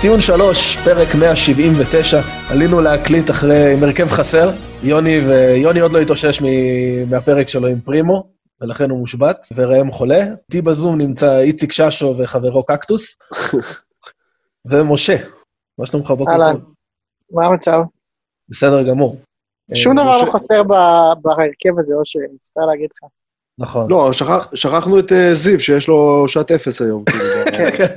ציון שלוש, פרק 179, עלינו להקליט אחרי, עם הרכב חסר, יוני, ויוני עוד לא התאושש מהפרק שלו עם פרימו, ולכן הוא מושבת, וראם חולה. איתי בזום נמצא איציק ששו וחברו קקטוס, ומשה, מה שלומך בוקר טוב? מה המצב? בסדר גמור. שום דבר לא חסר בהרכב הזה, אושר, אני מצטער להגיד לך. נכון. לא, שכחנו את אה, זיו, שיש לו שעת אפס היום. כאילו, כן, כן.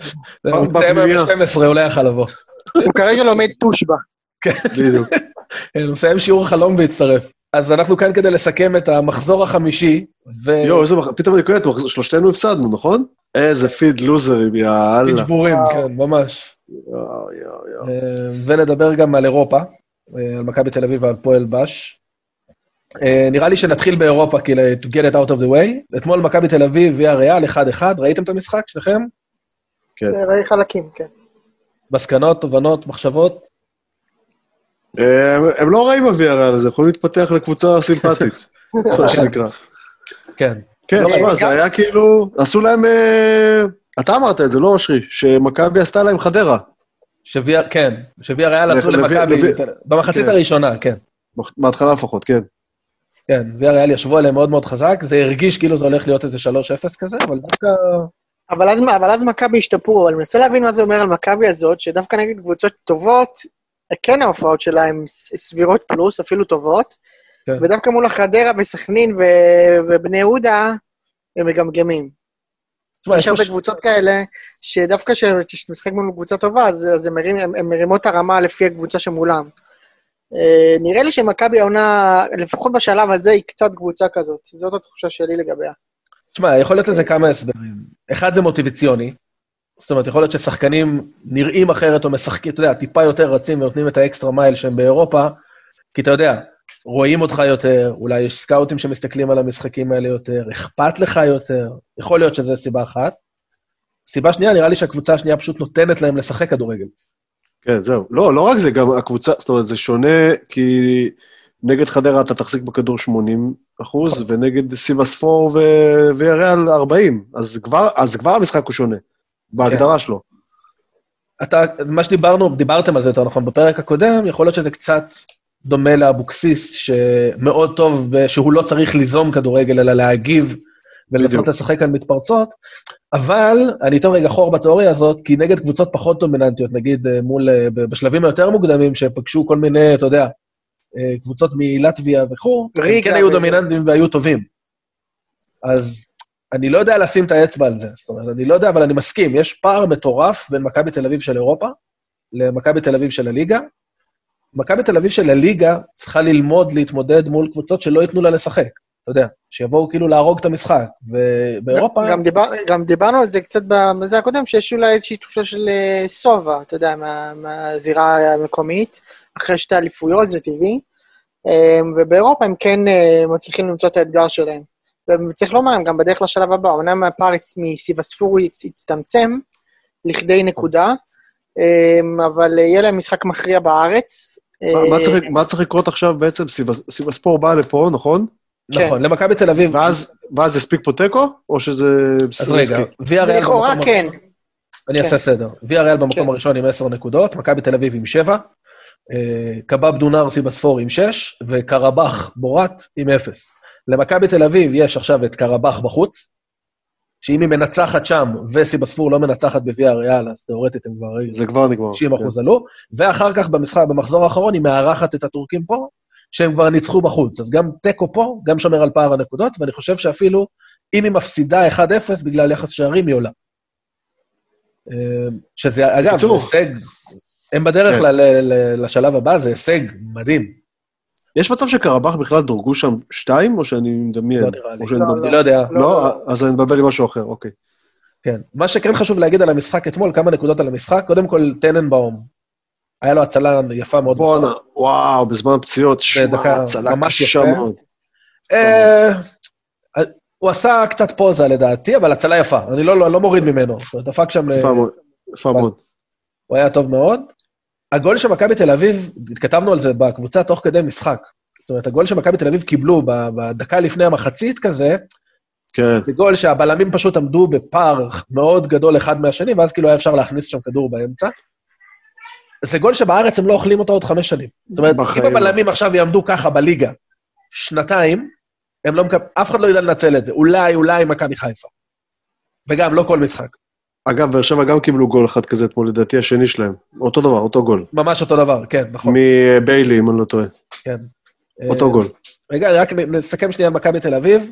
הוא מסיים היום ב-12, הוא לא יכל לבוא. הוא כרגע לומד תושבע. כן, בדיוק. הוא מסיים שיעור חלום והצטרף. אז אנחנו כאן כדי לסכם את המחזור החמישי, ו... יואו, איזה... פתאום אני קולט, שלושתנו הפסדנו, נכון? איזה פיד לוזרים, יאללה. פיד שבורים, כן, ממש. יואו, יואו, יואו. אה, ונדבר גם על אירופה, אה, על מכבי תל אביב ועל פועל בש. אה, נראה לי שנתחיל באירופה, כאילו, to get it out of the way. אתמול מכבי תל אביב ויה ריאל, 1-1, ראיתם את המשחק שלכם? כן. ראי חלקים, כן. מסקנות, תובנות, מחשבות? הם לא רעים בוויה ריאל הזה, יכולים להתפתח לקבוצה סימפטית, מה שנקרא. כן. כן, תשמע, לא, זה היה כאילו, עשו להם, אה, אתה אמרת את זה, לא אושרי, שמכבי עשתה להם חדרה. שוויה, כן, שוויה ריאל עשו למכבי, במחצית כן. הראשונה, כן. בהתחלה לפחות, כן. כן, ויה ריאל ישבו עליהם מאוד מאוד חזק, זה הרגיש כאילו זה הולך להיות איזה 3-0 כזה, אבל דווקא... אבל אז, אבל אז מכבי השתפרו, אבל אני מנסה להבין מה זה אומר על מכבי הזאת, שדווקא נגד קבוצות טובות, כן ההופעות שלהם סבירות פלוס, אפילו טובות, כן. ודווקא מול החדרה וסכנין ו... ובני יהודה, הם מגמגמים. יש הרבה קבוצות כאלה, שדווקא כשאתה משחק מול קבוצה טובה, אז, אז הם, מרים, הם, הם מרימות הרמה לפי הקבוצה שמולם. אה, נראה לי שמכבי העונה, לפחות בשלב הזה, היא קצת קבוצה כזאת. זאת התחושה שלי לגביה. תשמע, יכול להיות לזה כמה הסברים. אחד זה מוטיבציוני, זאת אומרת, יכול להיות ששחקנים נראים אחרת או משחקים, אתה יודע, טיפה יותר רצים ונותנים את האקסטרה מייל שהם באירופה, כי אתה יודע, רואים אותך יותר, אולי יש סקאוטים שמסתכלים על המשחקים האלה יותר, אכפת לך יותר, יכול להיות שזו סיבה אחת. סיבה שנייה, נראה לי שהקבוצה השנייה פשוט נותנת להם לשחק כדורגל. כן, זהו. לא, לא רק זה, גם הקבוצה, זאת אומרת, זה שונה, כי נגד חדרה אתה תחזיק בכדור 80 אחוז, נכון. ונגד סיבספור ויריאל 40, אז כבר, אז כבר המשחק הוא שונה, בהגדרה כן. שלו. אתה, מה שדיברנו, דיברתם על זה יותר נכון בפרק הקודם, יכול להיות שזה קצת דומה לאבוקסיס, שמאוד טוב, שהוא לא צריך ליזום כדורגל, אלא להגיב ולנסות לשחק על מתפרצות, אבל אני אתן רגע חור בתיאוריה הזאת, כי נגד קבוצות פחות דומיננטיות, נגיד אה, מול, אה, בשלבים היותר מוקדמים, שפגשו כל מיני, אתה יודע, אה, קבוצות מלטביה וכו', הם כן היו דומיננטיים והיו טובים. אז אני לא יודע לשים את האצבע על זה, זאת אומרת, אני לא יודע, אבל אני מסכים, יש פער מטורף בין מכבי תל אביב של אירופה למכבי תל אביב של הליגה. מכבי תל אביב של הליגה צריכה ללמוד להתמודד מול קבוצות שלא ייתנו לה לשחק. אתה יודע, שיבואו כאילו להרוג את המשחק. ובאירופה... גם, דיבר, גם דיברנו על זה קצת בזה הקודם, שיש אולי איזושהי תחושה של אה, סובה, אתה יודע, מה, מהזירה המקומית, אחרי שתי אליפויות, זה טבעי. אה, ובאירופה הם כן אה, מצליחים למצוא את האתגר שלהם. וצריך לומר, הם גם בדרך לשלב הבא, אמנם הפער מסיבספור הצטמצם לכדי נקודה, אבל יהיה להם משחק מכריע בארץ. מה צריך לקרות עכשיו בעצם? סיבספור בא לפה, נכון? כן. נכון, למכבי תל אביב. ואז הספיק פה תיקו, או שזה... אז רגע, ויה ריאל לכאורה כן. אני אעשה כן. סדר. ויה ריאל במקום כן. הראשון עם 10 נקודות, מכבי תל אביב עם 7, אה, קבב דונרסי בספור עם 6, וקרבח בורת עם 0. למכבי תל אביב יש עכשיו את קרבח בחוץ, שאם היא מנצחת שם וסיבספור לא מנצחת בוויה ריאל, אז תאורטית הם כבר... זה כבר נגמר. 90 אחוז עלו, ואחר כך במשחק, במחזור האחרון היא מארחת את הטורקים פה, שהם כבר ניצחו בחוץ. אז גם תיקו פה, גם שומר על פער הנקודות, ואני חושב שאפילו אם היא מפסידה 1-0 בגלל יחס שערים, היא עולה. אמ, שזה, אגב, זה הישג, הם בדרך כן. לשלב הבא, זה הישג מדהים. יש מצב שקרבח בכלל דורגו שם שתיים, או שאני מדמיין? לא נראה לי, לא, אני לא יודע. לא, לא, אז אני מבלבל עם משהו אחר, אוקיי. כן. מה שכן חשוב להגיד על המשחק אתמול, כמה נקודות על המשחק. קודם כל, טננבאום, היה לו הצלה יפה מאוד. בואנה, וואו, בזמן פציעות, שמע, הצלה קשה מאוד. אה, הוא עשה קצת פוזה לדעתי, אבל הצלה יפה, אני לא, לא, לא מוריד ממנו. דפק שם... יפה מאוד, יפה מאוד. הוא היה טוב מאוד. הגול של מכבי תל אביב, התכתבנו על זה בקבוצה תוך כדי משחק. זאת אומרת, הגול שמכבי תל אביב קיבלו בדקה לפני המחצית כזה, כן. זה גול שהבלמים פשוט עמדו בפער מאוד גדול אחד מהשני, ואז כאילו היה אפשר להכניס שם כדור באמצע. זה גול שבארץ הם לא אוכלים אותו עוד חמש שנים. זאת אומרת, בחיים אם לא. הבלמים עכשיו יעמדו ככה בליגה שנתיים, הם לא מקב... אף אחד לא ידע לנצל את זה. אולי, אולי מכבי חיפה. וגם, לא כל משחק. אגב, באר שבע גם קיבלו גול אחד כזה אתמול, לדעתי השני שלהם. אותו דבר, אותו גול. ממש אותו דבר, כן, נכון. מביילי, אם אני לא טועה. כן. אותו אה, גול. רגע, רק נסכם שנייה על מכבי תל אביב.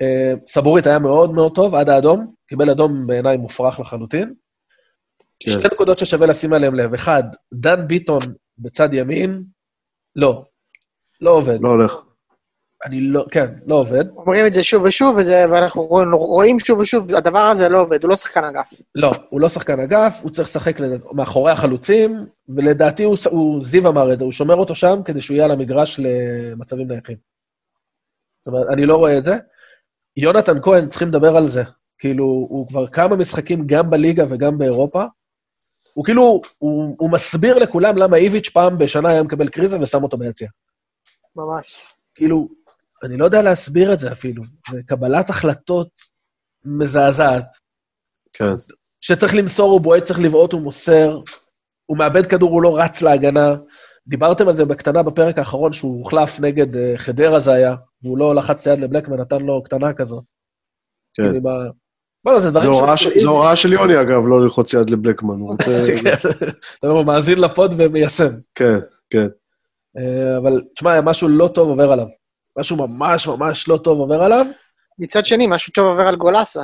אה, סבורית היה מאוד מאוד טוב, עד האדום. קיבל אדום בעיניי מופרך לחלוטין. כן. שתי נקודות ששווה לשים עליהן לב. אחד, דן ביטון בצד ימין, לא. לא עובד. לא הולך. אני לא, כן, לא עובד. אומרים את זה שוב ושוב, וזה, ואנחנו רואים- רואים שוב ושוב, הדבר הזה לא עובד, הוא לא שחקן אגף. לא, הוא לא שחקן אגף, הוא צריך לשחק לד- מאחורי החלוצים, ולדעתי הוא, הוא, זיו אמר את זה, הוא שומר אותו שם כדי שהוא יהיה על המגרש למצבים נייחים. זאת אומרת, אני לא רואה את זה. יונתן כהן, צריכים לדבר על זה. כאילו, הוא כבר כמה משחקים גם בליגה וגם באירופה. הוא כאילו, הוא, הוא מסביר לכולם למה איביץ' פעם בשנה היה מקבל קריזה ושם אותו ביציע. ממש. כאילו, אני לא יודע להסביר את זה אפילו. זה קבלת החלטות מזעזעת. כן. שצריך למסור, הוא בועט, צריך לבעוט, הוא מוסר. הוא מאבד כדור, הוא לא רץ להגנה. דיברתם על זה בקטנה בפרק האחרון, שהוא הוחלף נגד uh, חדרה זה היה, והוא לא לחץ ליד לבלקמן, נתן לו קטנה כזאת. כן. כאילו, עם ה- בוא'נה, זה דברים ש- זו הוראה של יוני, אגב, לא ללחוץ יד לבלקמן. הוא רוצה... אתה אומר, הוא מאזין לפוד ומיישם. כן, כן. אה, אבל, תשמע, משהו לא טוב עובר עליו. משהו ממש ממש לא טוב עובר עליו. מצד שני, משהו טוב עובר על גולסה.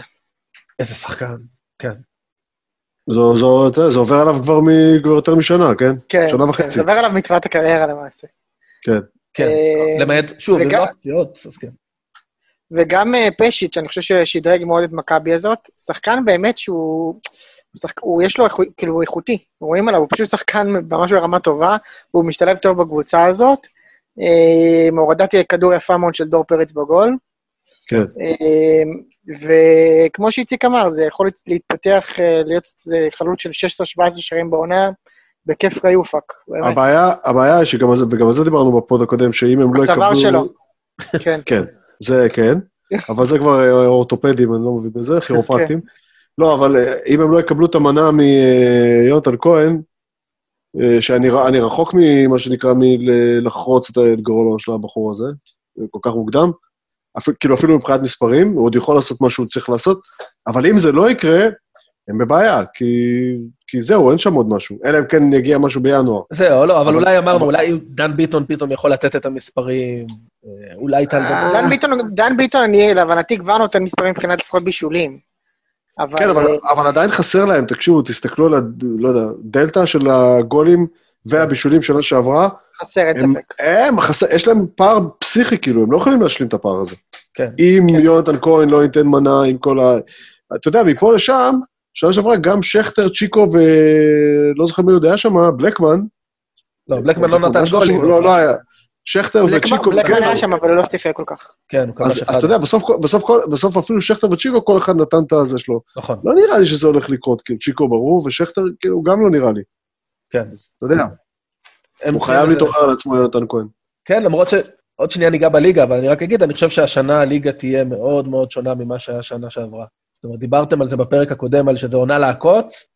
איזה שחקן, כן. זו- זו- זה עובר עליו כבר מ- כבר יותר משנה, כן? כן, שנה כן, וחצי. זה עובר עליו מתחילת הקריירה למעשה. כן. כן, אה, למעט, שוב, וגם- לא הפציעות, אז כן. וגם אה, פשיץ', אני חושב ששדרג מאוד את מכבי הזאת. שחקן באמת שהוא... הוא שחק... הוא יש לו. כאילו, הוא איכותי. רואים עליו, הוא פשוט שחקן ממש ברמה טובה, והוא משתלב טוב בקבוצה הזאת. אה, הורדת כדור יפה מאוד של דור פרץ בגול. כן. אה, וכמו שאיציק אמר, זה יכול להתפתח, אה, להיות אה, חלוץ של 16-17 שערים בעונה, בכיף קיופק, באמת. הבעיה, הבעיה היא שגם על זה, וגם על זה דיברנו בפוד הקודם, שאם הם לא יקבלו... הצוואר שלו. כן. כן, זה כן, אבל זה כבר אה, אורתופדים, אני לא מבין בזה, כירופרקטים. לא, אבל אה, אם הם לא יקבלו את המנה מיונתן כהן, אה, שאני ר- אני רחוק ממה שנקרא מלחרוץ את גורלו של הבחור הזה, זה כל כך מוקדם, אפילו, כאילו אפילו מבחינת מספרים, הוא עוד יכול לעשות מה שהוא צריך לעשות, אבל אם זה לא יקרה, הם בבעיה, כי, כי זהו, אין שם עוד משהו, אלא אם כן יגיע משהו בינואר. זהו, לא, אבל אבל- אולי אמרנו, אבל- אולי דן ביטון פתאום יכול לתת את המספרים, אה, אולי טל... אה, דן ביטון, דן ביטון, אני, להבנתי, כבר נותן מספרים מבחינת לפחות בישולים. אבל... כן, אבל, אבל עדיין חסר להם, תקשיבו, תסתכלו על, ה- לא יודע, דלתא של הגולים והבישולים שנה שעברה, חסר, אין ספק. הם חסר, יש להם פער פסיכי, כאילו, הם לא יכולים להשלים את הפער הזה. כן. אם כן. יונתן כהן לא ייתן מנה עם כל ה... אתה יודע, מפה לשם, שנה שעברה גם שכטר, צ'יקו ולא זוכר מי עוד היה שם, בלקמן. לא, בלקמן לא נתן גולים. לא, לא היה. שכטר וצ'יקו... בלקמן היה שם, אבל הוא לא שיחק כל כך. כן, הוא כבש אז, אחד. אז אתה יודע, בסוף, בסוף, כל- בסוף אפילו שכטר וצ'יקו, כל אחד נתן את הזה שלו. נכון, לא נראה לי שזה הולך לקרות, כאילו, צ'יקו ברור, ושכטר, כאילו, גם לא נראה לי. כן. אז אתה יודע, הוא חייב להתעורר על עצמו, יונתן כהן. כן, למרות שעוד שנייה ניגע בליגה, אבל אני רק אגיד, אני חושב שהשנה הליגה תהיה מאוד מאוד שונה ממה שהיה שנה שעברה. זאת אומרת, דיברתם על זה בפרק הקודם, על שזה עונה לעקוץ,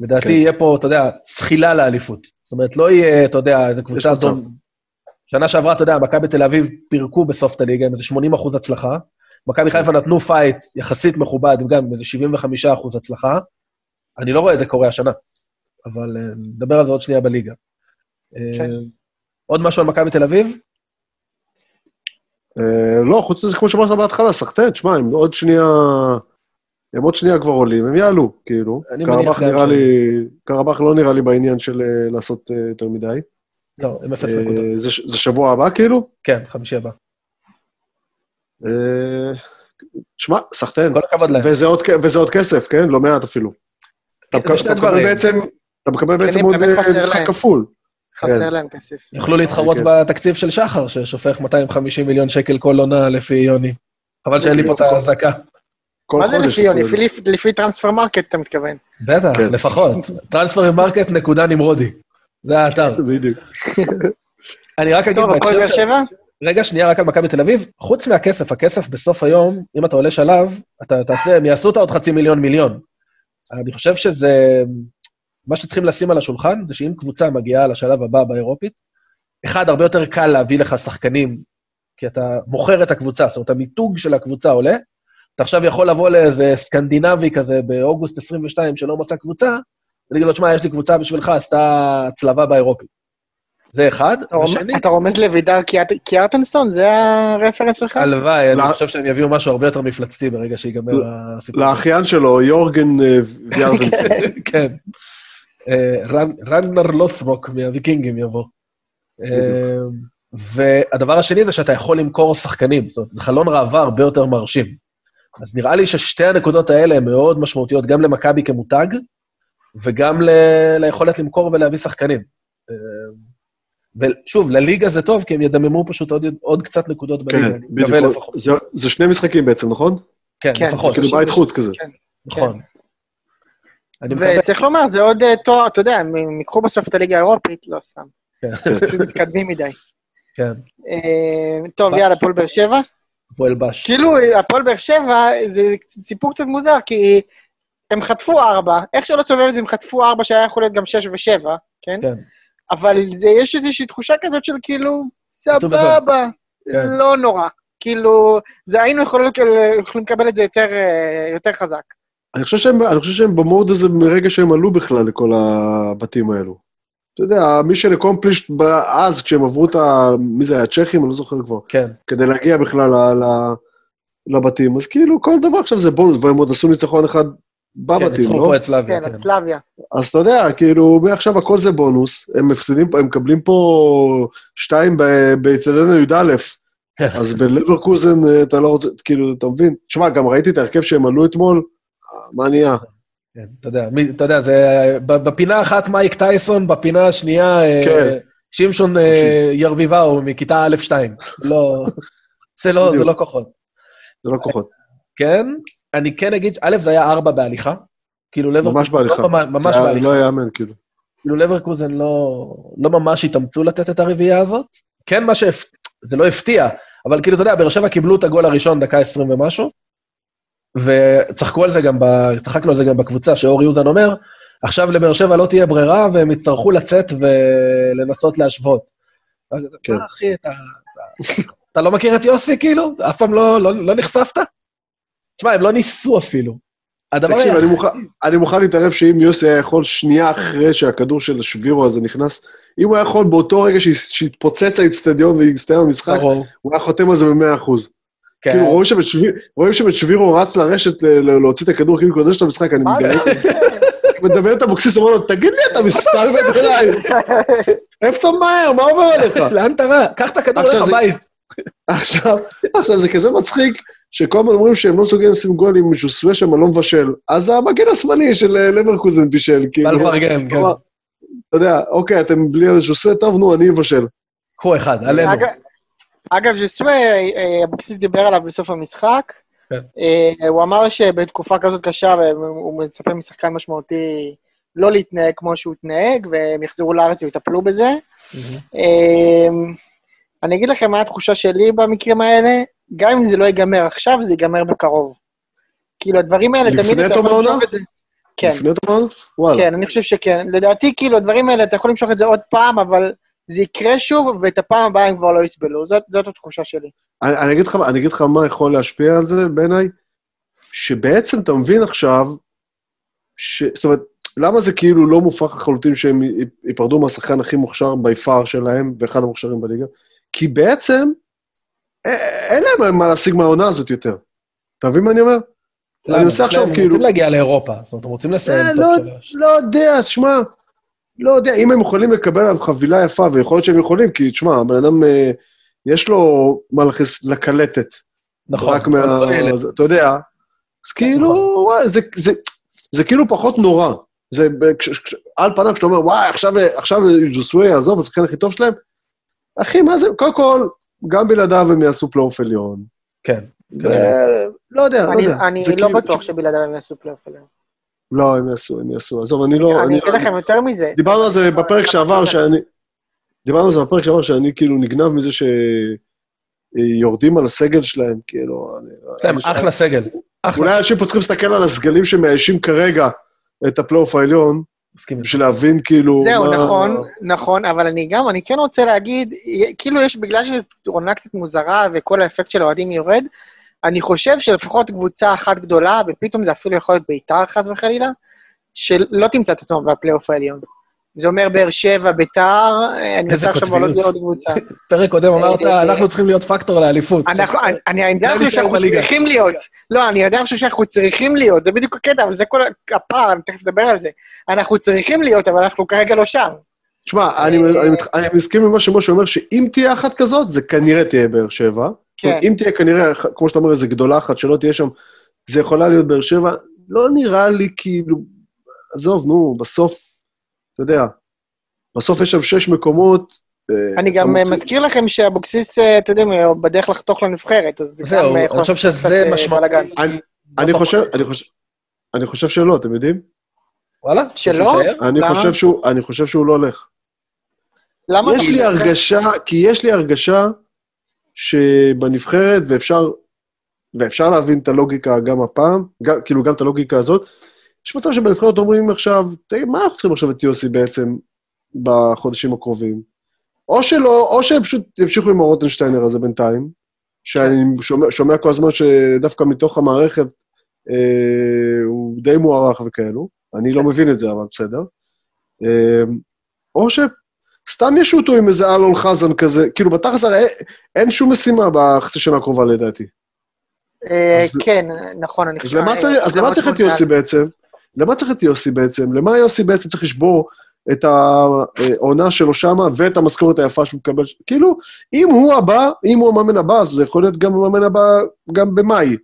לדעתי כן. יהיה פה, אתה יודע, זחילה לאליפות. זאת אומרת, לא יהיה, אתה יודע, איזה קבוצה... דום... שנה שעברה, אתה יודע, מכבי תל אביב פירקו בסוף את הליגה עם איזה 80 אחוז הצלחה. מכבי חיפה נתנו פייט יחסית מכובד, גם עם איזה 75 אחוז הצלחה. אני לא רואה את זה קורה השנה, אבל אה, נדבר על זה עוד שנייה בליגה. אה, כן. עוד משהו על מכבי תל אביב? אה, לא, חוץ מזה, כמו שאמרת בהתחלה, סחטיין, תשמע, עוד שנייה... הם עוד שנייה כבר עולים, הם יעלו, כאילו. קרבח נראה לי... קרבח לא נראה לי בעניין של אה, לעשות אה, יותר מדי. לא, עם אפס אה, נקודות. זה שבוע הבא, כאילו? כן, חמישי הבא. שמע, סחטיין. כל הכבוד להם. וזה עוד כ- וזה עוד כסף, כן? לא מעט אפילו. אתה זה שני דברים. אתה מקבל בעצם עוד משחק. כפול. חסר כן. להם כסף. יוכלו להתחרות כן. בתקציב של שחר, ששופך 250 מיליון שקל כל עונה לפי יוני. חבל שאין לי פה את האזעקה. כל מה זה לפי יוני? אפילו. לפי- לפי טרנספר מרקט, אתה מתכוון. בטח, כן. לפחות. טרנספר מרקט נקודה נמרודי. זה האתר. בדיוק. אני רק אגיד טוב, הפועל באר. שבע? רגע, שנייה, רק על מכבי תל אביב. חוץ מהכסף, הכסף בסוף היום, אם אתה עולה שלב, אתה תעשה, הם יעשו את העוד חצי מיליון מיליון. אני חושב שזה... מה שצריכים לשים על השולחן זה שאם קבוצה מגיעה לשלב הבא באירופית, אחד, הרבה יותר קל להביא לך שחקנים, כי אתה מוכר את הקבוצה, זאת אומרת, המיתוג של הקבוצה עולה, אתה עכשיו יכול לבוא לאיזה סקנדינבי כזה באוגוסט 22 שלא מצא קבוצה, ולהגיד לו, תשמע, יש לי קבוצה בשבילך, עשתה הצלבה באירופית. זה אחד. אתה, ושני... אתה רומז לוידר קיארטנסון? זה הרפרנס שלך? הלוואי, אני חושב שהם יביאו משהו הרבה יותר מפלצתי ברגע שיגמר הסיפור. לאחיין שלו, יורגן אה, ויארטנסון. כן. אה, רנגנר לות'רוק מהוויקינגים יבוא. אה, והדבר השני זה שאתה יכול למכור שחקנים, זאת אומרת, זה חלון ראווה הרבה יותר מרשים. אז נראה לי ששתי הנקודות האלה הן מאוד משמעותיות, גם למכבי כמותג, וגם ל- ליכולת למכור ולהביא שחקנים. ושוב, לליגה זה טוב, כי הם ידממו פשוט עוד, עוד קצת נקודות כן, בליגה, אני מקווה לפחות. זה, זה שני משחקים בעצם, נכון? כן, כן לפחות. כאילו בית חוץ כזה. כן, נכון. וצריך לומר, זה עוד אה, תואר, אתה יודע, הם ייקחו בסוף את הליגה האירופית, לא סתם. כן. מתקדמים מדי. כן. אה, טוב, יאללה, הפועל באר שבע. הפועל בש. כאילו, הפועל באר שבע, זה סיפור קצת מוזר, כי הם חטפו ארבע, איך שלא תסובב את זה, הם חטפו ארבע שהיה יכול להיות גם שש ושבע, כן? כן. אבל זה, יש איזושהי תחושה כזאת של כאילו, סבבה, כן. לא נורא. כאילו, זה היינו יכולים, יכולים לקבל את זה יותר, אה, יותר חזק. אני חושב, שהם, אני חושב שהם במוד הזה מרגע שהם עלו בכלל לכל הבתים האלו. אתה יודע, מי שנקומפלישט אז, כשהם עברו את ה... מי זה היה? הצ'כים? אני לא זוכר כבר. כן. כדי להגיע בכלל ל, ל, לבתים. אז כאילו, כל דבר עכשיו זה בונוס, והם עוד עשו ניצחון אחד בבתים, כן, לא? פה את סלאביה. כן, את סלאביה. אז אתה יודע, כאילו, מעכשיו הכל זה בונוס, הם מפסידים, הם מקבלים פה שתיים באצטדיון י"א, כן. אז בלברקוזן אה, אתה לא רוצה, כאילו, אתה מבין? תשמע, גם ראיתי את ההרכב שהם עלו אתמול, מה נהיה? כן, אתה יודע, אתה יודע, זה... בפינה אחת מייק טייסון, בפינה השנייה אה, כן. שמשון אה, ירביבאו מכיתה א'-2. לא, זה לא, זה לא כוחות. זה לא כוחות. כן, אני כן אגיד, א', זה היה ארבע בהליכה. כאילו לברקוזן... ממש בהליכה. לא, ממש בהליכה. לא יאמן, כאילו. כאילו לברקוזן לא, לא ממש התאמצו לתת את הרביעייה הזאת. כן, מה שהפ... זה לא הפתיע, אבל כאילו, אתה יודע, באר שבע קיבלו את הגול הראשון, דקה עשרים ומשהו, וצחקו על זה גם, ב... צחקנו על זה גם בקבוצה, שאור יוזן אומר, עכשיו לבאר שבע לא תהיה ברירה, והם יצטרכו לצאת ולנסות להשוות. כן. מה, אחי, אתה, אתה, לא מכיר את יוסי, כאילו? אף פעם לא, לא, לא נחשפת? תשמע, הם לא ניסו אפילו. הדבר תקשיב, אני, מוכן, אני מוכן להתערב שאם יוסי היה יכול שנייה אחרי שהכדור של השבירו הזה נכנס, אם הוא היה יכול באותו רגע שהתפוצץ האיצטדיון והסתיים המשחק, הוא היה חותם על זה במאה אחוז. כן. כאילו, רואים שם את שבירו רץ לרשת להוציא את הכדור, כאילו קודש את המשחק, אני מגלה. מדבר את אבוקסיס, אומר לו, תגיד לי, אתה מסתלבט אליי. איפה אתה מהר, מה עובר עליך? לאן אתה רע? קח את הכדור לך הבית. עכשיו, עכשיו, זה כזה מצחיק, שכל הזמן אומרים שהם לא מסוגלים לשים גול עם ז'וסווה שם לא מבשל, אז המגן השמאלי של אה, לברקוזן בישל, כאילו. בא לפרגן, כן. אתה יודע, אוקיי, אתם בלי ז'וסווה, טוב, נו, אני אבשל. קחו אחד, עלינו. אגב, ז'וסווה, אה, אבוקסיס דיבר עליו בסוף המשחק. כן. אה, הוא אמר שבתקופה כזאת קשה, הוא מצפה משחקן משמעותי לא להתנהג כמו שהוא התנהג, והם יחזרו לארץ ויטפלו בזה. אני אגיד לכם מה התחושה שלי במקרים האלה, גם אם זה לא ייגמר עכשיו, זה ייגמר בקרוב. כאילו, הדברים האלה, תמיד אתה יכול למשוך את זה. כן. לפני תומעונה? וואלה. כן, אני חושב שכן. לדעתי, כאילו, הדברים האלה, אתה יכול למשוך את זה עוד פעם, אבל זה יקרה שוב, ואת הפעם הבאה הם כבר לא יסבלו. זאת, זאת התחושה שלי. אני, אני, אגיד לך, אני אגיד לך מה יכול להשפיע על זה בעיניי, שבעצם אתה מבין עכשיו, ש... זאת אומרת, למה זה כאילו לא מופרך לחלוטין שהם ייפרדו מהשחקן הכי מוכשר by far שלהם, ואחד המוכשרים בליגה? כי בעצם, אין להם מה להשיג מהעונה הזאת יותר. אתה מבין מה אני אומר? אני עושה עכשיו כאילו... הם רוצים להגיע לאירופה, זאת אומרת, הם רוצים לסיים טופ לא, שלוש. לא יודע, שמע, לא יודע, אם הם יכולים לקבל עליו חבילה יפה, ויכול להיות שהם יכולים, כי תשמע, הבן אדם, אה, יש לו מה להכניס לקלטת. נכון. רק מה... אתה יודע, אז כאילו, נכון. וואי, זה כאילו פחות נורא. זה, על פניו, כשאתה אומר, וואי, עכשיו ז'וסווי יעזוב, השחקן הכי טוב שלהם, אחי, מה זה, קודם כל, גם בלעדיו הם יעשו פלייאוף עליון. כן. לא יודע, לא יודע. אני לא כאילו- בטוח שבלעדיו הם יעשו פלייאוף עליון. לא, הם יעשו, הם יעשו. עזוב, אני לא... אני אגיד לכם יותר מזה. דיברנו על זה בפרק שעבר, שאני... דיברנו על זה בפרק שעבר, שאני כאילו נגנב מזה שיורדים על הסגל שלהם, כאילו... הם אחלה סגל. אולי אנשים פה צריכים להסתכל על הסגלים שמאיישים כרגע את הפלייאוף העליון. בשביל להבין כאילו... זהו, מה- נכון, נכון, אבל אני גם, אני כן רוצה להגיד, כאילו יש, בגלל שזו עונה קצת מוזרה וכל האפקט של האוהדים יורד, אני חושב שלפחות קבוצה אחת גדולה, ופתאום זה אפילו יכול להיות ביתר חס וחלילה, שלא תמצא את עצמה בפלייאוף העליון. זה אומר באר שבע, ביתר, אני מנסה עכשיו. לעלות לעוד קבוצה. פרק קודם אמרת, אה, אנחנו צריכים להיות פקטור לאליפות. אני- יודע שאנחנו. צריכים להיות. לא, אני יודע שאנחנו צריכים להיות, זה בדיוק הקטע, אבל זה כל הפער, אני תכף אדבר על זה. אנחנו צריכים להיות, אבל אנחנו כרגע לא שם. תשמע, אני, אה, אני מסכים עם מה שמשה אומר, שאם תהיה אחת כזאת, זה כנראה תהיה באר שבע. כן. אם תהיה כנראה, כמו שאתה אומר, איזה גדולה אחת שלא תהיה שם, זה יכולה להיות באר שבע. לא נראה לי כאילו, עזוב, נו, בסוף, אתה יודע, בסוף יש שם שש מקומות. אה, אני גם אתה מזכיר לכם שאבוקסיס, אה, אתם יודעים, הוא בדרך לחתוך לנבחרת, אז זה גם זהו, אה, אני חושב שזה משמעותי. אני- לא אני. חושב, אני חושב, אני חושב שלא, אתם יודעים? וואלה? שלא? אני? חושב שהוא, אני חושב שהוא לא הולך. למה אתה יש לי? הרגשה, כי יש לי הרגשה שבנבחרת, ואפשר, ואפשר להבין את הלוגיקה גם הפעם, גם, כאילו גם את הלוגיקה הזאת, יש מצב שבנבחרת אומרים עכשיו, מה אנחנו צריכים עכשיו את יוסי בעצם בחודשים הקרובים? או שלא, או שהם פשוט ימשיכו עם הרוטנשטיינר הזה בינתיים, שאני שומע, שומע כל הזמן שדווקא מתוך המערכת אה, הוא די מוערך וכאלו, אני לא מבין את זה, אבל בסדר. אה, או שסתם ישו אותו עם איזה אלון חזן כזה, כאילו בתכלס הרי אין- שום משימה בחצי שנה הקרובה לדעתי. אה, כן, נכון, אני אז חושב... למה צריך- אז למה צריך את יוסי בעצם? למה צריך את יוסי בעצם? למה יוסי בעצם צריך לשבור את העונה שלו שמה ואת המשכורת היפה שהוא מקבל? כאילו, אם הוא הבא, אם הוא המאמן הבא, אז זה יכול להיות גם המאמן הבא גם במאי.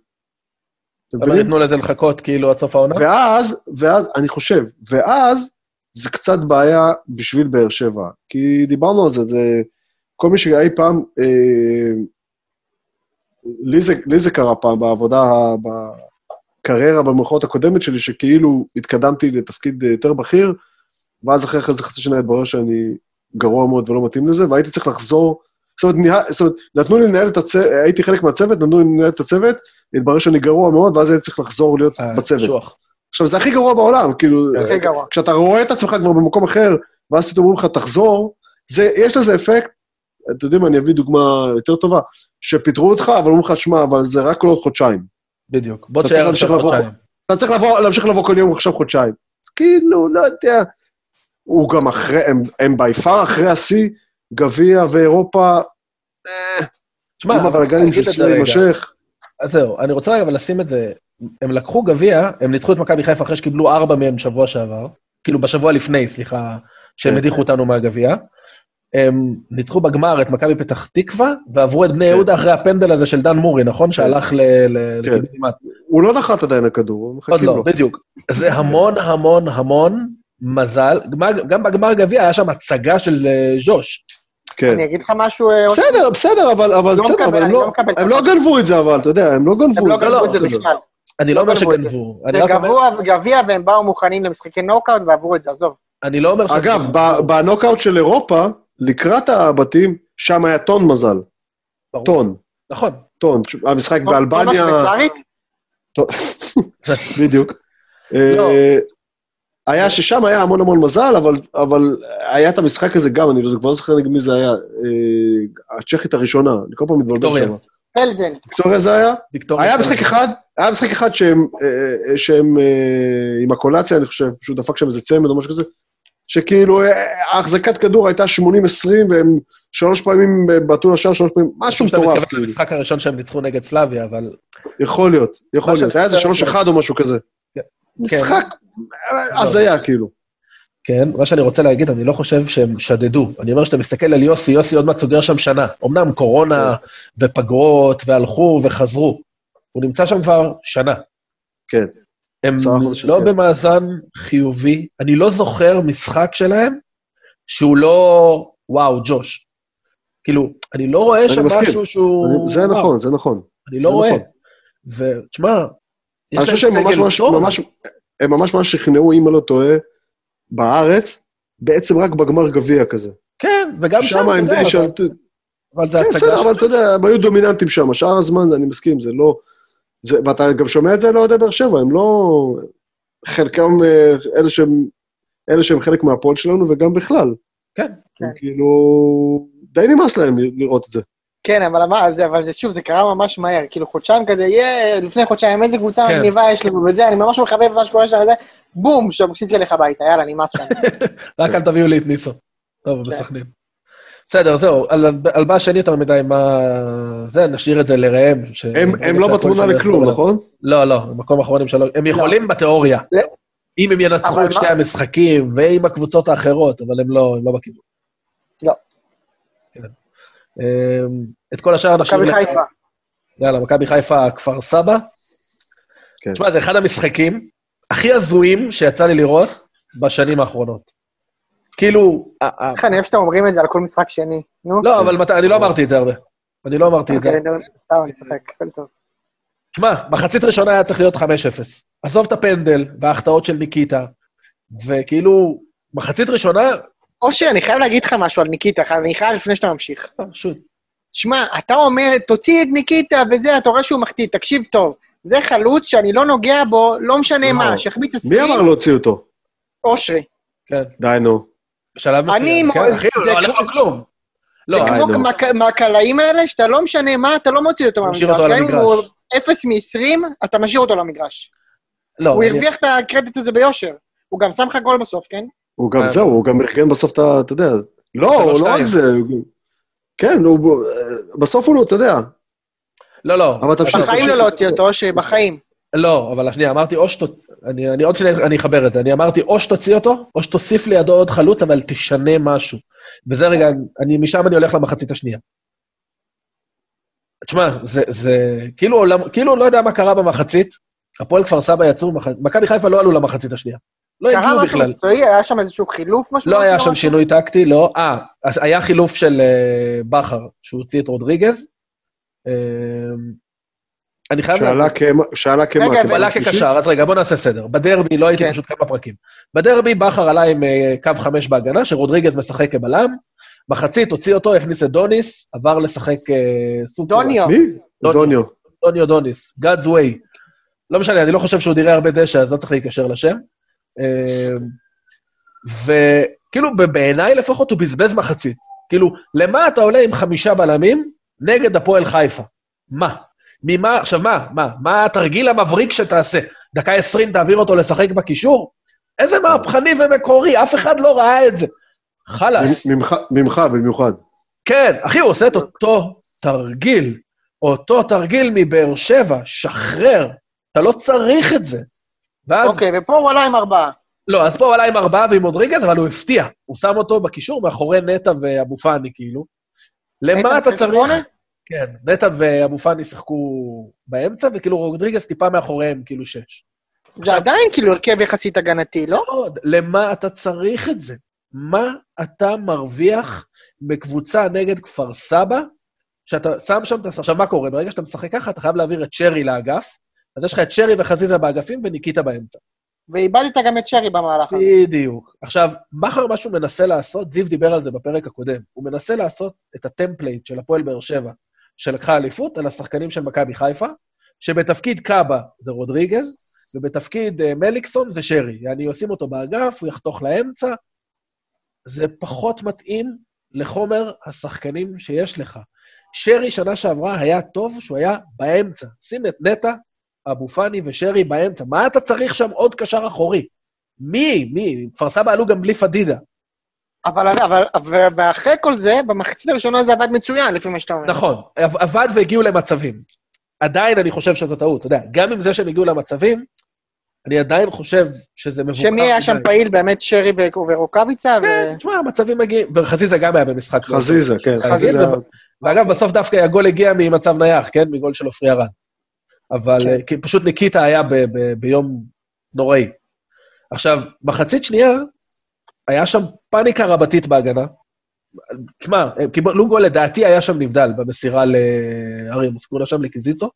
אבל? ייתנו לזה לחכות כאילו עד סוף העונה? ואז, ואז, אני חושב, ואז זה קצת בעיה בשביל באר שבע. כי דיברנו על זה, זה כל מי שאי פעם, אה, לי, זה, לי זה קרה פעם בעבודה, בקריירה במרכאות הקודמת שלי, שכאילו התקדמתי לתפקיד אה, יותר בכיר, ואז אחרי איזה חצי שנה התברר שאני גרוע מאוד ולא מתאים לזה, והייתי צריך לחזור, זאת אומרת, ניהל, זאת אומרת נתנו לי לנהל את הצוות, הייתי חלק מהצוות, נתנו לי לנהל את הצוות, התברר שאני גרוע מאוד, ואז הייתי צריך לחזור להיות אה, בצוות. קשוח. עכשיו, זה הכי גרוע בעולם, כאילו, הכי גרוע. כשאתה רואה את עצמך כבר במקום אחר, ואז פתאום אומרים לך, תחזור, זה, יש לזה אפקט, אתם יודעים מה, אני אביא דוגמה יותר טובה, שפיטרו אותך, אבל אומרים לך, שמע, אבל זה רק לעוד חודשיים. בדיוק. בוא תשאר עכשיו. חודשיים. אתה צריך לבוא, להמשיך לבוא כל יום עכשיו חודשיים. אז כאילו, לא יודע, הוא גם אחרי, הם, הם בי פאר אחרי השיא, גביע ואירופה, אה, תשמע, תגיד של את זה רגע. אז זהו, אני רוצה אבל לשים את זה, הם לקחו גביע, הם ניצחו את מכבי חיפה אחרי שקיבלו ארבע מהם שבוע שעבר, כאילו בשבוע לפני, סליחה, שהם כן. הדיחו אותנו מהגביע. הם ניצחו בגמר את מכבי פתח תקווה, ועברו את בני כן. יהודה אחרי הפנדל הזה של דן מורי, נכון? שהלך ל- כן. לקיבינימט. הוא לא נחת עדיין הכדור, עוד מחכים לא, לו. בדיוק. זה המון המון המון מזל. גם בגמר גביע היה שם הצגה של אה, ז'וש. כן. אני אגיד לך משהו, אה? בסדר, בסדר, אבל, אבל לא בסדר, אבל הם לא, לא הם לא גנבו את זה, אבל, אתה יודע, הם לא גנבו הם לא את זה. גנבו את זה. בכלל. אני לא לא אומר. שגנבו. זה גביע, והם באו מוכנים למשחקי נוקאוט ועברו את זה, עזוב. אני לא אומר אגב, שגנבו. ב- בנוקאוט של אירופה, לקראת הבתים, שם היה טון מזל. טון, נכון. טון. המשחק באלבניה... שוויצרית? בדיוק. לא. אה, היה ששם היה המון המון מזל, אבל, אבל היה את המשחק הזה גם, אני לא- כבר לא זוכר נגד מי זה היה, אה, הצ'כית הראשונה, אני כל פעם מתבלבל ויקטוריה. שם. פלזן. ויקטוריה זה היה? ויקטוריה. היה משחק אחד, היה משחק אחד שהם, אה, אה, שהם אה, עם הקולציה, אני חושב, פשוט דפק שם איזה צמד או משהו כזה, שכאילו ההחזקת כדור הייתה 80-20, והם שלוש פעמים בעטו לשער, שלוש פעמים, משהו שאתה מטורף. מתכוון כאילו. למשחק הראשון שהם ניצחו נגד סלאביה, אבל... יכול להיות, יכול להיות. היה איזה רוצה- שלוש אחד או משהו כזה. כן. משחק אה, הזיה, כאילו. כן, מה שאני רוצה להגיד, אני לא חושב שהם שדדו. אני אומר שאתה מסתכל על יוסי, יוסי עוד מעט סוגר שם שנה. אמנם קורונה ופגרות והלכו וחזרו. הוא נמצא שם כבר שנה. כן. הם לא כן. במאזן חיובי. אני לא זוכר משחק שלהם שהוא לא, וואו, ג'וש. כאילו, אני לא רואה שם. משהו שהוא... אני- זה וואו, נכון, זה נכון. אני לא רואה. נכון. ותשמע, יש אני להם סגל ממש, טוב. ממש, הם ממש ממש שכנעו, אם אני לא טועה, בארץ, בעצם רק בגמר גביע כזה. כן, וגם שם, אתה יודע, אבל- זה כן, הצגה בסדר, של... אבל אתה יודע, הם היו דומיננטים שם, שאר הזמן, אני מסכים, זה לא... זה, ואתה גם שומע את זה לאוהדי באר שבע, הם לא... חלקם, אה, אלה שהם אלה שהם חלק מהפועל שלנו וגם בכלל. כן. כן. כאילו, די נמאס להם לראות את זה. כן, אבל מה, זה, אבל זה שוב, זה קרה ממש מהר. כאילו, חודשיים כזה, יהיה, לפני חודשיים, איזה קבוצה כן. מגניבה יש לנו וזה, אני ממש מחבב מה שקורה שם וזה, בום, שאבוקסיס ילך הביתה, יאללה, נמאס להם. רק אל תביאו לי את ניסו. טוב, כן. בסכנין. בסדר, זהו, על, על מה השני אתה מדי, מה... זה, נשאיר את זה לראם. הם, הם לא בתמונה לכלום, נכון? לא, לא, במקום האחרונים שלו. הם יכולים לא. בתיאוריה. אם הם ינצחו את שני המשחקים ועם הקבוצות האחרות, אבל הם לא, הם לא בכיוון. לא. כן. אמ, את כל השאר נשאיר... מכבי חיפה. יאללה, מכבי חיפה, כפר סבא. כן. תשמע, זה אחד המשחקים הכי הזויים שיצא לי לראות בשנים האחרונות. כאילו... איך אני אוהב שאתם אומרים את זה על כל משחק שני, נו. לא, אבל אני לא אמרתי את זה הרבה. אני לא אמרתי את זה. אוקיי, סתם, אני צוחק, הכל טוב. תשמע, מחצית ראשונה היה צריך להיות 5-0. עזוב את הפנדל וההחטאות של ניקיטה, וכאילו, מחצית ראשונה... אושר, אני חייב להגיד לך משהו על ניקיטה, אני חייב לפני שאתה ממשיך. פשוט. שמע, אתה אומר, תוציא את ניקיטה וזה, אתה רואה שהוא מחטיא, תקשיב טוב. זה חלוץ שאני לא נוגע בו, לא משנה מה, שיחמיץ עשרים... מי אמר להוציא אותו? אושרי. כן. די, נו. בשלב מסוים, כן, אחי, הוא לא עולה לו כלום. זה כמו מהקלעים האלה, שאתה לא משנה מה, אתה לא מוציא אותו מהמגרש. אותו על המגרש. אפס מ-20, אתה משאיר אותו למגרש. לא. הוא הרוויח את הקרדיט הזה ביושר. הוא גם שם לך גול בסוף, כן? הוא גם, זהו, הוא גם ארגן בסוף את ה... אתה יודע. לא, הוא לא רק זה. כן, בסוף הוא לא, אתה יודע. לא, לא. בחיים לא להוציא אותו, שבחיים. לא, אבל שנייה, אמרתי או שתוציא, אני, אני עוד שניה, אני אחבר את זה. אני אמרתי או שתוציא אותו, או שתוסיף לידו עוד חלוץ, אבל תשנה משהו. וזה רגע, אני, משם אני הולך למחצית השנייה. תשמע, זה, זה כאילו, עולם, כאילו לא יודע מה קרה במחצית, הפועל כפר סבא יצאו, מכבי חיפה לא עלו למחצית השנייה. לא הגיעו בכלל. קרה משהו מקצועי? היה שם איזשהו חילוף משהו? לא היה שם שינוי טקטי, לא. אה, היה חילוף של uh, בכר, שהוא הוציא את רודריגז. Uh, אני חייב... שעלה כמה? רגע, הוא עלה כקשר, אז רגע, בוא נעשה סדר. בדרבי, לא הייתי כן. פשוט כמה פרקים. בדרבי, בכר עלה עם uh, קו חמש בהגנה, שרודריגז משחק כבלם. מחצית, הוציא אותו, הכניס את דוניס, עבר לשחק uh, סוג... דוניו. מי? דוניו. דוניו דוניס, God's way. לא משנה, אני לא חושב שהוא יראה הרבה דשא, אז לא צריך להיקשר לשם. Uh, וכאילו, בעיניי לפחות הוא בזבז מחצית. כאילו, למה אתה עולה עם חמישה בלמים נגד הפועל חיפה? מה? ממה, עכשיו מה, מה, מה התרגיל המבריק שתעשה? דקה עשרים תעביר אותו לשחק בקישור? איזה מהפכני ומקורי, אף אחד לא ראה את זה. חלאס. ממך, ממך במיוחד. כן, אחי, הוא עושה את אותו תרגיל, אותו תרגיל מבאר שבע, שחרר, אתה לא צריך את זה. ואז... אוקיי, ופה הוא עלה עם ארבעה. לא, אז פה הוא עלה עם ארבעה ועם רודריגז, אבל הוא הפתיע. הוא שם אותו בקישור מאחורי נטע ואבו פאני, כאילו. למה אתה צריך... כן, נטע ואבו פאני שיחקו באמצע, וכאילו רודריגז טיפה מאחוריהם, כאילו שש. זה עכשיו, עדיין כאילו הרכב יחסית הגנתי, לא? מאוד. למה אתה צריך את זה? מה אתה מרוויח בקבוצה נגד כפר סבא, שאתה שם שם, עכשיו מה קורה? ברגע שאתה משחק ככה, אתה חייב להעביר את שרי לאגף, אז יש לך את שרי וחזיזה באגפים וניקיטה באמצע. ואיבדת גם את שרי במהלך הזה. בדיוק. עכשיו, בכר, מה שהוא מנסה לעשות, זיו דיבר על זה בפרק הקודם, הוא מנסה לעשות את ה template של הפועל באר שבע, שלקחה אליפות, על השחקנים של מכבי חיפה, שבתפקיד קאבה זה רודריגז, ובתפקיד uh, מליקסון זה שרי. יעני, עושים אותו באגף, הוא יחתוך לאמצע. זה פחות מתאים לחומר השחקנים שיש לך. שרי שנה שעברה היה טוב שהוא היה באמצע. שים את נטע, אבו פאני ושרי באמצע. מה אתה צריך שם עוד קשר אחורי? מי? מי? כפר סבא עלו גם בלי פדידה. אבל, אבל, ואחרי כל זה, במחצית הראשונה זה עבד מצוין, לפי מה שאתה אומר. נכון, עבד והגיעו למצבים. עדיין אני חושב שזו טעות, אתה יודע, גם עם זה שהם הגיעו למצבים, אני עדיין חושב שזה מבוקר. שמי היה שם פעיל? באמת שרי ורוקאביצה? כן, תשמע, המצבים מגיעים, וחזיזה גם היה במשחק. חזיזה, כן. חזיזה. ואגב, בסוף דווקא הגול הגיע ממצב נייח, כן? מגול של עופרי ארד. אבל כן. פשוט ניקיטה היה ביום נוראי. עכשיו, מחצית שנייה, היה שם פאניקה רבתית בהגנה. תשמע, לוגו לדעתי היה שם נבדל במסירה לאריה מוסקונה שם, לקיזיטו.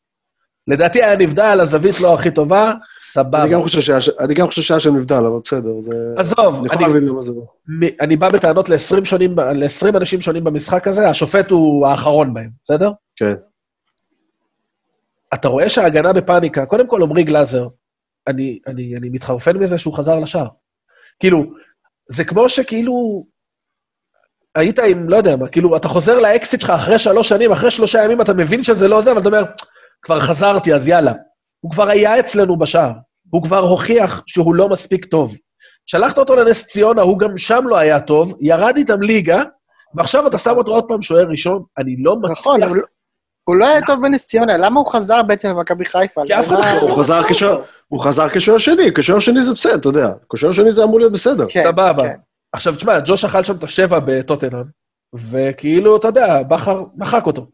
לדעתי היה נבדל, הזווית לא הכי טובה, סבבה. אני גם חושב שהיה שם נבדל, אבל בסדר, זה... עזוב, אני, אני, אני בא בטענות ל-20 שונים, ל-20 אנשים שונים במשחק הזה, השופט הוא האחרון בהם, בסדר? כן. אתה רואה שההגנה בפאניקה, קודם כל עמרי גלאזר, אני, אני, אני מתחרפן מזה שהוא חזר לשער. כאילו, זה כמו שכאילו... היית עם, לא יודע מה, כאילו, אתה חוזר לאקסיט שלך אחרי שלוש שנים, אחרי שלושה ימים, אתה מבין שזה לא זה, אבל אתה אומר, כבר חזרתי, אז יאללה. הוא כבר היה אצלנו בשער. הוא כבר הוכיח שהוא לא מספיק טוב. שלחת אותו לנס ציונה, הוא גם שם לא היה טוב, ירד איתם ליגה, ועכשיו אתה שם אותו עוד פעם שוער ראשון, אני לא מצליח... נכון, הוא לא היה טוב בנס ציונה, למה הוא חזר בעצם למכבי חיפה? כי אף אחד אחר הוא חזר כשוער- הוא חזר כשוער שני, כשוער שני זה בסדר, אתה יודע. כשוער שני זה אמור להיות בסדר. כן, סבבה. כן. עכשיו, תשמע, ג'וש אכל שם את השבע בטוטנאם, וכאילו, אתה יודע, בכר מחק אותו.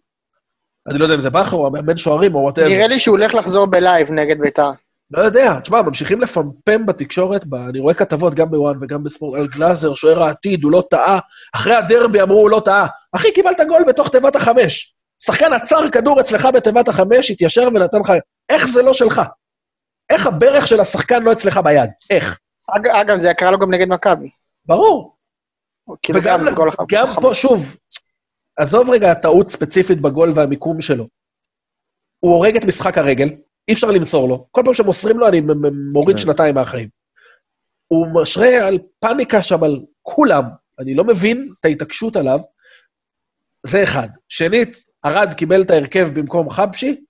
אני לא יודע אם זה בכר או המאמן שוערים או whatever. נראה לי שהוא הולך לחזור ב live נגד ביתר. לא יודע, תשמע, ממשיכים לפמפם בתקשורת, ב... אני רואה כתבות גם ב ONE וגם בספורט, על גלאזר, שוער העתיד, הוא לא טעה. אחרי הדרבי אמרו, הוא לא טעה. אחי, קיבלת גול בתוך תיבת החמש. שחקן עצר כדור אצלך בתיבת החמש, התיישר ונתן לך... איך זה לא שלך? איך הברך של השחקן לא אצלך ביד? איך? אג- אגב, זה קרה לו גם נגד מכבי. ברור. כאילו, וגם גם. גם פה, שוב, עזוב רגע הטעות ספציפית בגול והמיקום שלו. הוא הורג את משחק הרגל, אי אפשר למסור לו. כל פעם שמוסרים לו, אני מ- מ- מוריד כן. שנתיים מהחיים. הוא משרה על פאניקה שם על כולם, אני לא מבין את ההתעקשות עליו. זה אחד. שנית, ארד קיבל את ההרכב במקום חבשי.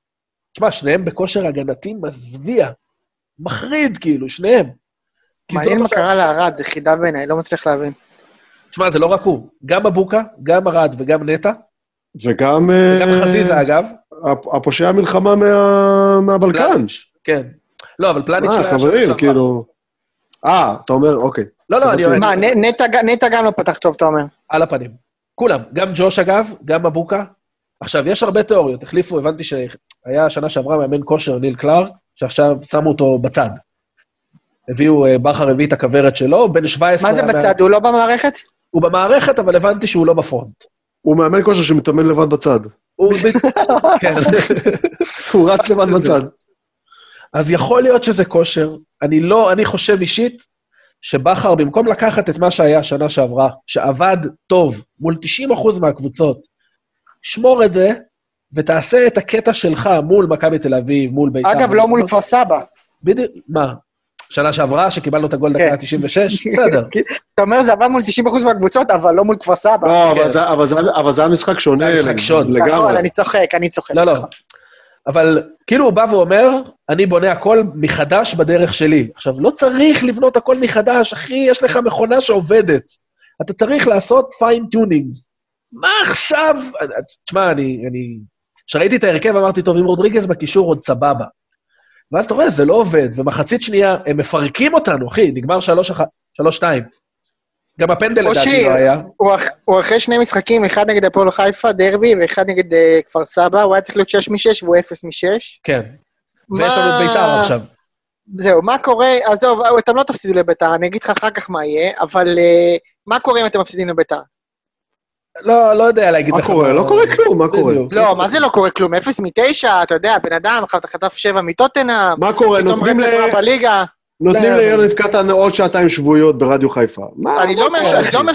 תשמע, שניהם בכושר הגנתי מזוויע. מחריד, כאילו, שניהם. מעניין מה קרה לארד, זה חידה בעיניי, לא מצליח להבין. תשמע, זה לא רק הוא. גם מבוקה, גם ארד וגם נטע, וגם... אה, וגם חזיזה, אגב. הפ- הפושע מלחמה מה- מהבלקן. פלניץ', כן. לא, אבל פלניץ' אה, חברים. כאילו... אה, אתה אומר, אוקיי. לא, לא, אני... מה, אני- נ- נטע גם לא פתח טוב, אתה אומר. על הפנים. כולם. גם ג'וש, אגב, גם מבוקה. עכשיו, יש הרבה תיאוריות. החליפו, הבנתי שהיה שנה שעברה מאמן כושר, ניל קלארק, שעכשיו שמו אותו בצד. הביאו, אה, בכר הביא את הכוורת שלו, בן 17... מה זה בצד, הוא לא במערכת? הוא במערכת, אבל הבנתי שהוא לא בפרונט. הוא מאמן כושר שמתאמן לבד בצד. הוא... כן. הוא רץ לבד בצד. אז יכול להיות שזה כושר. אני לא, אני חושב אישית שבכר, במקום לקחת את מה שהיה שנה שעברה, שעבד טוב מול 90% מהקבוצות, שמור את זה ותעשה את הקטע שלך מול מכבי תל אביב, מול בית"ר. אגב, לא מול כפר סבא. בדיוק, מה? שנה שעברה, שקיבלנו את הגול כן. דקה 96? בסדר. אתה אומר, זה עבד מול 90% מהקבוצות, אבל לא מול כפר סבא. לא, כן. אבל זה- אבל זה- היה משחק שונה. זה היה משחק. נכון, לגמרי. אני צוחק, אני צוחק. לא, לא. נכון. אבל כאילו הוא בא ואומר, אני בונה הכל מחדש בדרך שלי. עכשיו, לא צריך לבנות הכל מחדש, אחי, יש לך מכונה שעובדת. אתה צריך לעשות fine tunings. מה עכשיו? תשמע, אני... אני... כשראיתי את ההרכב אמרתי, טוב, אם רודריגז בקישור עוד סבבה. ואז אתה רואה, זה לא עובד, ומחצית שנייה, הם מפרקים אותנו, אחי, נגמר 3-2. גם הפנדל לדעתי לא היה. הוא אח- הוא אחרי שני משחקים, אחד נגד הפועל חיפה, דרבי, ואחד נגד אה, כפר סבא, הוא היה צריך להיות 6 מ-6 והוא 0 מ-6. כן. ויש לנו את ביתר עכשיו. זהו, מה קורה, עזוב, אתם לא תפסידו לביתר, אני אגיד לך אחר כך מה יהיה, אבל אה, מה קורה אם אתם מפסידים לביתר? לא, לא יודע להגיד מה לך. קורה? לא קורה כלום, מה קורה? לא, מה זה לא קורה כלום? 0 מ-9, אתה יודע, בן אדם, אתה חטף 7 מטוטנאם, מה קורה? נותנים ל- בליגה. נותנים לא, ליונד קטן עוד שעתיים שבועיות ברדיו חיפה. מה אני מה לא אומר אני? לא אומר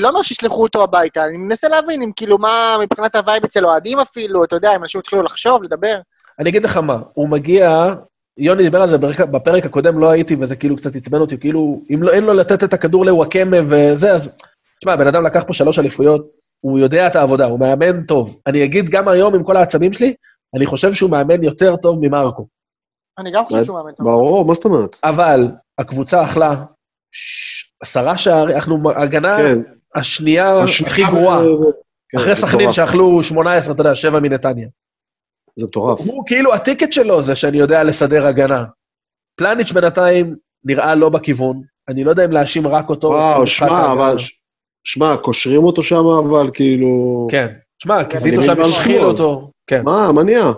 לא, לא שישלחו אותו הביתה, אני מנסה להבין אם כאילו מה מבחינת ה vibe אצל אוהדים אפילו, אתה יודע, אם אנשים התחילו לחשוב, לדבר. אני אגיד לך מה, הוא מגיע, יוני דיבר על זה בפרק, בפרק הקודם, לא הייתי, וזה כאילו קצת עצבן אותי, כאילו, אם לא, אין לו לתת את הכדור לוואקמה וזה, אז... תשמע, הבן אדם לקח פה שלוש אליפויות, הוא יודע את העבודה, הוא מאמן טוב. אני אגיד גם היום, עם כל העצבים שלי, אני חושב שהוא מאמן יותר טוב ממרקו. אני גם חושב שהוא מאמן טוב. ברור, מה זאת אומרת? אבל הקבוצה אכלה עשרה שערים, אנחנו הגנה כן. השנייה הכי גרועה. ב- כן, אחרי סכנין. שאכלו 18, אתה יודע, שבע מנתניה. זה מטורף. הוא כאילו, הטיקט שלו זה שאני יודע לסדר הגנה. פלניץ' בינתיים נראה לא בכיוון, אני לא יודע אם להאשים רק אותו. וואו, שמע. אבל... שמע, קושרים אותו שם, אבל כאילו... כן. שמע, כי אני זיטו מבין שם השחיל. אותו. כן, מה, מה נהיה?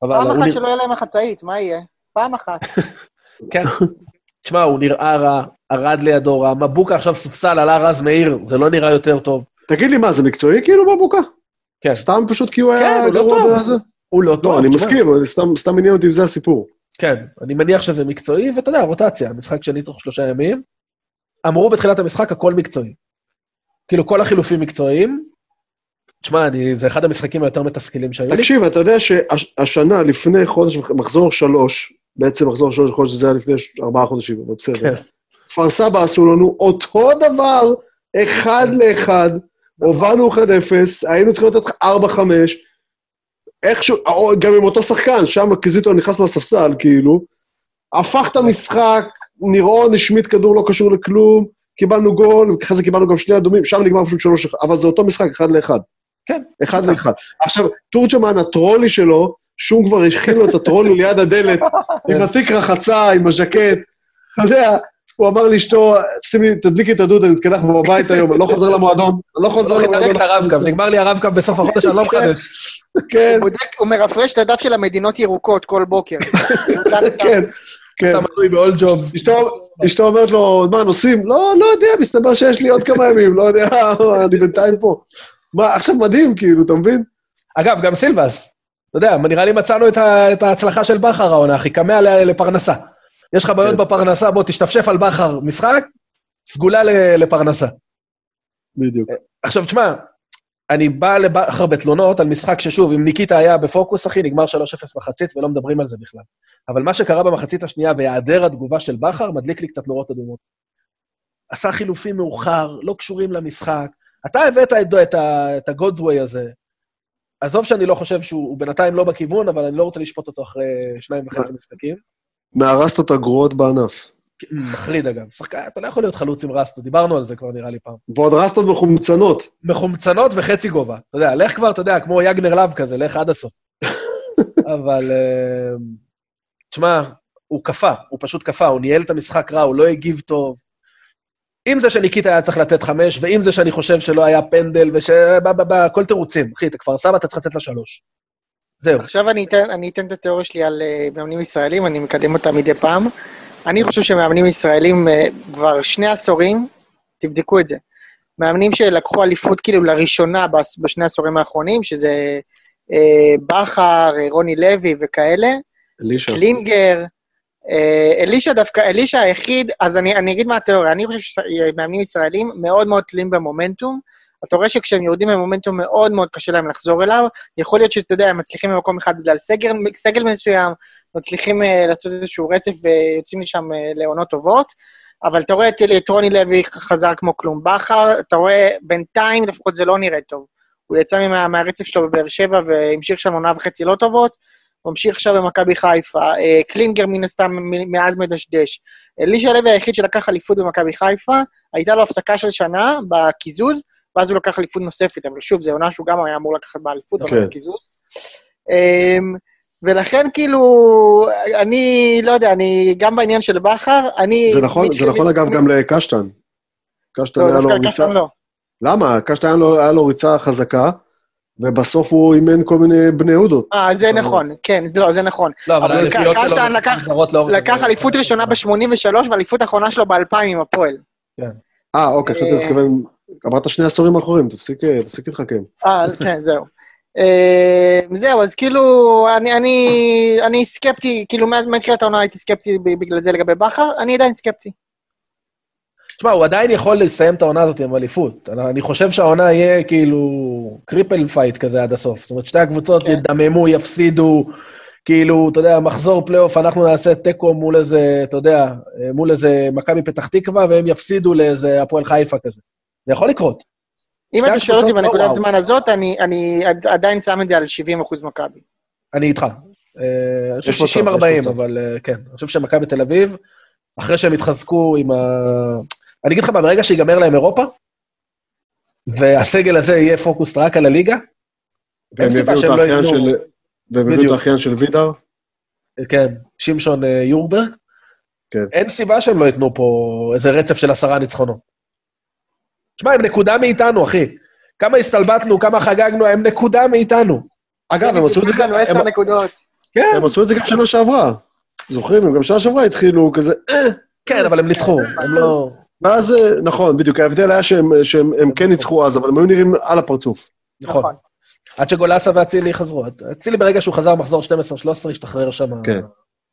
פעם אחת. שלא יהיה להם החצאית, מה יהיה? פעם אחת. כן. תשמע, הוא נראה רע, ארד לידו רע, מבוקה עכשיו סופסל, עלה רז מאיר, זה לא נראה יותר טוב. תגיד לי, מה, זה מקצועי כאילו בבוקה? כן. סתם פשוט כי הוא כן, היה הוא לא גרוע טוב. בזה? הוא לא טוב. לא, אני. מסכים, סתם עניין אותי אם זה הסיפור. כן, אני מניח שזה מקצועי, ואתה יודע, רוטציה, משחק שני תוך שלושה ימים. אמרו בתחילת המשחק, הכל מקצועי. כאילו, כל החילופים מקצועיים. תשמע, אני, זה אחד המשחקים היותר מתסכלים שהיו לי. תקשיב, אתה יודע שהשנה, לפני חודש, מחזור שלוש, בעצם מחזור שלוש חודש, זה היה לפני ארבעה חודשים, אבל בסדר. כן. כפר סבא עשו לנו אותו דבר, אחד לאחד, הובלנו 1-0, היינו צריכים לתת 4-5, איכשהו, גם עם אותו שחקן, שם קזיטו נכנס מהספסל, כאילו, הפך את המשחק, נראון השמיט כדור לא קשור לכלום, קיבלנו גול, אחרי זה קיבלנו גם שני אדומים, שם נגמר פשוט שלוש אחד, אבל זה אותו משחק, אחד לאחד. כן. אחד לאחד. עכשיו, תורג'מן, הטרולי שלו, שום כבר הכין לו את הטרולי ליד הדלת, עם התיק רחצה, עם הז'קט. אתה יודע, הוא אמר לאשתו, שימי, תדליקי את הדוד, אני מתקלח בבית היום, אני לא חוזר למועדון, אני לא חוזר למועדון. הוא את הרב-קו, נגמר לי הרב-קו בסוף החודש, אני לא מחדש. כן. הוא מרפרש את הדף של המדינות ירוקות כל בוקר. כן. כן. שם מנוי ב-all jobs. אשתו אומרת לו, מה, נוסעים? לא, לא יודע, מסתבר שיש לי עוד כמה ימים, לא יודע, אני בינתיים פה. מה, עכשיו מדהים, כאילו, אתה מבין? אגב, גם סילבס, אתה יודע, נראה לי מצאנו את ההצלחה של בכר העונה, אחי, כמה לפרנסה. יש לך בעיות כן. בפרנסה, בוא תשתפשף על בכר משחק, סגולה לפרנסה. בדיוק. עכשיו, תשמע, אני בא לבכר בתלונות על משחק ששוב, אם ניקיטה היה בפוקוס, אחי, נגמר 3-0 מחצית ולא מדברים על זה בכלל. אבל מה שקרה במחצית השנייה והיעדר התגובה של בכר, מדליק לי קצת נורות אדומות. עשה חילופים מאוחר, לא קשורים למשחק. אתה הבאת את, את, את הגודווי הזה. עזוב שאני לא חושב שהוא בינתיים לא בכיוון, אבל אני לא רוצה לשפוט אותו אחרי שניים וחצי משחקים. מהרסת את הגרועות בענף. מחריד, אגב. שחקן, אתה לא יכול להיות חלוץ עם רסטו, דיברנו על זה כבר, נראה לי פעם. ועוד רסטות מחומצנות. מחומצנות וחצי גובה. אתה יודע, לך כבר, אתה יודע, כמו יגנר לאב כזה, לך עד הסוף. אבל, אה, תשמע, הוא קפא, הוא פשוט קפא, הוא ניהל את המשחק רע, הוא לא הגיב טוב. עם זה שניקיטה היה צריך לתת חמש, ועם זה שאני חושב שלא היה פנדל, וש... הכל תירוצים. אחי, אתה כבר סבא, אתה צריך לתת לה שלוש. זהו. עכשיו אני אתן, אני אתן את התיאוריה שלי על uh, מאמנים ישראלים, אני מקדם אותה מדי פעם. אני חושב שמאמנים ישראלים uh, כבר שני עשורים, תבדקו את זה. מאמנים שלקחו אליפות כאילו לראשונה בשני העשורים האחרונים, שזה uh, בכר, רוני לוי וכאלה. אלישע. קלינגר, אלישע דווקא, אלישע היחיד, אז אני, אני אגיד מה התיאוריה, אני חושב שמאמנים ישראלים מאוד מאוד תלויים במומנטום, אתה רואה שכשהם יורדים במומנטום מאוד מאוד קשה להם לחזור אליו. יכול להיות שאתה יודע, הם מצליחים במקום אחד בגלל סגל, סגל מסוים, מצליחים uh, לעשות איזשהו רצף ויוצאים משם uh, לעונות טובות, אבל אתה רואה את, את רוני לוי חזר כמו כלום. בכר, אתה רואה, בינתיים לפחות זה לא נראה טוב. הוא יצא מה, מהרצף שלו בבאר שבע והמשיך שם עונה וחצי לא טובות. הוא ממשיך עכשיו במכבי חיפה, uh, קלינגר מן הסתם מאז מדשדש. אלישע לוי היחיד שלקח אליפות במכבי חיפה, הייתה לו הפסקה של שנה בקיזוז, ואז הוא לקח אליפות נוספת, אבל שוב, זו עונה שהוא גם היה אמור לקחת באליפות, אבל כן. בקיזוז. אמ, ולכן כאילו, אני לא יודע, אני גם בעניין של בכר, אני... זה נכון, זה נכון אגב גם לקשטן. קשטן לא, היה לו ריצה... לא. למה? קשטן היה לו, ריצה חזקה, ובסוף הוא אימן כל מיני בני יהודות. אה, זה נכון, כן, לא, זה נכון. לא, אבל האליפויות שלו... קשטן לקח אליפות ראשונה ב-83 ואליפות האחרונה שלו ב-2000 עם הפועל. כן. אה, אוקיי, חשבתי אה, להתכוון אמרת שני עשורים אחרונים, תפסיק להתחכם. אה, כן, זהו. זהו, אז כאילו, אני סקפטי, כאילו, מתחילת העונה הייתי סקפטי בגלל זה לגבי בכר, אני עדיין סקפטי. תשמע, הוא עדיין יכול לסיים את העונה הזאת עם אליפות. אני חושב שהעונה יהיה כאילו cripple fight כזה עד הסוף. זאת אומרת, שתי הקבוצות כן. ידממו, יפסידו, כאילו, אתה יודע, מחזור פלייאוף, אנחנו נעשה תיקו מול איזה, אתה יודע, מול איזה מכבי פתח תקווה, והם יפסידו לאיזה הפועל חיפה כזה. זה יכול לקרות. אם אתה שואל אותי לא בנקודת זמן הזאת, אני עדיין שם את זה על 70 אחוז מכבי. אני איתך. אה, אני חושב 60-40, אבל אה, כן. אני חושב שמכבי תל אביב, אחרי שהם יתחזקו עם ה... אני אגיד לך מה, ברגע שיגמר להם אירופה, והסגל הזה יהיה פוקוס רק על הליגה, אין סיבה שהם לא ייתנו... והם הביאו את האחיין של וידר? כן, שמשון אה, יורברג. כן. אין סיבה שהם לא ייתנו פה איזה רצף של עשרה ניצחונות. תשמע, הם נקודה מאיתנו, אחי. כמה הסתלבטנו, כמה חגגנו, הם נקודה מאיתנו. אגב, הם עשו את זה גם... עשר נקודות. כן. הם עשו את זה גם שנה שעברה. זוכרים? הם גם שנה שעברה התחילו כזה, אה. כן, אבל הם ניצחו, הם לא... ואז, אה, נכון, בדיוק, ההבדל היה שהם כן ניצחו אז, אבל הם היו נראים על הפרצוף. נכון. נכון. עד שגולסה ואצילי חזרו. אצילי ברגע שהוא חזר מחזור 12-13, השתחרר שם כן,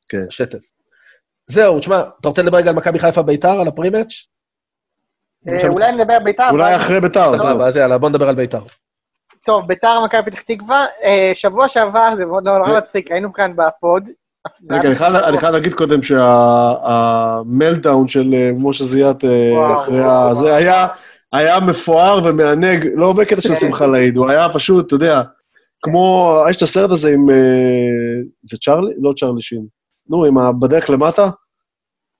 כן. שטף. זהו, תשמע, אתה רוצה לדבר רגע על מכבי חיפה ביתר, על הפרימץ'? אה, אולי נדבר על ביתר. אולי אחרי ביתר. סבבה, אז יאללה, בוא נדבר על ביתר. טוב, ביתר מכבי פתח תקווה, אה, שבוע שעבר, זה מאוד נורא מצחיק, היינו כאן בפוד, רגע, אני חייב להגיד קודם שהמלדאון של אה, משה זיאת אה, אחרי ה... זה היה... היה מפואר ומענג, לא בקטע של כן. שמחה לאיד, הוא היה פשוט, אתה יודע, כמו, יש את הסרט הזה עם... אה, זה צ'רלי? לא צ'רלי שין. נו, עם בדרך למטה?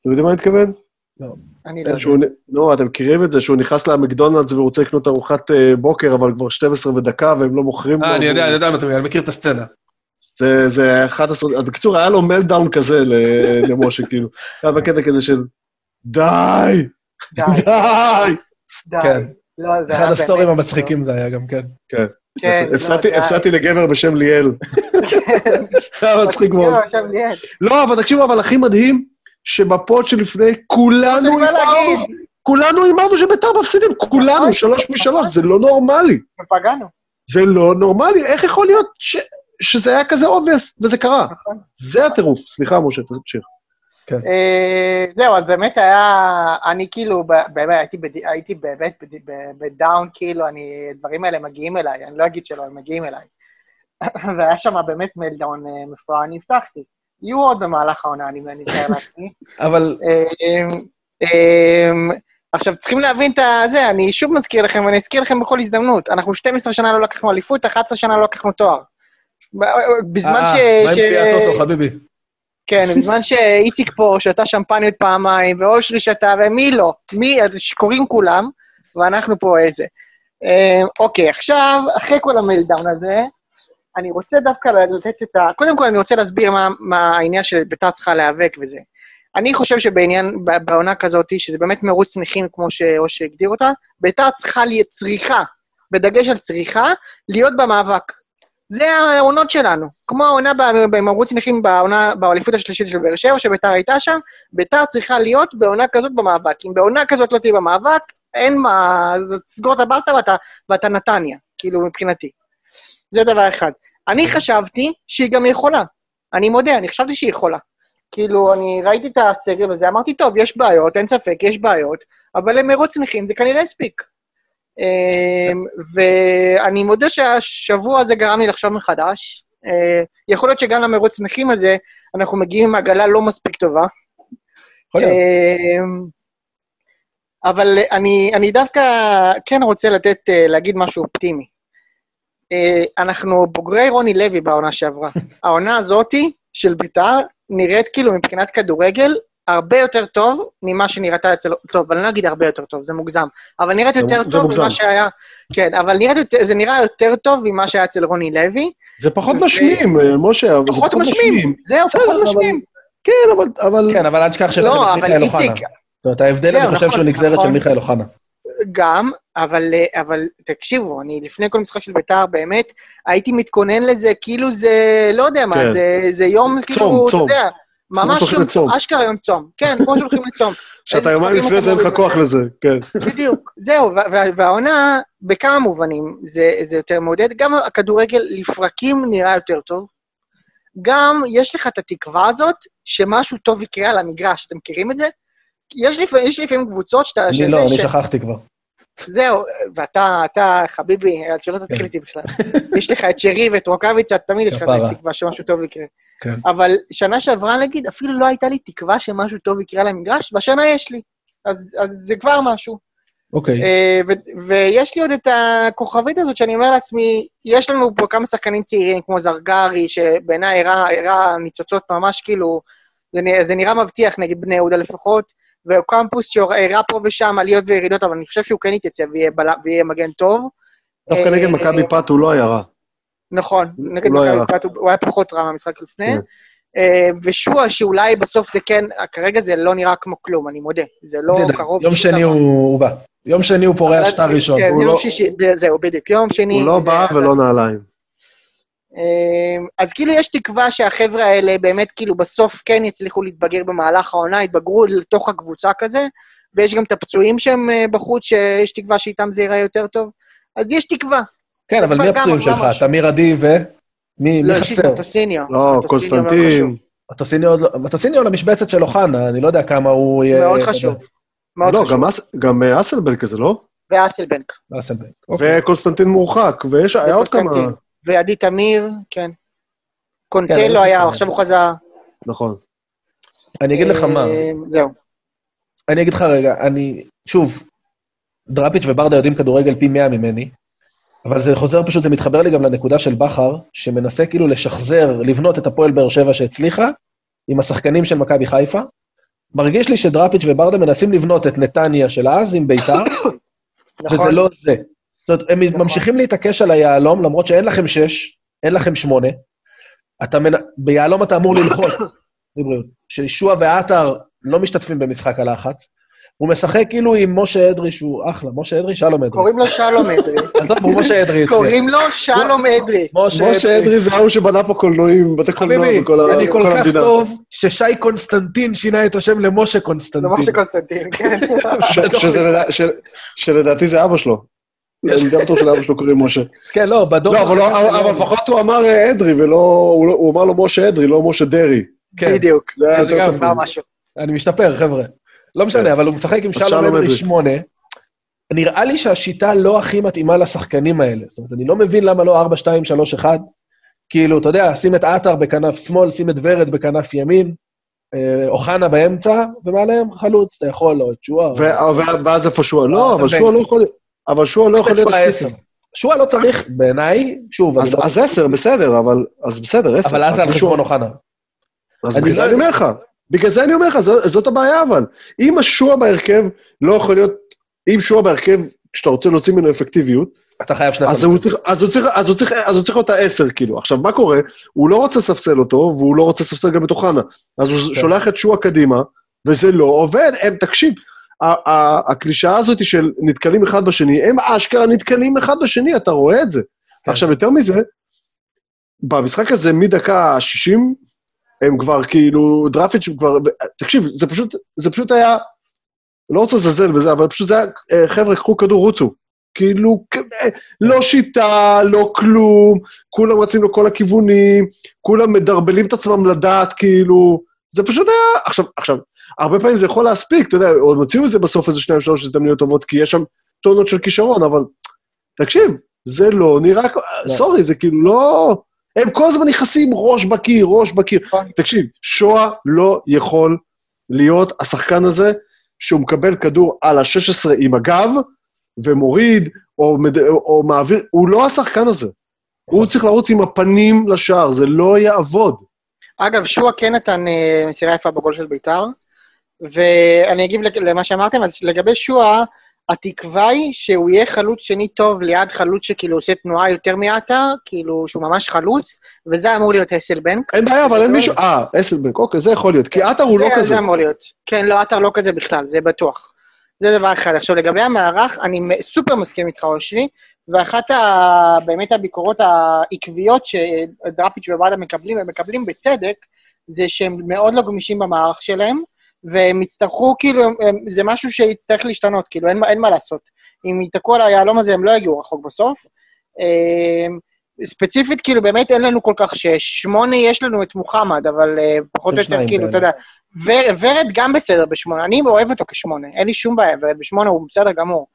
אתם יודעים מה אני מתכוון? לא. אני לא יודע. נו, אתם מכירים את זה, שהוא נכנס למקדונלדס ורוצה לקנות ארוחת אה, בוקר, אבל כבר 12 ודקה והם לא מוכרים לו. אה, אני יודע, אני יודע מה אתה אומר, אני מכיר את הסצנה. זה, זה 11, בקיצור, היה לו מלדאון כזה למשה, כאילו. היה בקטע כזה של, די, די. כן. לא, אחד הסטורים המצחיקים זה היה גם, כן. כן. כן, לא, הפסדתי לגבר בשם ליאל. כן. זה היה מצחיק מאוד. לא, אבל תקשיבו, אבל הכי מדהים, שב pod שלפני כולנו הימרנו, כולנו הימרנו שביתר מפסידים, כולנו, נכון. שלוש משלוש, זה לא נורמלי. ופגענו. זה לא נורמלי, איך יכול להיות שזה היה כזה obvious, וזה קרה? נכון. זה הטירוף. סליחה, משה, תמשיך. כן. אה, זהו, אז באמת היה, אני כאילו, באמת. הייתי באמת בדאון, כאילו, אני, הדברים האלה מגיעים אליי, אני לא אגיד שלא, הם מגיעים אליי. והיה שם באמת מלדאון אה, מפואר, אני הבטחתי. יהיו עוד במהלך העונה, אני מתאר לעצמי. אבל... אה, עכשיו, צריכים להבין את זה, אני שוב מזכיר לכם, ואני אזכיר לכם בכל הזדמנות. אנחנו 12 שנה לא לקחנו אליפות, 11 שנה לא לקחנו תואר. בזמן ש... מה עם קביעת אוטו, חביבי? כן, בזמן שאיציק פה שתה שמפניות פעמיים, ואושרי שתה, ומי לא? מי? שקוראים כולם, ואנחנו פה איזה. אה, אוקיי, עכשיו, אחרי כל המלדאון הזה, אני רוצה דווקא לתת את ה... קודם כל, אני רוצה להסביר מה, מה העניין של ביתר צריכה להיאבק וזה. אני חושב שבעניין, בעונה כזאת, שזה באמת מרוץ נכים, כמו שאושרי הגדיר אותה, ביתר צריכה, צריכה, בדגש על צריכה, להיות במאבק. זה העונות שלנו. כמו העונה במרוץ נכים בעונה, באליפות השלישית של באר שבע, שביתר הייתה שם, ביתר צריכה להיות בעונה כזאת במאבק. אם בעונה כזאת לא תהיה במאבק, אין מה, אז תסגור את הבסטה ואתה, ואתה נתניה, כאילו, מבחינתי. זה דבר אחד. אני חשבתי שהיא גם יכולה. אני מודה, אני חשבתי שהיא יכולה. כאילו, אני ראיתי את הסגל וזה, אמרתי, טוב, יש בעיות, אין ספק, יש בעיות, אבל למרוץ נכים זה כנראה הספיק. אמ, ואני מודה שהשבוע הזה גרם לי לחשוב מחדש. אה, יכול להיות שגם למרוץ נכים הזה, אנחנו מגיעים עם עגלה לא מספיק טובה. אמ, אבל אני, אני דווקא כן רוצה לתת, אה, להגיד משהו אופטימי. אה, אנחנו בוגרי רוני לוי בעונה שעברה. העונה הזאתי של ביתר נראית כאילו מבחינת כדורגל הרבה יותר טוב ממה שנראתה אצל... טוב, אני לא אגיד הרבה יותר טוב, זה מוגזם. אבל נראית יותר זה טוב מוגזם. ממה שהיה... כן, אבל נראית, זה נראה יותר טוב ממה שהיה אצל רוני לוי. זה פחות ו... משמים, אה, משה, אבל פחות משמים. זהו, פחות משמים. כן, אבל... אבל... כן, אבל אל תשכח שזה לא, מיכאל אוחנה. זאת אומרת, ההבדל, אני חושב, נכון, שהוא נגזרת נכון. של מיכאל אוחנה. גם, אבל, אבל תקשיבו, אני לפני כל משחק של בית"ר, באמת, הייתי מתכונן לזה כאילו זה, לא יודע מה, כן. זה, זה יום, צום, כאילו, צום. אתה יודע, ממש יום צום, אשכרה יום צום. כן, כמו שהולכים לצום. שאתה יומיים לפני זה אין לך כוח לזה, כן. בדיוק, זהו, והעונה, בכמה מובנים זה יותר מעודד. גם הכדורגל לפרקים נראה יותר טוב. גם יש לך את התקווה הזאת שמשהו טוב יקרה על המגרש, אתם מכירים את זה? יש לפעמים קבוצות שאתה... אני לא, אני שכחתי כבר. זהו, ואתה, אתה, חביבי, שלא תתחיל. איתי בכלל. יש לך את שרי ואת רוקאביצה, תמיד יש לך את התקווה שמשהו טוב יקרה. כן. אבל שנה שעברה, נגיד, אפילו לא הייתה לי תקווה שמשהו טוב יקרה למגרש, והשנה יש לי. אז, אז זה כבר משהו. אוקיי. Uh, ויש לי עוד את הכוכבית הזאת, שאני אומר לעצמי, יש לנו פה כמה שחקנים צעירים, כמו זרגרי, שבעיניי הראה ניצוצות ממש כאילו, זה, זה נראה מבטיח נגד בני יהודה לפחות, וקמפוס שהראה פה ושם עליות וירידות, אבל אני חושב שהוא כן יתייצב ויהיה, ויהיה מגן טוב. דווקא נגד אה, מכבי פת הוא לא היה רע. נכון, נגד לא מכבי פת הוא היה פחות רע מהמשחק לפני. כן. אה, ושועה, שאולי בסוף זה כן, כרגע זה לא נראה כמו כלום, אני מודה. זה לא קרוב. יום שני הוא בא. יום שני הוא פורע שטר ראשון. כן, יום לא- שישי, זהו, בדיוק. יום שני... הוא לא בא ולא נעליים. אה, אז כאילו יש תקווה שהחבר'ה האלה באמת כאילו בסוף כן יצליחו להתבגר במהלך העונה, יתבגרו לתוך הקבוצה כזה, ויש גם את הפצועים שהם אה, בחוץ, שיש תקווה שאיתם זה ייראה יותר טוב. אז יש תקווה. כן, אבל מי הפצועים שלך? תמיר עדי ו... מי לא, חסר? לא, מטוסיניו. לא, קונסטנטין. מטוסיניו למשבצת של אוחנה, אני לא יודע כמה הוא יהיה... מאוד חשוב. מאוד לא, חשוב. גם אה, אסלבנק כזה, לא? ואסלבנק. ואסלבנק. אוקיי. וקונסטנטין מורחק, ויש, היה עוד כמה... ועדי תמיר, כן. קונטלו כן, היה, עכשיו הוא חזר. נכון. אני אגיד לך מה. אה, זהו. אני אגיד לך רגע, אני, שוב, דראפיץ' וברדה יודעים כדורגל פי מאה ממני, אבל זה חוזר פשוט, זה מתחבר לי גם לנקודה של בכר, שמנסה כאילו לשחזר, לבנות את הפועל באר שבע שהצליחה, עם השחקנים של מכבי חיפה. מרגיש לי שדראפיץ' וברדה מנסים לבנות את נתניה של אז עם ביתר, וזה נכון. לא זה. זאת אומרת, הם נכון. ממשיכים להתעקש על היהלום, למרות שאין לכם שש, אין לכם שמונה. אתה מנ... ביהלום אתה אמור ללחוץ, לבריאות. שישוע ועטר לא משתתפים במשחק הלחץ. הוא משחק כאילו עם משה אדרי, שהוא אחלה, משה אדרי, שלום אדרי. קוראים לו שלום אדרי. עזוב, הוא משה אדרי אצלי. קוראים לו שלום אדרי. משה אדרי זה ההוא שבנה פה קולנועים, בתי קולנוע בכל ה- אני כל כך המדינה. טוב, ששי קונסטנטין שינה את השם למשה קונסטנטין. לא משה קונסטנטין, כן. שלדעתי זה אבא שלו. אני גם בטוח שלאבא שלו קוראים משה. כן, לא, בדור... לא, אבל לא- לפחות הוא אמר אה, אדרי, ולא... הוא לא- הוא אמר לו משה אדרי, לא משה דרעי. כן, בדיוק. זה גם משהו. אני משתפר, חבר'ה. לא משנה, אבל הוא משחק עם שלום אדרי. שמונה. נראה לי שהשיטה לא הכי מתאימה לשחקנים האלה. זאת אומרת, אני לא מבין למה לא 4, 2, 3, 1. כאילו, אתה יודע, שים את עטר בכנף שמאל, שים את ורד בכנף ימין, אה, אוחנה באמצע, ומעליהם חלוץ, אתה יכול, או את שועה. ואז איפה שועה? אה, לא, זה אבל. שועה לא יכול... אבל שועה לא יכול להיות השפיצר. שועה לא צריך, בעיניי, שוב, אז לא- אז עשר, בסדר, אבל... אז בסדר, עשר. אבל אז זה על חשבון אוחנה. אז בגלל זה לא אני אומר לך. בגלל זה אני אומר לך, זאת הבעיה אבל. אם השועה בהרכב לא יכול להיות... אם שועה בהרכב, כשאתה רוצה להוציא ממנו אפקטיביות, אתה חייב שני צריך, אז הוא צריך, אז הוא צריך, אז הוא צריך להיות העשר, כאילו. עכשיו, מה קורה? הוא לא רוצה לספסל אותו, והוא לא רוצה לספסל גם את אוחנה. אז הוא כן. שולח את שועה קדימה, וזה לא עובד. הם, תקשיב, הקלישאה הזאת של נתקלים אחד בשני, הם אשכרה נתקלים אחד בשני, אתה רואה את זה. כן. עכשיו, יותר מזה, במשחק הזה מדקה 60, הם כבר כאילו, דראפיץ' כבר, תקשיב, זה פשוט, זה פשוט היה, לא רוצה לזלזל בזה, אבל פשוט זה היה, אה, חבר'ה, קחו כדור, רוצו. כאילו, אה, לא שיטה, לא כלום, כולם רצים לכל הכיוונים, כולם מדרבלים את עצמם לדעת, כאילו, זה פשוט היה, עכשיו, עכשיו, הרבה פעמים זה יכול להספיק, אתה יודע, עוד מוציאו את זה בסוף איזה שניים, שלוש הזדמנויות טובות, כי יש שם טונות של כישרון, אבל תקשיב, זה לא נראה, לא. סורי, זה כאילו לא... הם כל הזמן נכנסים ראש בקיר, ראש בקיר. נכון. תקשיב, שואה לא יכול להיות השחקן הזה שהוא מקבל כדור על ה-16 עם הגב, ומוריד, או, מד... או מעביר, הוא לא השחקן הזה. הוא צריך לרוץ עם הפנים לשער, זה לא יעבוד. אגב, שועה כן נתן אה, מסירה יפה בגול של ביתר, ואני אגיב למה שאמרתם, אז לגבי שועה, התקווה היא שהוא יהיה חלוץ שני טוב ליד חלוץ שכאילו עושה תנועה יותר מעטר, כאילו שהוא ממש חלוץ, וזה אמור להיות אסלבנק. אין בעיה, אבל אין מישהו... אה, אסלבנק, אוקיי, זה יכול להיות. כי עטר הוא לא זה- כזה. זה אמור להיות. כן, לא, עטר לא כזה בכלל, זה בטוח. זה דבר אחד. עכשיו, לגבי המערך, אני סופר מסכים איתך, אושרי, ואחת ה... באמת הביקורות העקביות שדראפיץ' וברדה מקבלים, הם מקבלים בצדק, זה שהם מאוד לא גמישים במערך שלהם, והם יצטרכו, כאילו, הם, זה משהו שיצטרך להשתנות, כאילו, אין, אין מה לעשות. אם ייתקעו על היהלום הזה, הם לא יגיעו רחוק בסוף. אמ, ספציפית, כאילו, באמת אין לנו כל כך שש. שמונה יש לנו את מוחמד, אבל אה, פחות או יותר, כאילו, אתה. יודע, ור- ורד גם בסדר בשמונה, אני אוהב אותו כשמונה, אין לי שום בעיה, ורד בשמונה הוא בסדר גמור.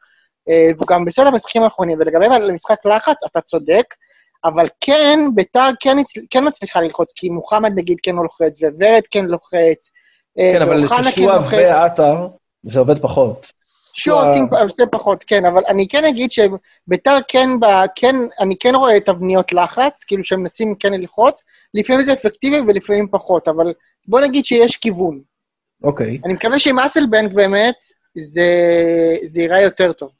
אה, והוא גם בסדר במשחקים האחרונים, ולגבי למשחק לחץ, אתה צודק, אבל כן, ביתר כן, כן מצליחה ללחוץ, כי מוחמד נגיד כן לא לוחץ, וורד כן לוחץ, כן, אבל ואוחנה כן. ועטר, זה עובד פחות. שועה עושים עושה פחות, כן, אבל אני כן אגיד שביתר כן, כן, אני כן רואה תבניות לחץ, כאילו שהם מנסים כן ללחוץ, לפעמים זה אפקטיבי ולפעמים פחות, אבל בוא נגיד שיש כיוון. אוקיי. אני מקווה שעם אסלבנק באמת, זה, זה ייראה יותר טוב.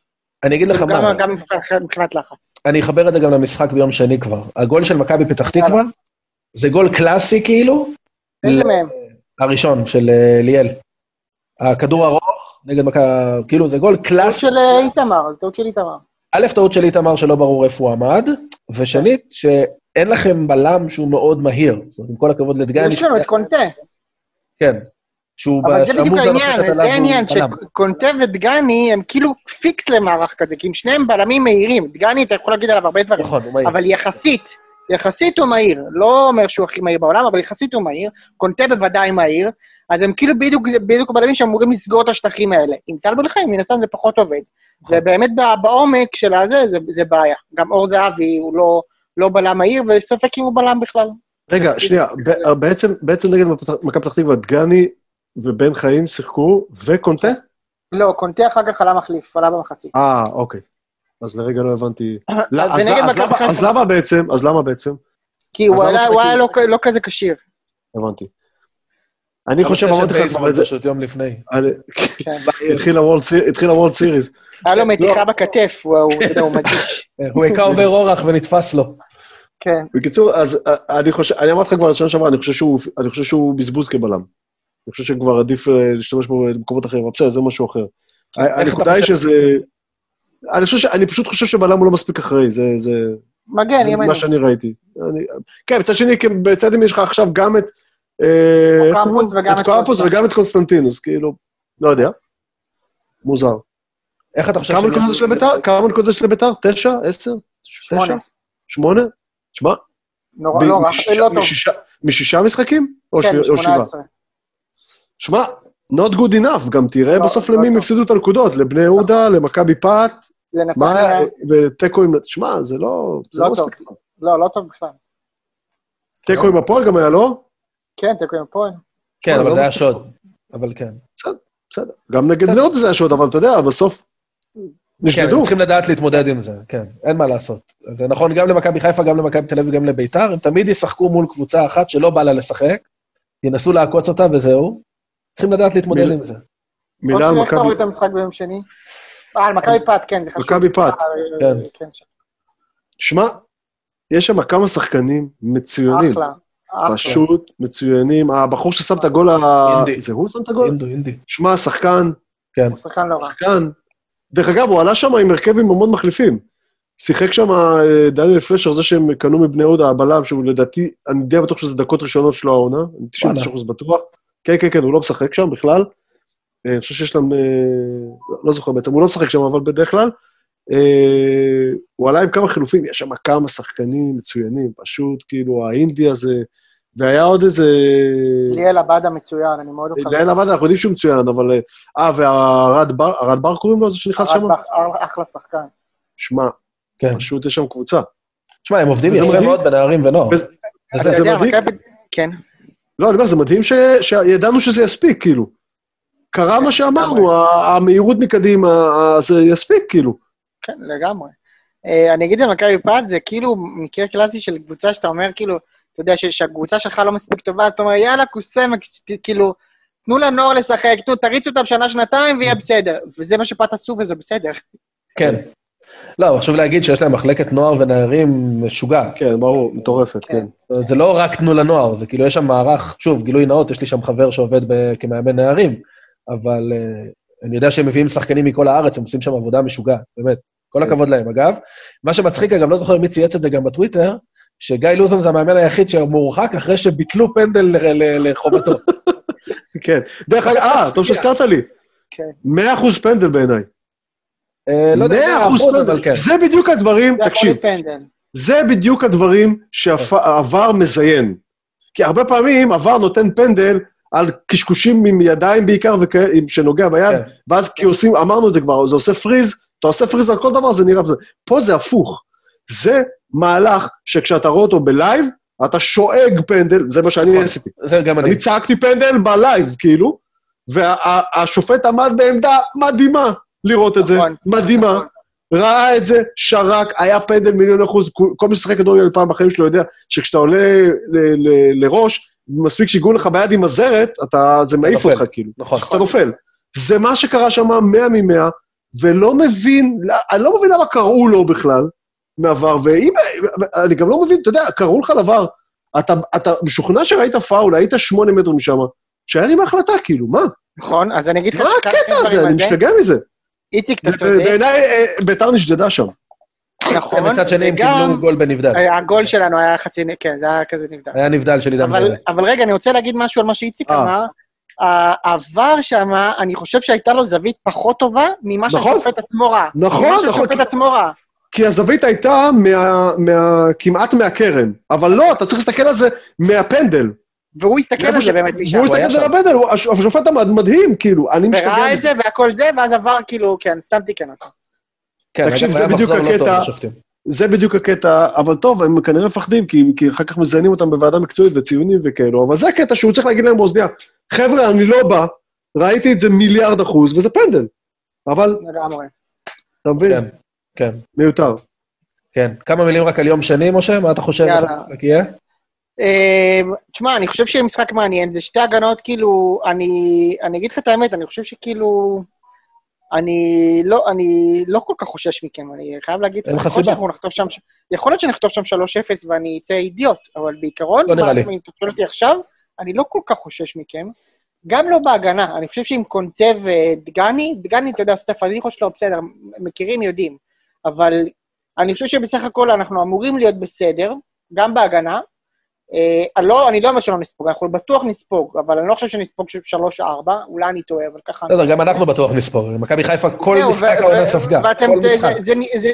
אני אגיד לך מה, גם מבחינת- לחץ. אני אחבר את זה גם למשחק ביום שני כבר. הגול של מכבי פתח תקווה, זה גול קלאסי כאילו, איזה מהם? הראשון של אה, ליאל. הכדור ארוך נגד מכבי, כאילו זה גול טעות קלאסי. של אה, איתמר, טעות של איתמר. א', טעות של איתמר שלא ברור איפה הוא עמד, ושנית, שאין לכם בלם שהוא מאוד מהיר. זאת אומרת, עם כל הכבוד לדגני, יש לנו את קונטה, כן. שהוא אבל זה בדיוק העניין, זה העניין. שקונטה ודגני הם כאילו פיקס למערך כזה, כי הם שניהם בלמים מהירים. דגני, אתה יכול להגיד עליו הרבה דברים, נכון, הוא מהיר. אבל יחסית, יחסית הוא מהיר. לא אומר שהוא הכי מהיר בעולם, אבל יחסית הוא מהיר. קונטה בוודאי מהיר, אז הם כאילו בדיוק, בדיוק בלמים שאמורים לסגור את השטחים האלה. עם טל בן-חיים, מן הסתם זה פחות עובד. נכון. ובאמת בעומק של הזה, זה, זה בעיה. גם אור זהבי הוא לא, לא בלם מהיר, וספק אם הוא בלם בכלל. רגע, שנייה, בעצם, בעצם נגד מכבי פתח תקווה, דגני ובן חיים שיחקו, וקונטה? לא, קונטה אחר כך עלה מחליף, עלה במחצית. אה, אוקיי. אז לרגע לא הבנתי. אז למה בעצם? אז למה בעצם? כי הוא היה לא, לא כזה כשיר. הבנתי. אני חושב, אמרתי לך כבר את זה. פשוט יום לפני. כן. התחיל הוולד סיריס. היה לו מתיחה בכתף, הוא מגיש. הוא היכה עובר אורח ונתפס לו. כן. בקיצור, אז אני חושב, אני אמרתי לך כבר בשנה שעברה, אני חושב שהוא בזבוז כבלם. אני חושב שכבר עדיף להשתמש בו במקומות אחרים, אבל בסדר, זה משהו אחר. הנקודה היא שזה... אני חושב ש... אני פשוט חושב שבלם הוא לא מספיק אחראי, זה... זה... מגן, ימני. מה שאני ראיתי. אני... כן, מצד שני, בצד ימין יש לך עכשיו גם את... קמפוס וגם את קמפוס וגם את קונסטנטינוס, כאילו, לא יודע. מוזר. איך אתה חושב לביתר? כמה נקודות יש לביתר? תשע? עשר? שמונה. שמונה? שמע. נורא, לא רע, לא טוב. משישה משחקים? כן, שמונה עשרה. שמע, not good enough, גם תראה לא, בסוף למי הם לא הפסידו את הנקודות, לבני יהודה, למכבי פת, לנתניה. ותיקו עם... שמע, זה לא... לא טוב. לא, לא טוב בכלל. תיקו עם הפועל גם היה, לא? כן, תיקו עם הפועל. כן, אבל זה היה שוד. אבל כן. בסדר, בסדר. גם נגד יהודה זה היה שוד, אבל אתה יודע, בסוף נשדדו. כן, צריכים לדעת להתמודד עם זה, כן, אין מה לעשות. זה נכון גם למכבי חיפה, גם למכבי תל אביב וגם לביתר, הם תמיד ישחקו מול קבוצה אחת שלא בא לה לשחק, ינסו לעקוץ אותה וזהו, צריכים לדעת להתמודד עם זה. מילה על מכבי... איך אתה רואה את המשחק ביום שני? אה, על מכבי פת, כן, זה חשוב. מכבי פת. כן. כן שמע, יש שם כמה שחקנים מצוינים. אחלה. פשוט מצוינים. הבחור ששם את הגול ה... אינדי. זה הוא שם את הגול? אינדו, אינדי. שמע, שחקן. כן. הוא שחקן לא רע. שחקן. דרך אגב, הוא עלה שם עם הרכב עם המון מחליפים. שיחק שם אה, דניאל פלשר, זה שהם קנו מבני יהודה, הבלם, שהוא לדעתי, אני די בטוח שזה דקות ראשונות שלו העונה, אני 99% בטוח. כן, כן, כן, הוא לא משחק שם בכלל. אה, אני חושב שיש להם, אה, לא זוכר בעצם, הוא לא משחק שם, אבל בדרך כלל. אה, הוא עלה עם כמה חילופים, יש שם כמה שחקנים מצוינים, פשוט כאילו האינדי הזה, והיה עוד איזה... ליאל עבדה מצוין, אני מאוד אוהב. ליאל עבדה, אנחנו יודעים שהוא מצוין, אבל... אה, והרד בר, הרד בר קוראים לו, זה שנכנס שם? אחלה שחקן. שמע, כן. פשוט יש שם קבוצה. שמע, הם עובדים יפה מאוד בנערים ונוער. זה מדהים. כן. לא, אני אומר, זה מדהים שידענו שזה יספיק, כאילו. קרה מה שאמרנו, המהירות מקדימה, זה יספיק, כאילו. כן, לגמרי. אה, אני אגיד למכבי פת, זה כאילו מקרה קלאסי של קבוצה שאתה אומר, כאילו, אתה יודע, שהקבוצה שלך לא מספיק טובה, אז אתה אומר, יאללה, קוסם, כאילו, תנו לנוער לשחק, תריצו אותם שנה-שנתיים ויהיה בסדר. וזה מה שפת עשו וזה בסדר. כן. לא, חשוב להגיד שיש להם מחלקת נוער ונערים משוגעת. כן, ברור, מטורפת, כן. כן. זה לא רק תנו לנוער, זה כאילו, יש שם מערך, שוב, גילוי נאות, יש לי שם חבר שעובד כמאמן נערים, אבל uh, אני יודע שהם מביאים שחקנים מכל הארץ, הם עושים שם עבודה משוגעת, באמת. כל כן. הכבוד להם, אגב. מה שמצחיק, אגב, לא זוכר מי צייץ את זה גם בטוויטר, שגיא לוזון זה המאמן היחיד שמורחק אחרי שביטלו פנדל לחובתו. כן. דרך אגב, אה, טוב שהזכרת לי. כן. 100% פנדל בעיניי. אה, לא יודע, אחוז, אבל כן. זה בדיוק הדברים, תקשיב, זה בדיוק הדברים שה VAR מזיין. כי הרבה פעמים ה VAR נותן פנדל על קשקושים עם ידיים בעיקר, שנוגע ביד, כן. ואז כי עושים, אמרנו את זה כבר, זה עושה freeze, אתה עושה freeze על כל דבר, זה נראה... פה זה הפוך. זה מהלך שכשאתה רואה אותו ב live, אתה שואג פנדל, זה מה שאני נכון. עשיתי. זה גם אני. אני צעקתי פנדל ב live, כאילו, והשופט עמד בעמדה מדהימה. לראות את זה, נכון, מדהימה. נכון. ראה את זה, שרק, היה פנדל מיליון אחוז, כל מי ששחק כדורגל פעם בחיים שלו יודע שכשאתה עולה לראש, מספיק שיגעו לך ביד עם הזרת, אתה, זה מעיף אותך כאילו. נכון. אתה נופל. זה מה שקרה שם מאה ממאה, ולא מבין, אני לא מבין למה קראו לו בכלל מעבר, ואם, אני גם לא מבין, אתה יודע, קראו לך דבר, אתה, אתה משוכנע שראית פאול, היית שמונה מטר משם, שהיה לי מהחלטה, כאילו, מה? נכון, אז אני אגיד לך שכאן... מה הקטע הזה? אני משתגע מזה. איציק, אתה צודק. בעיניי אה, ביתר נשדדה שם. נכון, ומצד שני הם קיבלו גול בנבדל. הגול שלנו היה חצי, כן, זה היה כזה נבדל. היה נבדל של עידן אבל, אבל רגע, אני רוצה להגיד משהו על מה שאיציק אה. אמר. העבר שם, אני חושב שהייתה לו זווית פחות טובה ממה נכון. שהשופט עצמו ראה. נכון, נכון. ממה שהשופט עצמו ראה. כי הזווית הייתה כמעט מהקרן, אבל לא, אתה צריך להסתכל על זה מהפנדל. והוא הסתכל על זה באמת משם. והוא הסתכל על זה בפנדל, השופט מדהים, כאילו, אני משתגע. וראה את זה והכל זה, ואז עבר, כאילו, כן, סתם תיקן אותו. כן, תקשיב, זה בדיוק לא הקטע, זה בדיוק הקטע, אבל טוב, הם כנראה מפחדים, כי, כי אחר כך מזיינים אותם בוועדה מקצועית וציונים וכאלו, אבל זה הקטע שהוא צריך להגיד להם באוזניה, חבר'ה, אני לא בא, ראיתי את זה מיליארד אחוז, וזה פנדל. אבל... לגמרי. אתה מבין? כן, כן. מיותר. כן. כמה מילים רק על יום שני, משה? מה אתה חושב יאללה. יהיה? אמ, תשמע, אני חושב שיהיה משחק מעניין. זה שתי הגנות, כאילו, אני, אני אגיד לך את האמת, אני חושב שכאילו... אני לא, אני לא כל כך חושש מכם, אני חייב להגיד, אין לך יכול להיות סיבה. שם, יכול להיות שנכתוב שם 3-0 ואני אצא אידיוט, אבל בעיקרון, לא נראה לי. אם אתה שואל אותי עכשיו, אני לא כל כך חושש מכם. גם לא בהגנה, אני חושב שעם קונטה ודגני, דגני, אתה יודע, את הפדיחות שלו, בסדר, מכירים, יודעים. אבל אני חושב שבסך הכל אנחנו אמורים להיות בסדר, גם בהגנה. אה, אני לא, אני לא אומר שלא נספוג, אנחנו בטוח נספוג, אבל אני לא חושב שנספוג של 3-4, אולי אני טועה, אבל ככה... בסדר, גם אנחנו בטוח נספור. מכבי חיפה כל משחק העונה ספגה. כל משחק.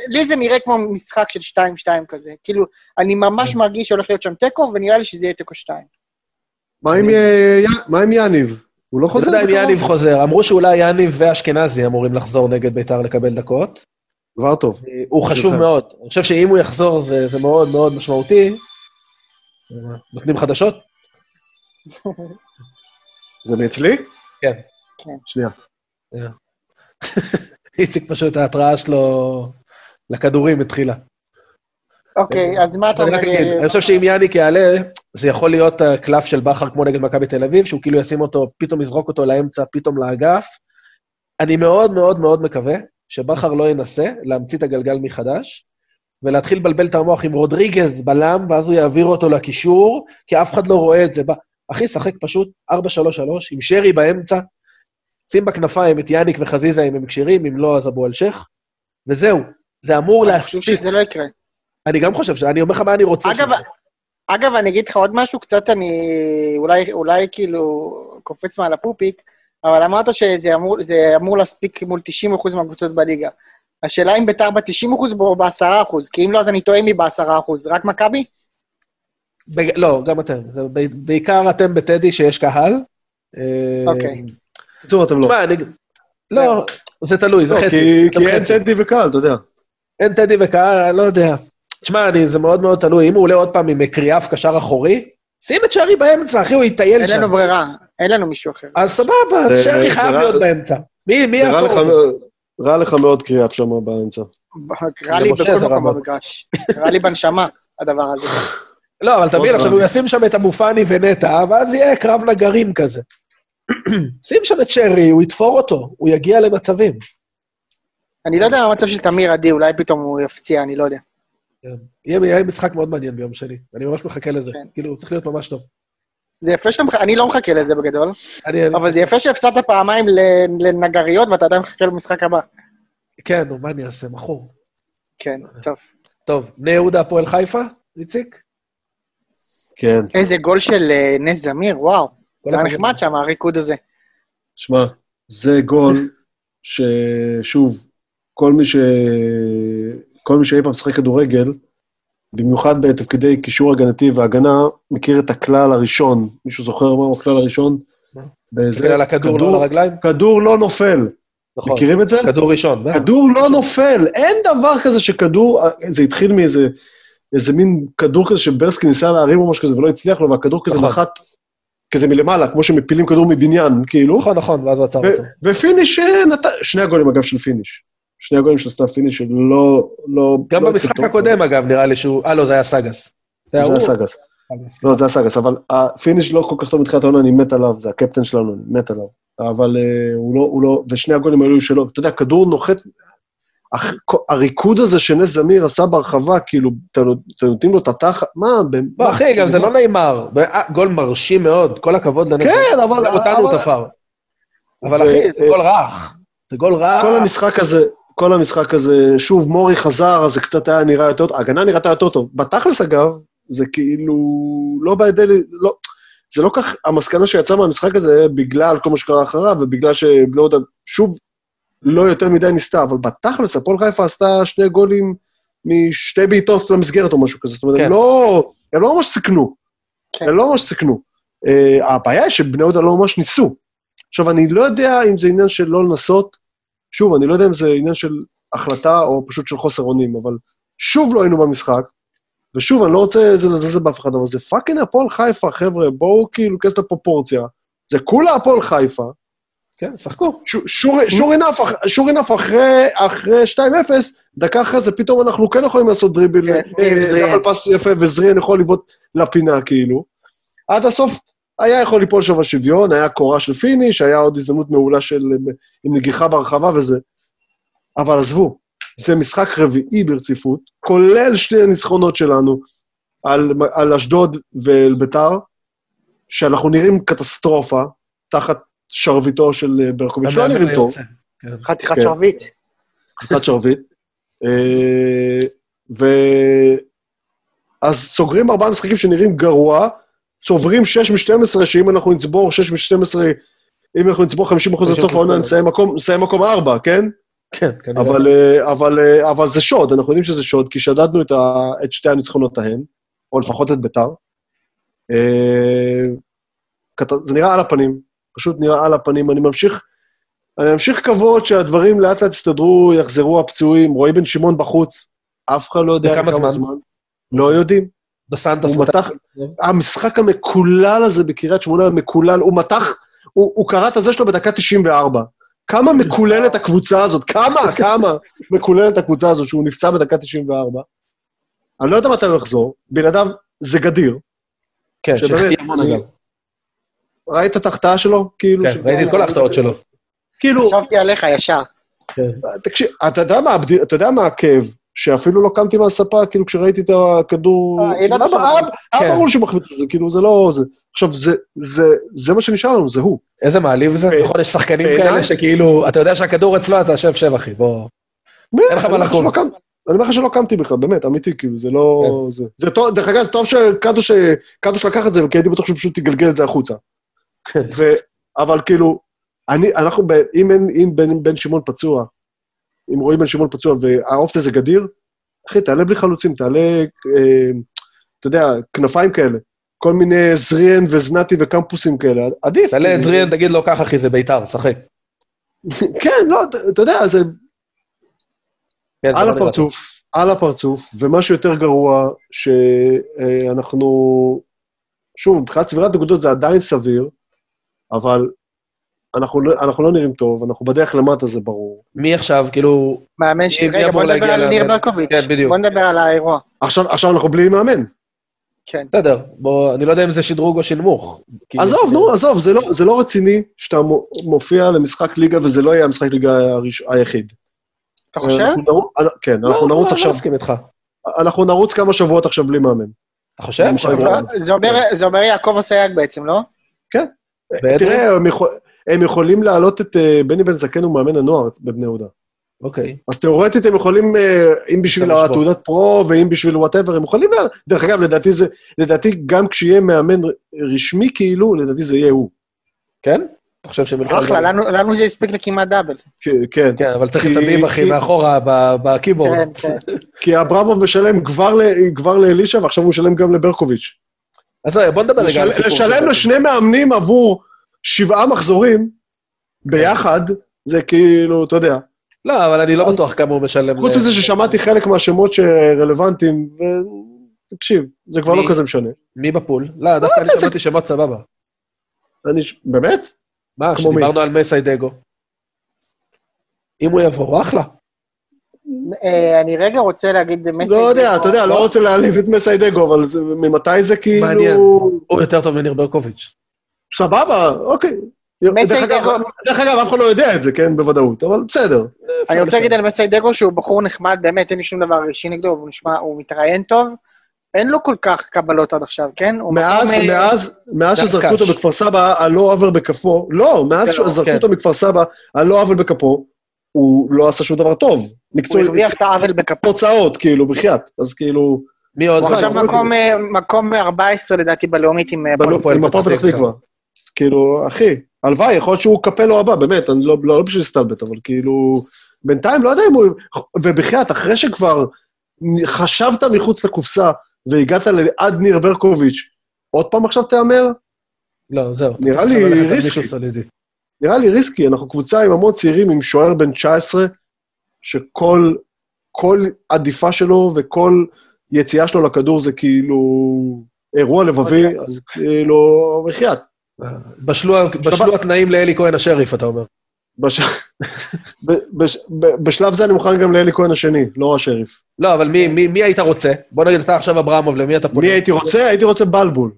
לי זה נראה כמו משחק של 2-2 כזה. כאילו, אני ממש מרגיש שהולך להיות שם תיקו, ונראה לי שזה יהיה תיקו 2. מה עם, יניב? הוא לא אני חוזר? לא יודע אם? יניב חוזר. אמרו שאולי יניב ואשכנזי אמורים לחזור נגד ביתר לקבל דקות. כבר טוב. אה, הוא חשוב. מאוד. אני חושב שאם הוא יחזור זה זה מאוד מאוד משמעותי. אה, נותנים חדשות? זה מאצלי? כן. כן. שנייה. איציק פשוט, ההתראה שלו לכדורים התחילה. אוקיי, אז מה אתה אני אומר? אגיד, אני חושב שאם יאניק יעלה, זה יכול להיות הקלף של בכר כמו נגד מכבי תל אביב, שהוא כאילו ישים אותו, פתאום יזרוק אותו לאמצע, פתאום לאגף. אני מאוד מאוד מאוד מקווה שבכר לא ינסה להמציא את הגלגל מחדש, ולהתחיל לבלבל את המוח עם רודריגז בלם, ואז הוא יעביר אותו לקישור, כי אף אחד לא רואה את זה. אחי, שחק פשוט 4-3-3, עם שרי באמצע, שים בכנפיים את יאניק וחזיזה אם הם כשירים, אם לא, אז אבו אלשיך, וזהו. זה אמור אני חושב להספיק. שזה לא יקרה. אני גם חושב, ש- אני אומר לך מה אני רוצה. אגב, שזה- אגב, אני אגיד לך עוד משהו, קצת אני אולי, אולי כאילו קופץ מעל הפופיק, אבל אמרת שזה אמור, אמור להספיק מול 90% מהקבוצות בליגה. השאלה אם ביתר ב-90% או ב-10%, כי אם לא, אז אני טועה מי ב-10%. רק מכבי? בג... לא, גם אתם. ב- בעיקר אתם בטדי שיש קהל. אוקיי. בקיצור, אתם לא. תשמע, אני... לא, זה תלוי, זה לא, חצי. כי אין. טדי וקהל, אתה יודע. אין טדי וקהל, אני לא יודע. תשמע, אני, זה מאוד מאוד תלוי. אם הוא עולה עוד פעם עם קריאף קשר אחורי, שים את שרי באמצע, אחי, הוא יטייל אין שם. לנו ברירה, אין לנו מישהו אחר. אז סבבה, אז שרי חייב להיות באמצע. מי יעצור אותו? רע לך מאוד קריאף שם באמצע. קרא לי בכל מקום. במגרש. קרא לי בנשמה, הדבר הזה. לא, אבל תבין, עכשיו רע. הוא ישים שם את אבו פאני ונטע, ואז יהיה קרב נגרים כזה. שים שם את שרי, הוא יתפור אותו, הוא יגיע למצבים. אני לא יודע מה המצב של תמיר עדי, אולי פתאום הוא יפציע, אני לא יודע. כן. יהיה יהיה משחק מאוד מעניין ביום שני. אני ממש מחכה לזה. כן. כאילו, הוא צריך להיות ממש טוב. זה יפה שאתה מחכה, אני לא מחכה לזה בגדול, אני... אבל זה יפה שהפסדת פעמיים לנגריות ואתה עדיין מחכה למשחק הבא. כן, נו, מה אני אעשה? מכור. כן, טוב. טוב, בני יהודה, הפועל חיפה? איציק? כן. איזה גול של אה, נס זמיר, וואו. כל היה. נחמד שם, הריקוד הזה. שמע, זה גול ששוב, כל מי ש... כל מי שאי פעם משחק כדורגל, במיוחד בתפקידי קישור הגנתי והגנה, מכיר את הכלל הראשון. מישהו זוכר מהו הכלל הראשון? תסתכל על הכדור, לא על הרגליים? כדור לא נופל. נכון. מכירים את זה? כדור ראשון. בטח. כדור לא נופל, אין דבר כזה שכדור, זה התחיל מאיזה איזה מין כדור כזה שברסקי ניסה להרים או משהו כזה ולא הצליח לו, והכדור כזה נכון. נחת כזה מלמעלה, כמו שמפילים כדור מבניין, כאילו. נכון, נכון, ואז הוא עצר אותו. ופיניש אה, שני הגולים אגב של פיניש. שני הגולים של סתיו פיניש שלא... לא, גם לא במשחק הצליחו. הקודם, אגב, נראה לי שהוא... אה, לא, זה היה סגס. זה היה? סגס. סגס. לא, זה היה סגס, אבל הפיניש לא כל כך טוב מתחילת העונה, אני מת עליו, זה הקפטן שלנו, אני מת עליו. אבל אה, הוא לא, הוא לא, ושני הגולים היו שלו. אתה יודע, כדור נוחת, הח- הריקוד הזה שנס זמיר עשה ברחבה, כאילו, אתם נותנים לו את התחת, מה, ב- בוא, מה, אחי, גם זה לא. אה, גול מרשים מאוד, כל הכבוד לנס. כן, אבל... אותנו הוא תפר. אבל אחי, זה אה, גול רך. זה גול רך. כל המשחק הזה, כל המשחק הזה, שוב, מורי חזר, אז זה קצת היה נראה יותר טוב, ההגנה נראתה יותר טוב. בתכלס, אגב, זה כאילו לא בידי, לא, זה לא כך, המסקנה שיצאה מהמשחק הזה, בגלל כל מה שקרה אחריו, ובגלל שבני יהודה, שוב, לא יותר מדי ניסתה, אבל בתכלס, הפועל חיפה עשתה שני גולים משתי בעיטות למסגרת או משהו כזה. זאת אומרת, כן. הם לא, הם לא ממש סיכנו. כן. הם לא ממש סיכנו. אה, הבעיה היא שבני יהודה לא ממש ניסו. עכשיו, אני לא יודע אם זה עניין של לא לנסות, שוב, אני לא יודע אם זה עניין של החלטה או פשוט של חוסר אונים, אבל שוב לא היינו במשחק, ושוב, אני לא רוצה לזלזל באף אחד, אבל זה fucking הפועל חיפה, חבר'ה, בואו כאילו, כנס את הפרופורציה. זה כולה הפועל חיפה. כן, שחקו. sure enough אחרי 2-0, דקה אחרי זה פתאום אנחנו כן יכולים לעשות דריבל, כן, אה, פס יפה, וזריאן יכול לבעוט לפינה כאילו. עד הסוף היה יכול ליפול שם השוויון, היה קורה של פיניש, היה עוד הזדמנות מעולה של, עם נגיחה ברחבה וזה. אבל עזבו, זה משחק רביעי ברציפות, כולל שני הניצחונות שלנו על, על אשדוד ואל ביתר, שאנחנו נראים קטסטרופה, תחת שרביטו של אה, ברקוביץ', לא נראים טוב. כן. חתיכת שרביט. חתיכת שרביט. אה, ו... אז סוגרים ארבעה משחקים שנראים גרוע, צוברים 6 מ-12, שאם אנחנו נצבור 6 מ-12, אם אנחנו נצבור 50 אחוז לסוף העונה, נסיים מקום 4, כן? כן, כנראה. אבל, אה, אבל, אבל זה שוד, אנחנו יודעים שזה שוד, כי שדדנו את, ה, את שתי הניצחונות ההן, או לפחות את ביתר. זה נראה על הפנים, פשוט נראה על הפנים. אני ממשיך, אני ממשיך לקוות שהדברים לאט לאט יסתדרו, יחזרו הפצועים. רועי בן שמעון בחוץ, אף אחד לא יודע כמה זמן. זמן. לא יודעים. דוסנטוס. הוא מתח, המשחק המקולל הזה בקריית שמונה, מקולל, הוא מתח, הוא, הוא קרא את הזה שלו בדקה 94. כמה מקוללת הקבוצה הזאת, כמה, כמה מקוללת הקבוצה הזאת שהוא נפצע בדקה 94. אני לא יודע מתי הוא יחזור, בלעדיו זה גדיר. כן, שהחטיא המון אגב. ראית את ההחטאה שלו? כאילו... כן, ראיתי את כל ההחטאות שלו. כאילו... חשבתי עליך ישר. כן. תקשיב, אתה יודע מה הכאב? שאפילו לא קמתי מהספה, כאילו, כשראיתי את הכדור... אה, ידעת שם. היה ברור שהוא מחמיץ את זה, כאילו, זה לא... זה. עכשיו, זה מה שנשאר לנו, זה הוא. איזה מעליב זה? נכון, יש שחקנים כאלה שכאילו, אתה יודע שהכדור אצלו, אתה יושב שב, אחי, בוא... אין לך מה לקום. אני אומר לך שלא קמתי בכלל, באמת, אמיתי, כאילו, זה לא... כן. זה, זה טוב, דרך אגב, טוב שקדוש לקח את זה, כי הייתי בטוח שהוא פשוט יגלגל את זה החוצה. כן. ו, אבל כאילו, אני, אנחנו, ב, אם, אין, אם בן, בן שמעון פצוע, אם רואים בן שמעון פצוע והאופציה זה גדיר, אחי, תעלה בלי חלוצים, תעלה, אה, אתה יודע, כנפיים כאלה. כל מיני זריאן וזנתי וקמפוסים כאלה, עדיף. תעלה את. זריאן, תגיד לו ככה, אחי, זה ביתר, שחק. כן, לא, אתה יודע, זה... כן, על הפרצוף, על הפרצוף, ומה שיותר גרוע, שאנחנו... שוב, מבחינת סבירת נקודות זה עדיין סביר, אבל אנחנו, לא, אנחנו לא נראים טוב, אנחנו בדרך למטה, זה ברור. מי עכשיו, כאילו... מאמן ש... רגע, בוא נדבר על ניר ברקוביץ'. כן, בדיוק. בוא נדבר על האירוע. עכשיו, עכשיו אנחנו בלי מאמן. כן. בסדר, בוא, אני לא יודע אם זה שדרוג או שנמוך. עזוב, נו, עזוב, זה לא, זה לא רציני שאתה מופיע למשחק ליגה וזה לא יהיה המשחק ליגה הראש, היחיד. אתה חושב? כן, אנחנו לא, נרוץ לא, עכשיו... לא מסכים איתך. אנחנו נרוץ כמה שבועות עכשיו בלי מאמן. אתה חושב? זה אומר יעקב אסייג בעצם, לא? כן. תראה, הם יכולים להעלות את אה, בני בן זקן, הוא מאמן הנוער בבני יהודה. אוקיי. אז תאורטית הם יכולים, אה, אם בשביל התעודת פרו ואם בשביל whatever, הם יכולים, דרך אגב, לדעתי זה, לדעתי גם כשיהיה מאמן רשמי כאילו, לדעתי זה יהיה הוא. כן? אתה חושב שהם ילכו... אחלה, לנו זה הספיק לכמעט דאבל. כן. כן, אבל צריך את הביב, אחי, מאחורה, בקיבורד. כן, כן. כי אברמוב משלם כבר לאלישע, ועכשיו הוא משלם גם לברקוביץ'. אז בוא נדבר רגע על הסיפור. לשלם לשני מאמנים עבור שבעה מחזורים ביחד, זה כאילו, אתה יודע. לא, אבל אני לא בטוח כמה הוא משלם. חוץ מזה ששמעתי חלק מהשמות שרלוונטיים, ותקשיב, זה כבר לא כזה משנה. מי בפול? לא, דווקא אני שמעתי שמות סבבה. אני, באמת? מה, שדיברנו על מסיידגו. אם הוא יבוא, הוא אחלה. אה, אני רגע רוצה להגיד מסיידגו. לא יודע, אתה יודע, לא רוצה להעליב את מסיידגו, אבל ממתי זה כאילו... מעניין, הוא יותר טוב מניר ברקוביץ'. סבבה, אוקיי. דרך אגב, אף אחד לא יודע את זה, כן, בוודאות, אבל בסדר. אני רוצה להגיד על מסיידגו שהוא בחור נחמד, באמת, אין לי שום דבר אישי נגדו, הוא נשמע, הוא מתראיין טוב. אין לו כל כך קבלות עד עכשיו, כן? מאז, מאז, מאז שזרקו אותו בכפר סבא, על לא עוול בכפו, לא, מאז כן, שזרקו כן. אותו מכפר סבא, על לא עוול בכפו, הוא לא עשה שום דבר טוב. הוא הרוויח את העוול בכפו. תוצאות, כאילו, בחייאת. אז כאילו... מי עוד? הוא עכשיו מקום 14, לדעתי, בלאומית עם הפועל פתח תקווה. כאילו, אחי, הלוואי, יכול להיות שהוא קפלו הבא, באמת, אני לא, לא, לא בשביל להסתלבט, אבל כאילו, בינתיים לא יודע אם הוא... ובחייאת, אחרי שכבר חשבת מחוץ לקופסה והגעת עד ניר ברקוביץ', עוד פעם עכשיו תהמר? לא, זהו. נראה לי ריסקי. נראה לי ריסקי, אנחנו קבוצה עם המון צעירים, עם שוער בן 19, שכל כל עדיפה שלו וכל יציאה שלו לכדור זה כאילו אירוע לבבי, אוקיי. אז כאילו, בחייאת. בשלו התנאים לאלי כהן השריף, אתה אומר. בשלב זה אני מוכן גם לאלי כהן השני, לא השריף. לא, אבל מי- היית רוצה? בוא נגיד, אתה עכשיו אברמוב, למי אתה פונה? מי הייתי רוצה? הייתי רוצה בלבול.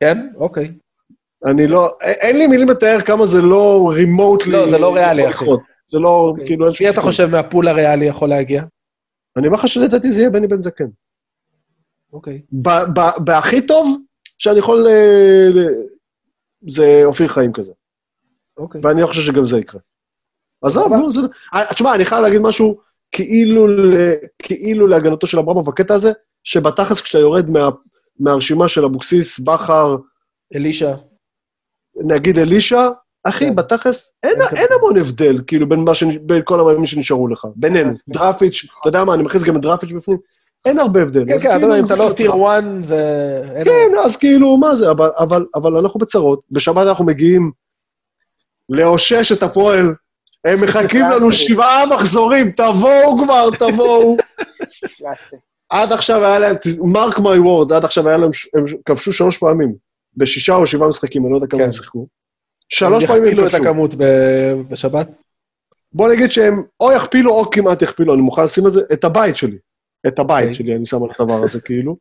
כן? אוקיי. אני לא, אין לי מילים לתאר כמה זה לא רימוטלי. לא, זה לא ריאלי, אחי. זה לא, אוקיי. כאילו, מי אתה. חושב מהפול הריאלי יכול להגיע? אני אומר לך שלדעתי זה יהיה בני בן זקן. אוקיי. בהכי טוב שאני יכול... אה, זה אופיר חיים כזה. אוקיי. ואני לא חושב שגם זה יקרה. עזוב, סבבה. נו, זה... אה, תשמע, אני חייב להגיד משהו כאילו, ל... כאילו להגנתו של אברמוב בקטע הזה, שבתכלס כשאתה יורד מה... מהרשימה של אבוקסיס, בכר, אלישע. נגיד אלישע, אחי, כן. בתכלס, אין, אין אין המון הבדל, כאילו, בין, שנ... בין כל המאמנים שנשארו לך. בינינו, אז. דראפיץ', אתה יודע מה, אני מכניס גם את דראפיץ' בפנים, אין הרבה הבדל. כן, כן, כאילו, אם אתה לא. טיר 1, זה... כן, אז כאילו, מה זה, אבל, אבל, אבל אנחנו בצרות. בשבת אנחנו מגיעים לאושש את הפועל, הם מחכים לנו שבעה מחזורים, תבואו כבר, תבואו. עד עכשיו היה להם, מרק מי וורד, עד עכשיו היה להם, הם כבשו שלוש פעמים, בשישה או שבעה משחקים, אני לא יודע כמה כן. הם שיחקו. שלוש פעמים יכפילו הם את כבשו. הכמות ב- בשבת. בוא נגיד שהם או יכפילו או כמעט יכפילו, אני מוכן לשים את זה, את הבית שלי. את הבית אוקיי. שלי, אני שם על הדבר הזה, כאילו.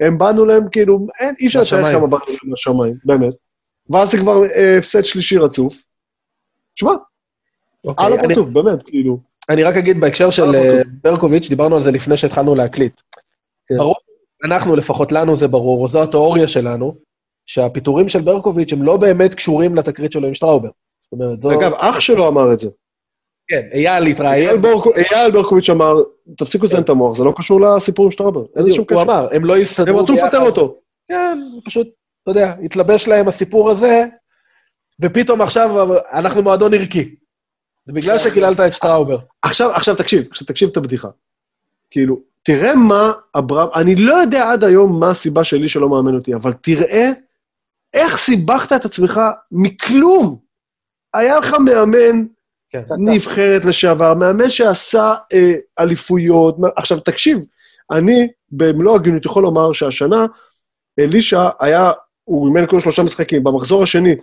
הם באנו להם, כאילו, אין, אי אפשר לתאר. כמה באנו להם מהשמיים, באמת. ואז זה כבר אה, הפסד שלישי רצוף. תשמע, אוקיי, על אני- הפרצוף, באמת, כאילו. אני רק אגיד בהקשר של אה, אוקיי. ברקוביץ', דיברנו על זה לפני שהתחלנו להקליט. כן. ברור, אנחנו, לפחות לנו זה ברור, זו התיאוריה שלנו, שהפיטורים של ברקוביץ' הם לא באמת קשורים לתקרית שלו עם שטראובר. זאת אומרת, זו... אגב, אח שלו אמר את זה. כן, אייל התראיין, אייל ברקוביץ' אמר, תפסיקו לזיין את המוח, זה לא קשור לסיפור עם שטראובר, אין שום הוא קשר. אמר, הם לא הם יסתדרו רצו לפטר אותו. כן, פשוט, אתה יודע, התלבש להם הסיפור הזה, ופתאום עכשיו אנחנו מועדון ערכי. זה בגלל שקיללת את שטראובר. עכשיו, עכשיו תקשיב, עכשיו תקשיב את הבדיחה. כאילו, תראה מה אברהם, אני לא יודע עד היום מה הסיבה שלי שלא מאמן אותי, אבל תראה איך סיבכת את עצמך מכלום. היה לך מאמן. נבחרת לשעבר, מאמן שעשה אה, אליפויות. עכשיו, תקשיב, אני במלוא הגינות יכול לומר שהשנה אלישע היה, הוא אימן כל שלושה משחקים. במחזור השני,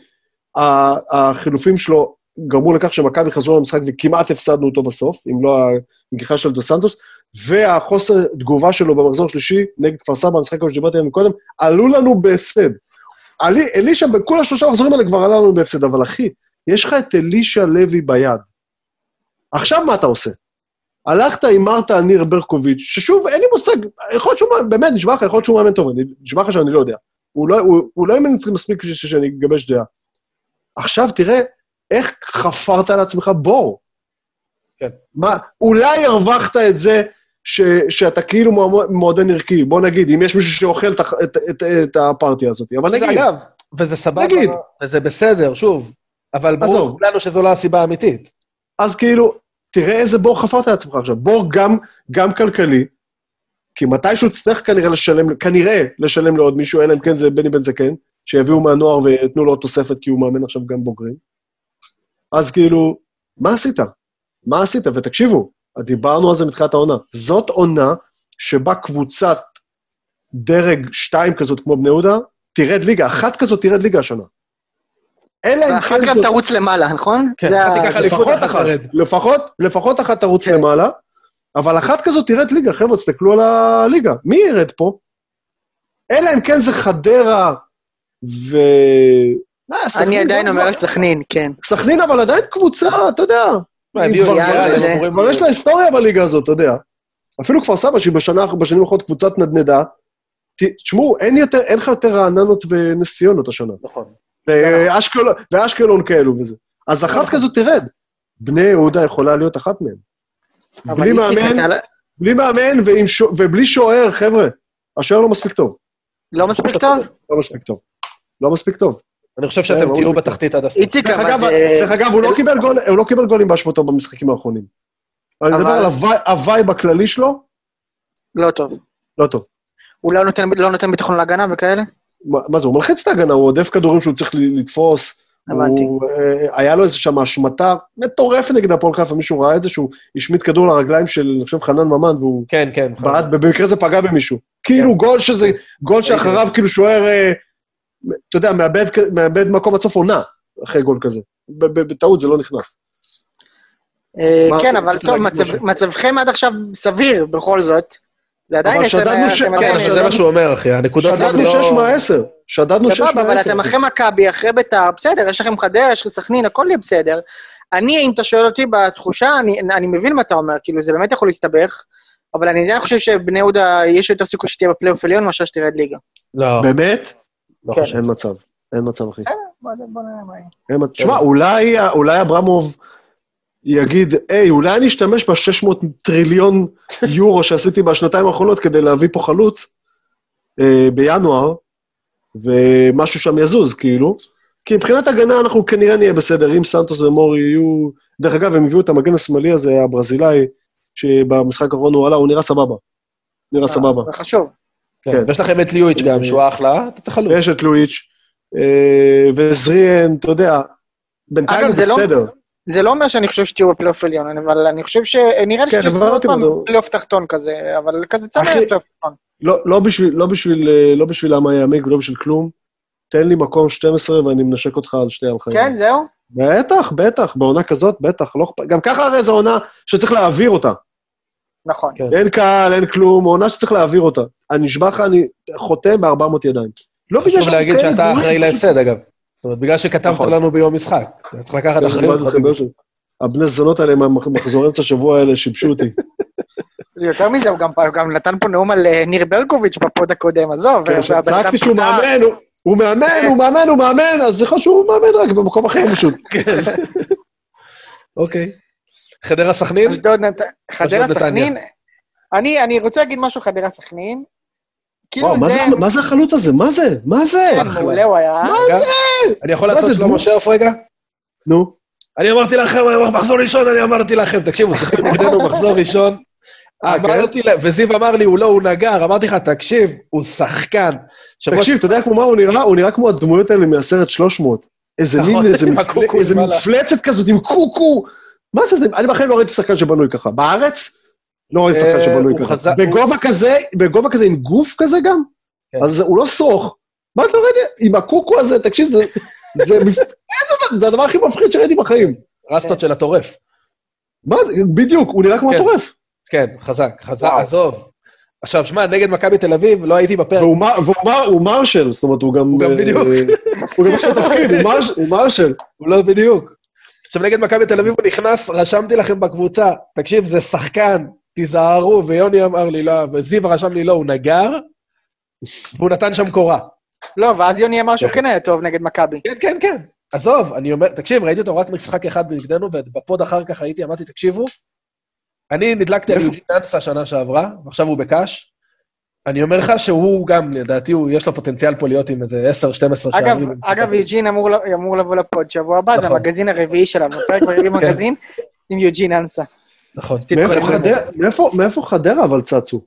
החילופים שלו גרמו לכך שמכבי חזרו למשחק וכמעט הפסדנו אותו בסוף, אם לא הנגיחה של דו סנטוס, והחוסר תגובה שלו במחזור השלישי נגד כפר סבא, המשחק הזה שדיברתי עליו קודם, עלו לנו בהפסד. אלישע, בכל השלושה מחזורים האלה כבר עלה לנו בהפסד, אבל אחי, יש לך את אלישע לוי ביד. עכשיו מה אתה עושה? הלכת, הימרת על ניר ברקוביץ', ששוב, אין לי מושג, יכול להיות שהוא, מאמן- באמת, נשבע לך, יכול להיות שהוא מאמן טוב, נשבע לך שאני לא יודע. הוא לא, הוא, הוא לא אימן אצלי מספיק שאני אגבש דעה. עכשיו תראה איך חפרת על עצמך בור. כן. מה, אולי הרווחת את זה ש, שאתה כאילו מועדון ערכי, בוא נגיד, אם יש מישהו שאוכל את, את, את, את הפארטי הזאת, אבל נגיד, אגב, וזה סבבה, נגיד. וזה בסדר, שוב, אבל ברור. לנו שזו לא הסיבה האמיתית. אז כאילו, תראה איזה בור חפרת לעצמך עכשיו, בור גם, גם כלכלי, כי מתישהו תצטרך כנראה לשלם, כנראה לשלם לעוד מישהו, אלא אם כן זה בני בן זקן, שיביאו מהנוער ויתנו לו עוד תוספת כי הוא מאמן עכשיו גם בוגרים. אז כאילו, מה עשית? מה עשית? ותקשיבו, דיברנו על זה מתחילת העונה. זאת עונה שבה קבוצת דרג 2 כזאת כמו בני יהודה, תרד ליגה, אחת כזאת תרד ליגה השנה. אלא אם ואחת כן גם זאת- תרוץ למעלה, נכון? כן, אחת תיקח אליפות, לפחות אחת. לפחות, לפחות אחת תרוץ כן. למעלה, אבל אחת כזאת תרד ליגה, חבר'ה, תסתכלו על הליגה. מי ירד פה? אלא אם כן זה חדרה ו... אה, אני עדיין לא- אומר על סכנין, כן. סכנין, אבל עדיין קבוצה, אתה יודע. כבר- את יש לה היסטוריה בליגה הזאת, אתה יודע. אפילו כפר סבא, שהיא בשנה, בשנים האחרונות קבוצת נדנדה, ת- תשמעו, אין לך יותר רעננות ונס ציונות השנה. נכון. ואשקלון, כאלו וזה. אז אחת נכון. כזאת תרד. בני יהודה יכולה להיות אחת מהן. אבל בלי מאמן, לא- בלי מאמן ובלי שוער, חבר'ה. השוער לא מספיק טוב. לא מספיק טוב? לא מספיק טוב. לא מספיק טוב. אני חושב שאתם לא תהיו מספיק. בתחתית עד הסוף. איציק, אבל זה... דרך אגב, הוא לא קיבל הוא לא קיבל גולים באשמתו במשחקים האחרונים. אני מדבר על הווי- הווייב הכללי שלו, לא טוב. לא טוב. הוא לא נותן- לא נותן ביטחון להגנה וכאלה? מה מה זה, הוא מלחיץ את ההגנה, הוא הודף כדורים שהוא צריך לתפוס, הבנתי. הוא, אה, היה לו איזה שם השמטה מטורפת נגד הפועל חיפה, מישהו ראה את זה שהוא השמיט כדור לרגליים של, אני חושב, חנן ממן, והוא כן, כן. בעט, במקרה זה פגע במישהו. כאילו גול שזה, גול שאחריו כאילו שוער, אה, אתה יודע, מאבד, מאבד מקום עד סוף עונה, אחרי גול כזה. בטעות זה לא נכנס. אה, כן, אבל טוב? מצבכם עד עכשיו סביר בכל זאת. זה עדיין. שדדנו כן, כן, עדיין- אבל זה שדדנו- מה שהוא אומר, אחי. הנקודות שדדנו לא- 6 מה-10. שדדנו 6 מה-10. סבבה, אבל אתם אחרי מכבי, אחרי בית"ר, בסדר, יש לכם חדרה, יש לכם סכנין, הכל יהיה בסדר. אני, אם אתה שואל אותי בתחושה, אני, אני מבין מה אתה אומר, כאילו, זה באמת יכול להסתבך, אבל אני עדיין חושב שבני יהודה, יש יותר סיכוי שתהיה בפלייאוף עליון מאשר שתרד ליגה. לא, באמת? לא כן. חושב. אין מצב. אין מצב, אחי. בסדר, בוא נראה מה יהיה. תשמע, אולי אולי אברמוב יגיד, היי, אולי אני אשתמש ב-600 טריליון יורו שעשיתי בשנתיים האחרונות כדי להביא פה חלוץ אה, בינואר, ומשהו שם יזוז, כאילו. כי מבחינת הגנה אנחנו כנראה נהיה בסדר, אם סנטוס ומורי יהיו... דרך אגב, הם הביאו את המגן השמאלי הזה, הברזילאי, שבמשחק האחרון הוא עלה, הוא נראה סבבה. נראה סבבה. זה חשוב. כן. כן. ויש לכם את ליואיץ' גם, שהוא אחלה, אתה צריך חלוץ. ויש את לואיץ', אה, וזריאן, אתה יודע, בינתיים זה לא- בסדר. זה לא אומר שאני חושב שתהיו בפלייאוף עליון, אבל אני חושב ש... נראה לי כן, שתהיו עוד פעם אבל- בפלייאוף תחתון כזה, אבל כזה צמא אחי, פלייאוף תחתון. לא, לא בשביל, לא בשביל, אה, לא בשביל למה יעמיק ולא בשביל כלום. תן לי מקום 12 ואני מנשק אותך על שתי הלחיים. כן, זהו? בטח, בטח, בעונה כזאת, בטח, לא אכפת. גם ככה הרי זו עונה שצריך להעביר אותה. נכון. כן. אין קהל, אין כלום, עונה שצריך להעביר אותה. אני נשבע לך, אני חותם ב-400 ידיים. לא בגלל חשוב להגיד שאתה אחראי להפסד, אגב. זאת אומרת, בגלל שכתבת נכון. לנו ביום משחק. אתה צריך לקחת כן, אחריות. הבני זונות האלה, מחזורי אמצע השבוע האלה, שיבשו אותי. יותר מזה, הוא גם, נתן פה נאום על אה, ניר ברקוביץ' בפוד הקודם, עזוב. כן, אדם צעקתי שהוא. מאמן, הוא- הוא מאמן, הוא מאמן, הוא מאמן, אז זה חשוב שהוא מאמן רק במקום אחר פשוט. כן. אוקיי. חדרה סכנין? אשדוד, נת- חדרה נתניה. סכנין. אני, אני רוצה להגיד משהו חדרה סכנין. כאילו מה זה... זה- מה זה החלוץ הזה? מה זה? מה זה? כן, מעולה הוא היה. רגע, אני יכול מה לעשות זה, שלמה? שרף רגע? נו. אני אמרתי לכם, מחזור ראשון, אני אמרתי לכם, תקשיבו, שיחק נגדנו מחזור ראשון. אה, כן? אמרתי, וזיו אמר לי, הוא לא, הוא נגר, אמרתי לך, תקשיב, הוא שחקן. תקשיב, אתה יודע כמו מה הוא נראה? הוא נראה כמו הדמויות האלה מהסרט 300. איזה נכון, מין, איזה הקוקו איזה. מפלצת כזאת עם קוקו. מה זה? אני בחיים לא ראיתי שחקן שבנוי ככה. בארץ? לא ראיתי שחקן אה, שבנוי. חזק- בגובה כזה, בגובה כזה עם גוף כזה גם? כן. אז הוא לא שרוך. מה אתה ראיתי? עם הקוקו הזה, תקשיב, זה... זה הדבר הכי מפחיד שראיתי בחיים. רסטות של הטורף. מה זה? בדיוק, הוא נראה כמו כן. הטורף. כן, חזק, חזק. עזוב. עכשיו, שמע, נגד מכבי תל אביב, לא הייתי בפרק. והוא מר- והוא מר- הוא מרשל, זאת אומרת, הוא גם... הוא גם אה, בדיוק. הוא גם לו תפקיד, הוא מרשל. הוא לא בדיוק. עכשיו, נגד מכבי תל אביב הוא נכנס, רשמתי לכם בקבוצה, תקשיב, זה שחקן, תיזהרו, ויוני אמר לי לא, וזיו רשם לי לא, הוא נגר, והוא נתן שם קורה. לא, ואז יוני אמר שהוא כן היה טוב נגד מכבי. כן, כן, כן. עזוב, אני אומר, תקשיב, ראיתי אותו רק משחק אחד נגדנו, ובפוד אחר כך הייתי, אמרתי, תקשיבו, אני נדלקתי על איפה? יוג'ין אנסה שנה שעברה, ועכשיו הוא בקאש. אני אומר לך שהוא גם, לדעתי, הוא- יש לו פוטנציאל פה להיות עם איזה 10-12 אגב, שערים. אגב, יוג'ין אמור אמור לבוא לפוד שבוע הבא, זה נכון. המגזין הרביעי שלנו, פרק ברביעי כן. מגזין עם יוג'ין אנסה. נכון. מאיפה חדרה- אבל צצו?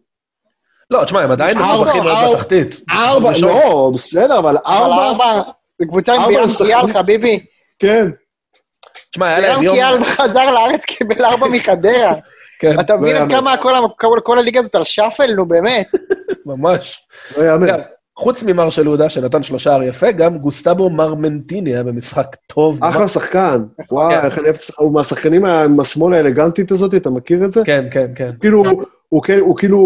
לא, תשמע, הם עדיין מסובכים מאוד ארבע, בתחתית. ארבע. לא, בסדר, אבל ארבע, ארבע, זה קבוצה עם ביאם לשחקן. קיאל, חביבי. כן. תשמע, היה להם ביאם יום... קיאל חזר לארץ, קיבל ארבע מחדרה. כן, אתה מבין לא עד יאמן. כמה כל הליגה הזאת על שאפל, נו באמת. ממש. לא יאמן. חוץ ממרשל יהודה, שנתן שלושה שער יפה, גם גוסטבו מרמנטיני היה במשחק טוב. אחלה שחקן. וואי, כן. איך אני אוהב... הוא מהשחקנים עם השמאל האלגנטית הזאת, אתה מכיר את זה? כן, כן, כן. כאילו, הוא כן- הוא כאילו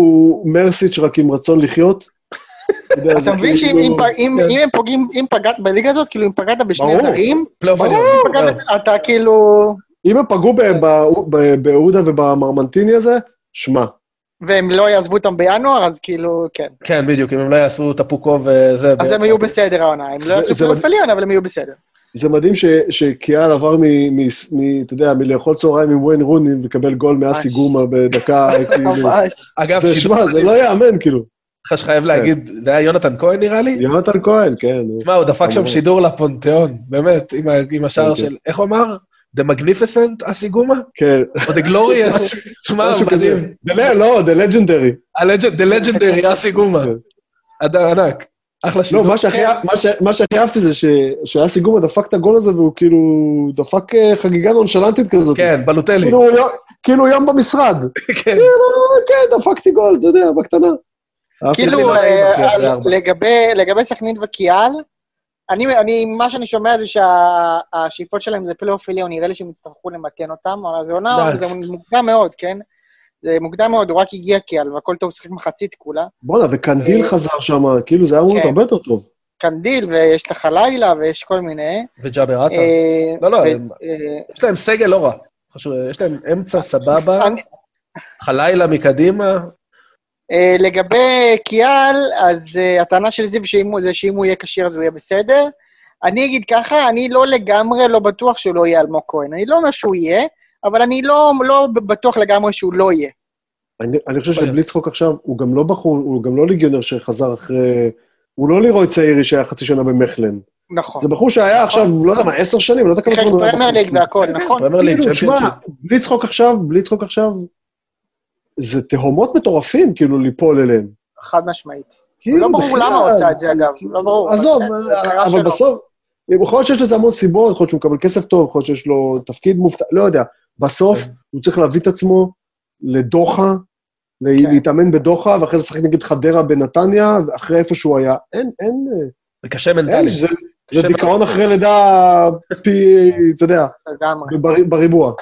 מרסיץ' רק עם רצון לחיות. אתה מבין שאם כאילו- אם פ- אם- כן. הם פוגעים, אם פגעת בליגה הזאת, כאילו אם פגעת בשני. זרים. פגעת- זהו. אתה כאילו... אם הם פגעו ב- ב- ב- באהודה ובמרמנטיני הזה, שמע. והם לא יעזבו אותם בינואר, אז כאילו, כן. כן, בדיוק, אם הם לא יעשו את הפוקו וזה... אז הם יהיו בסדר העונה. הם לא יעשו. עליון, אבל הם יהיו בסדר. זה מדהים ש- שקיאל עבר מ... מ- מ- אתה יודע, מלאכול צהריים עם וויין רוני וקבל גול מאסי. גומה בדקה, כאילו. ממש. אגב, שמע, זה לא יאמן, כאילו. לך שחייב להגיד, זה היה יונתן כהן נראה לי? יונתן כהן, כן. תשמע, הוא דפק שם. שידור לפונתאון, באמת, עם השער כן, כן. של, איך הוא אמר? The Magnificent אסי גומה? כן. או The Glorious? תשמע. מדהים. לא, The Legendary. The Legendary אסי גומה. כן. אדם ענק. אחלה שידור. לא, מה שהכי אהבתי זה שהיה סיגומה דפק את הגול הזה, והוא כאילו דפק אה, חגיגה נונשלנטית כזאת. כן, בלוטלי. כאילו, כאילו יום במשרד. כן. כאילו, כן, דפקתי גול, אתה יודע, בקטנה. כאילו, אה, לגבי סכנין וקיאל, אני, אני, מה שאני שומע זה שהשאיפות שלהם זה פלייאוף עליון, נראה לי שהם יצטרכו למתן אותם, אבל זה עונה, זה מוקדם מאוד, כן? זה מוקדם מאוד, הוא רק הגיע קיאל, והכל טוב, שיחק מחצית כולה. בואנה, וקנדיל אה, חזר שם, כאילו זה היה אמור להיות כן. הרבה יותר טוב. קנדיל, ויש לך לילה, ויש כל מיני. וג'אבר עטה. אה, לא, לא, יש להם סגל לא רע. יש להם אמצע סבבה, חלילה מקדימה, לגבי קיאל, אז uh, הטענה של זיו זה שאם הוא יהיה כשיר אז הוא יהיה בסדר. אני אגיד ככה, אני לא לגמרי לא בטוח שהוא לא יהיה אלמוג כהן. אני לא אומר שהוא יהיה, אבל אני לא, לא בטוח לגמרי שהוא לא יהיה. אני, אני חושב שבלי צחוק עכשיו, הוא גם לא בחור, הוא גם לא ליגיונר שחזר אחרי... הוא לא לירוי צעירי שהיה חצי שנה במכלן. נכון. זה בחור שהיה עכשיו, לא יודע מה, עשר שנים, לא יודע כמה זמן הוא היה. פרמייר ליג והכל, נכון. פרמייר ליג, שמע, בלי צחוק עכשיו, בלי צחוק עכשיו, זה תהומות מטורפים, כאילו, ליפול אליהם. חד משמעית. כאילו, לא ברור למה הוא עושה את זה, אגב. לא ברור. עזוב, אבל בסוף, יכול להיות שיש לזה המון סיבות, יכול להיות שהוא מקבל כסף טוב, יכול להיות שיש לו תפקיד מובטח, לא יודע. בסוף כן. הוא צריך להביא את עצמו לדוחה, כן. להתאמן בדוחה, ואחרי זה לשחק נגד חדרה בנתניה, ואחרי איפה שהוא היה. אין, אין... זה קשה מנטלי. זה דיכאון אחרי לידה פי, אתה יודע, בריבוע.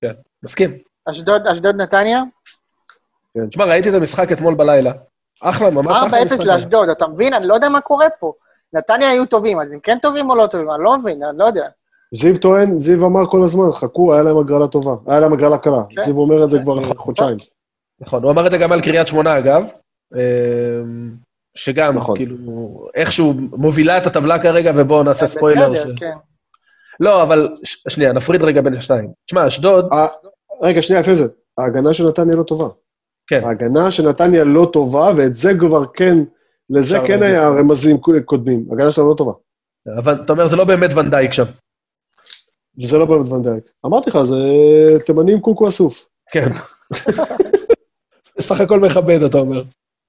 כן, מסכים. אשדוד נתניה? כן. תשמע, ראיתי את המשחק אתמול בלילה. אחלה, ממש אחלה משחק. 4-0 לאשדוד, אתה מבין? אני לא יודע מה קורה פה. נתניה היו טובים, אז הם כן טובים או לא טובים? אני לא מבין, אני לא יודע. זיו טוען, זיו אמר כל הזמן, חכו, היה להם הגרלה טובה. היה להם הגרלה קלה. כן. זיו אומר את זה כבר נכון. חודשיים. נכון, הוא אמר את זה גם על קריית שמונה, אגב. אמ, שגם, נכון. כאילו, איכשהו מובילה את הטבלה כרגע, ובואו נעשה ספוילר. בסדר, ש... כן. לא, אבל שנייה, נפריד רגע בין השניים. תשמע, אשדוד... רגע, שנייה, לפני זה. ההגנה של נתניה לא טובה. כן. ההגנה של נתניה לא טובה, ואת זה כבר כן, לזה כן היה רמזים קודמים. ההגנה שלה לא טובה. אבל אתה אומר, זה לא באמת ונדייק שם. זה לא באמת ונדייק. אמרתי לך, זה תימנים קוקו אסוף. כן. סך הכל מכבד, אתה אומר.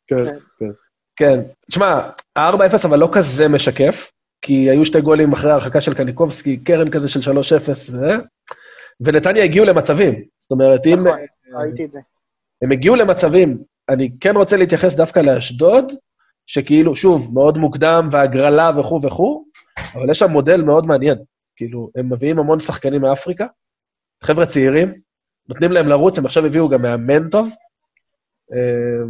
כן, כן. כן. תשמע, ה-4-0 אבל לא כזה משקף, כי היו שתי גולים אחרי ההרחקה של קניקובסקי, קרן כזה של 3-0, ונתניה הגיעו למצבים. זאת אומרת, אם... נכון, ראיתי את זה. הם הגיעו למצבים, אני כן רוצה להתייחס דווקא לאשדוד, שכאילו, שוב, מאוד מוקדם והגרלה וכו' וכו', אבל יש שם מודל מאוד מעניין. כאילו, הם מביאים המון שחקנים מאפריקה, חבר'ה צעירים, נותנים להם לרוץ, הם עכשיו הביאו גם מאמן טוב. אה,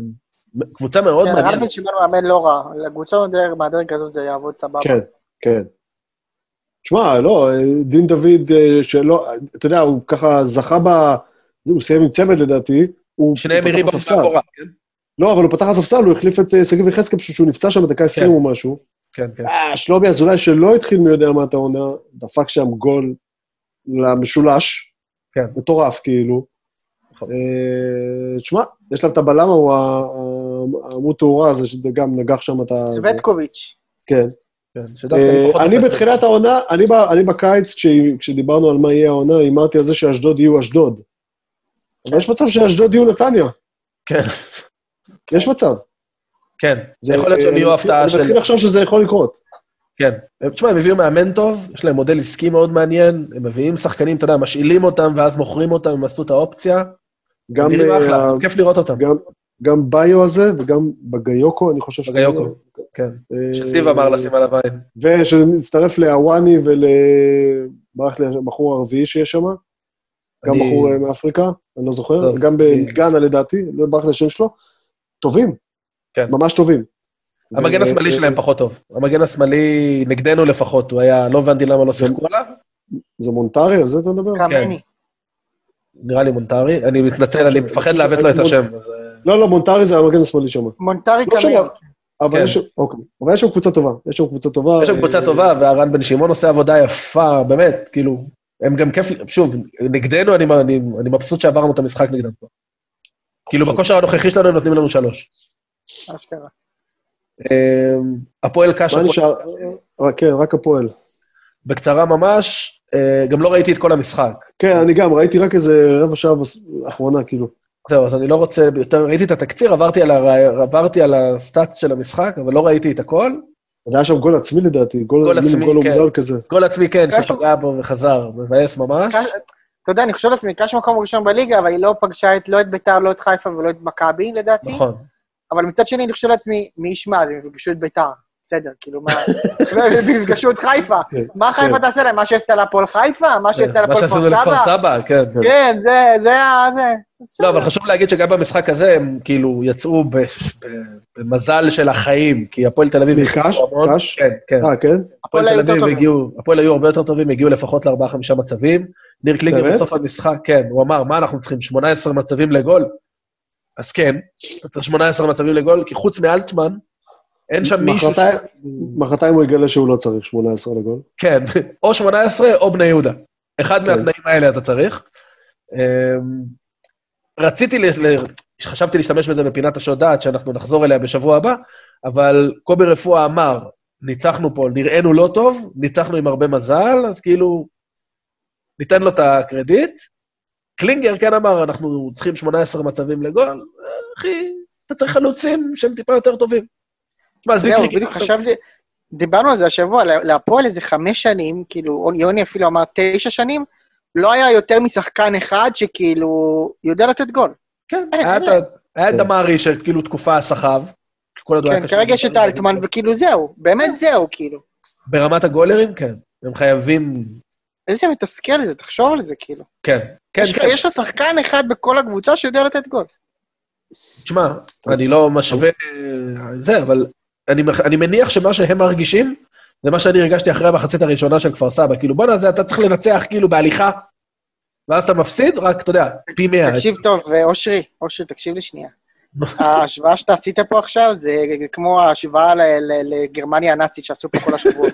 קבוצה מאוד מעניינת. כן, רבי שמעון מאמן לא רע, לקבוצה מהדרג הזאת זה יעבוד סבבה. כן, כן. תשמע, לא, דין דוד, אה, שלא, אתה יודע, הוא ככה זכה ב... הוא סיים עם צמד לדעתי, שניהם מריבה מאחורה, כן? לא, אבל הוא פתח הספסל, הוא החליף את אה, שגיב יחזקאל פשוט שהוא נפצע שם בדקה 20 כן. או משהו. כן, כן. אה, שלומי אזולאי, שלא התחיל מי יודע מה את העונה, דפק שם גול למשולש. כן. מטורף, כאילו. נכון. תשמע, יש להם את הבלם, הוא העמוד תאורה הזה, שגם נגח שם את ה... סווטקוביץ'. כן. כן אני בתחילת העונה, אני בקיץ, כשדיברנו על מה יהיה העונה, הימרתי על זה שאשדוד יהיו אשדוד. אבל יש מצב שאשדוד יהיו נתניה. כן. יש מצב. כן, זה יכול להיות שהם יהיו הפתעה של... אני מתחיל לחשוב שזה יכול לקרות. כן. תשמע, הם הביאו מאמן טוב, יש להם מודל עסקי מאוד מעניין, הם מביאים שחקנים, אתה יודע, משאילים אותם ואז מוכרים אותם, הם עשו את האופציה. גם... נראים אה, אחלה, כיף לראות אותם. גם ביו הזה וגם בגיוקו, אני חושב ש... בגיוקו, כן. אה, שזיו אמר לשים עליו עין. ושנצטרף לאוואני ולבחור הרביעי שיש שם. גם בחור אה, מאפריקה, אני לא זוכר, גם בגאנה לדעתי, לא ברח לי השם שלו. טובים. כן. ממש טובים. המגן השמאלי שלהם פחות טוב. המגן השמאלי, נגדנו לפחות, הוא היה, לא הבנתי למה לא שיחקו עליו. זה מונטרי? על זה אתה מדבר? קמני. נראה לי מונטרי. אני מתנצל, אני מפחד לעוות לו את השם. לא, לא, מונטרי זה המגן השמאלי שם. מונטרי לא קמני. אבל יש, אוקיי. אבל יש שם קבוצה טובה, יש שם קבוצה טובה. יש שם קבוצה אה, טובה, והרן בן שמעון עושה עבודה יפה, באמת, כאילו, הם גם כיף, שוב, נגדנו, אני, אני, אני מבסוט שעברנו את המשחק נגדם פה. כאילו, בכושר הנוכחי שלנו הם נותנים לנו שלוש. אשכרה. אמ, הפועל קש... מה נשאר? כן, רק הפועל. בקצרה ממש, אה, גם לא ראיתי את כל המשחק. כן, אני גם, ראיתי רק איזה רבע שעה אחרונה, כאילו. זהו, אז אני לא רוצה יותר, ראיתי את התקציר, עברתי על, הר... עברתי על הסטאצ של המשחק, אבל לא ראיתי את הכל. אז היה שם גול עצמי לדעתי, גול עצמי, גול כן. אומלל כזה. גול עצמי, כן, שפגע בו וחזר, מבאס ממש. קש- אתה יודע, אני חושב לעצמי, קש מקום ראשון בליגה, אבל היא לא פגשה את, לא את ביתר, לא את חיפה ולא את מכבי, לדעתי. נכון. אבל מצד שני, אני חושב לעצמי, מי ישמע, אז הם יפגשו את ביתר. בסדר, כאילו, מה... יפגשו את חיפה. כן, מה חיפה כן. תעשה להם? מה שעשתה להפועל חיפה? מה שעשתה מה להפועל שעשינו כפר לכפר סבא? סבא, כן. כן, זה, זה ה... זה. לא, אבל חשוב להגיד שגם במשחק הזה הם כאילו יצאו במזל של החיים, כי הפועל תל אביב... המון. קש? כן, כן. אה, כן? הפועל תל אביב. הגיעו, הפועל היו הרבה יותר טובים, הגיעו לפחות לארבעה-חמישה מצבים. ניר קלינגר? בסוף המשחק, כן, הוא אמר, מה אנחנו צריכים, 18 מצבים לגול? אז כן, אתה צריך 18 מצבים לגול, כי חוץ מאלטמן, אין שם מישהו... מחרתיים- הוא יגלה שהוא לא צריך 18 לגול. כן, או 18 או בני יהודה. אחד כן. מהתנאים האלה אתה צריך. אמ, רציתי, ל... חשבתי להשתמש בזה בפינת השעות דעת, שאנחנו נחזור אליה בשבוע הבא, אבל קובי רפואה אמר, ניצחנו פה, נראינו לא טוב, ניצחנו עם הרבה מזל, אז כאילו, ניתן לו את הקרדיט. קלינגר כן אמר, אנחנו צריכים 18 מצבים לגול, אחי, אתה צריך חלוצים שהם טיפה יותר טובים. תשמע, זהו, זיקרי... בדיוק חשבתי, דיברנו על זה השבוע, לה- להפועל איזה חמש שנים, כאילו, יוני אפילו אמר תשע שנים, לא היה יותר משחקן אחד שכאילו יודע לתת גול. כן, אין, היה את ה- היה את דמרי שכאילו תקופה סחב. כן, כרגע יש את. אלטמן, וכאילו זהו, באמת זהו, כאילו. ברמת הגולרים, כן. הם חייבים... איזה מתסכל זה, תחשוב על זה, כאילו. כן, כן, יש לך- כן. יש לך שחקן אחד בכל הקבוצה שיודע לתת גול. תשמע, אני לא משווה אה, זה, אבל אני אני מניח שמה שהם מרגישים, זה מה שאני הרגשתי אחרי המחצית הראשונה של כפר סבא. כאילו, בואנה, אתה צריך לנצח כאילו בהליכה, ואז אתה מפסיד, רק, אתה יודע, פי מאה. תקשיב טוב, אה, אושרי, אושרי, תקשיב לי שנייה. ההשוואה שאתה עשית פה עכשיו זה כמו ההשוואה לגרמניה הנאצית שעשו פה כל השבוע.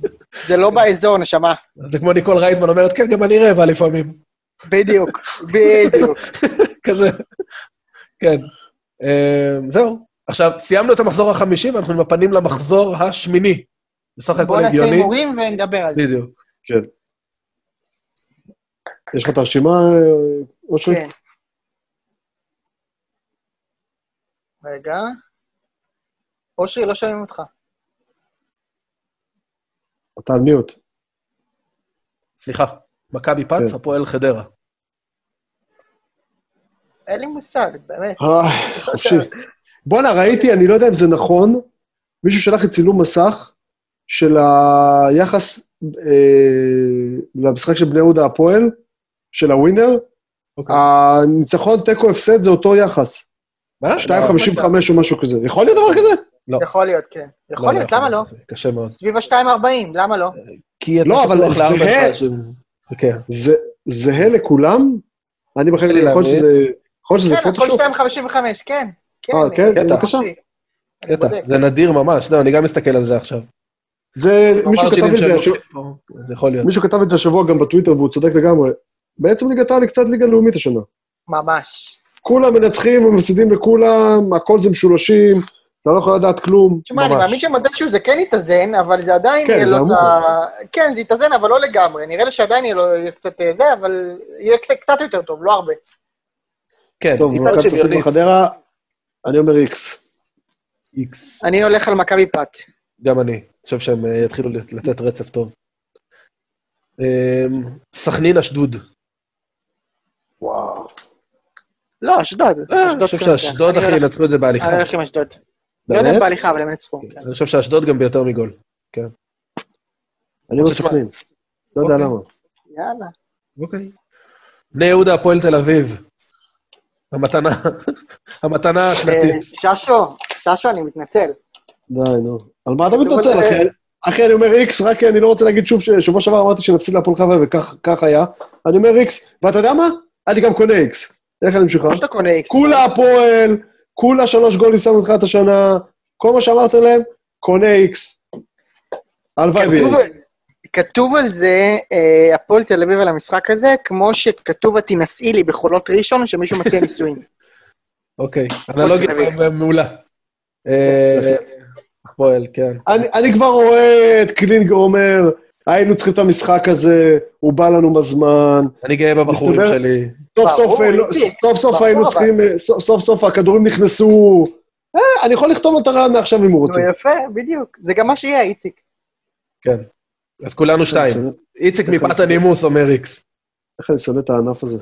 זה לא באזור, נשמה. זה כמו ניקול רייטמן אומרת, כן, גם אני רעבה לפעמים. בדיוק, בדיוק. כזה. כן. אה, זהו. עכשיו, סיימנו את המחזור החמישי, ואנחנו עם הפנים למחזור השמיני. בסך בוא הכל נעשה הגיוני. הימורים ונדבר על זה. בדיוק. כן. יש לך את הרשימה, אושרי? כן. רגע. אושרי, לא שומעים אותך. אתה על מיוט. סליחה. מכבי פץ, כן. הפועל חדרה. אין לי מושג, באמת. אה, חופשי. בואנה, ראיתי, אני לא יודע אם זה נכון, מישהו שלח לי צילום מסך של היחס אה, למשחק של בני יהודה הפועל, של הווינר. אוקיי. הניצחון תיקו הפסד זה אותו יחס, מה? 2.55 או משהו כזה. יכול להיות דבר כזה? לא. יכול להיות, כן. יכול להיות, למה לא? קשה מאוד. סביב ה-2.40, למה לא? כי אתה לא, אבל פתוח לארבע זהה. אחד ש- כן. זה זהה לכולם? אני בחלק, יכול להיות. שזה יכול להיות שזה כן, הכל פוטושופ? 2.55, כן. כן, אה, כן? אני- בבקשה. אני אני קטע. זה נדיר ממש. לא, אני גם מסתכל על זה עכשיו. זה, מישהו כתב את זה, השבוע- זה יכול להיות. מישהו כתב את זה השבוע גם בטוויטר והוא צודק לגמרי. בעצם ליגת העל היא קצת ליגה לאומית השנה. ממש. כולם מנצחים ומפסידים לכולם, הכל זה משולשים, אתה לא יכול לדעת כלום. תשמע, אני. מאמין שמתישהו זה כן יתאזן, אבל זה עדיין כן, יהיה זה לו את אמור. ה... כן, זה יתאזן, אבל לא לגמרי. נראה לי שעדיין יהיה לו קצת אה, זה, אבל יהיה קצת- יותר טוב, לא הרבה. כן, טוב, מכבי פתח שוויונית. בחדרה, אני אומר איקס. איקס. אני הולך על מכבי פת. גם אני. אני חושב שהם אה, יתחילו לת- לתת רצף טוב. אמ, סכנין אשדוד. וואו. לא, אשדוד. אה, אני אשדוד חושב שאשדוד. אחי אני ינצחו את זה בהליכה. אני הולך עם אשדוד. לא יודע אם? בהליכה, אבל הם ינצחו. כן. אני חושב שאשדוד גם ביותר מגול. אני אומר תשמע. סכנין. לא יודע אוקיי. למה. יאללה. אוקיי. בני יהודה, הפועל תל אביב. המתנה, המתנה אה, השנתית. ששו, ששו, אני מתנצל. די, נו. על מה אתה מתנצל, אחי? אחי, אני אומר איקס, רק אני לא רוצה להגיד שוב ששבוע שעבר אמרתי שנפסיד להפועל חווה וכך כך היה. אני אומר איקס, ואתה יודע מה? אני גם קונה איקס. איך אני? כמו שאתה קונה איקס. כולה הפועל, כולה שלוש גולים שמנו מתחילת השנה, כל מה שאמרתם להם, קונה איקס. הלוואי ויהיה. כתוב על זה, אה, הפועל תל אביב על המשחק הזה, כמו שכתוב התינשאי לי בחולות ראשון, שמישהו מציע נישואין. אוקיי, אנלוגיה מעולה. אה, הפועל, כן. אני, אני כבר רואה את קלינגר אומר, היינו צריכים את המשחק הזה, הוא בא לנו בזמן. אני גאה בבחורים שלי. סוף סוף, היינו צריכים, סוף- סוף הכדורים נכנסו, אה, אני יכול לכתוב לו את הרעיון מעכשיו אם הוא רוצה. יפה, בדיוק. זה גם מה שיהיה, איציק. כן. אז כולנו שתיים. איציק מפאת הנימוס אומר איקס. איך אני שונא את הענף הזה.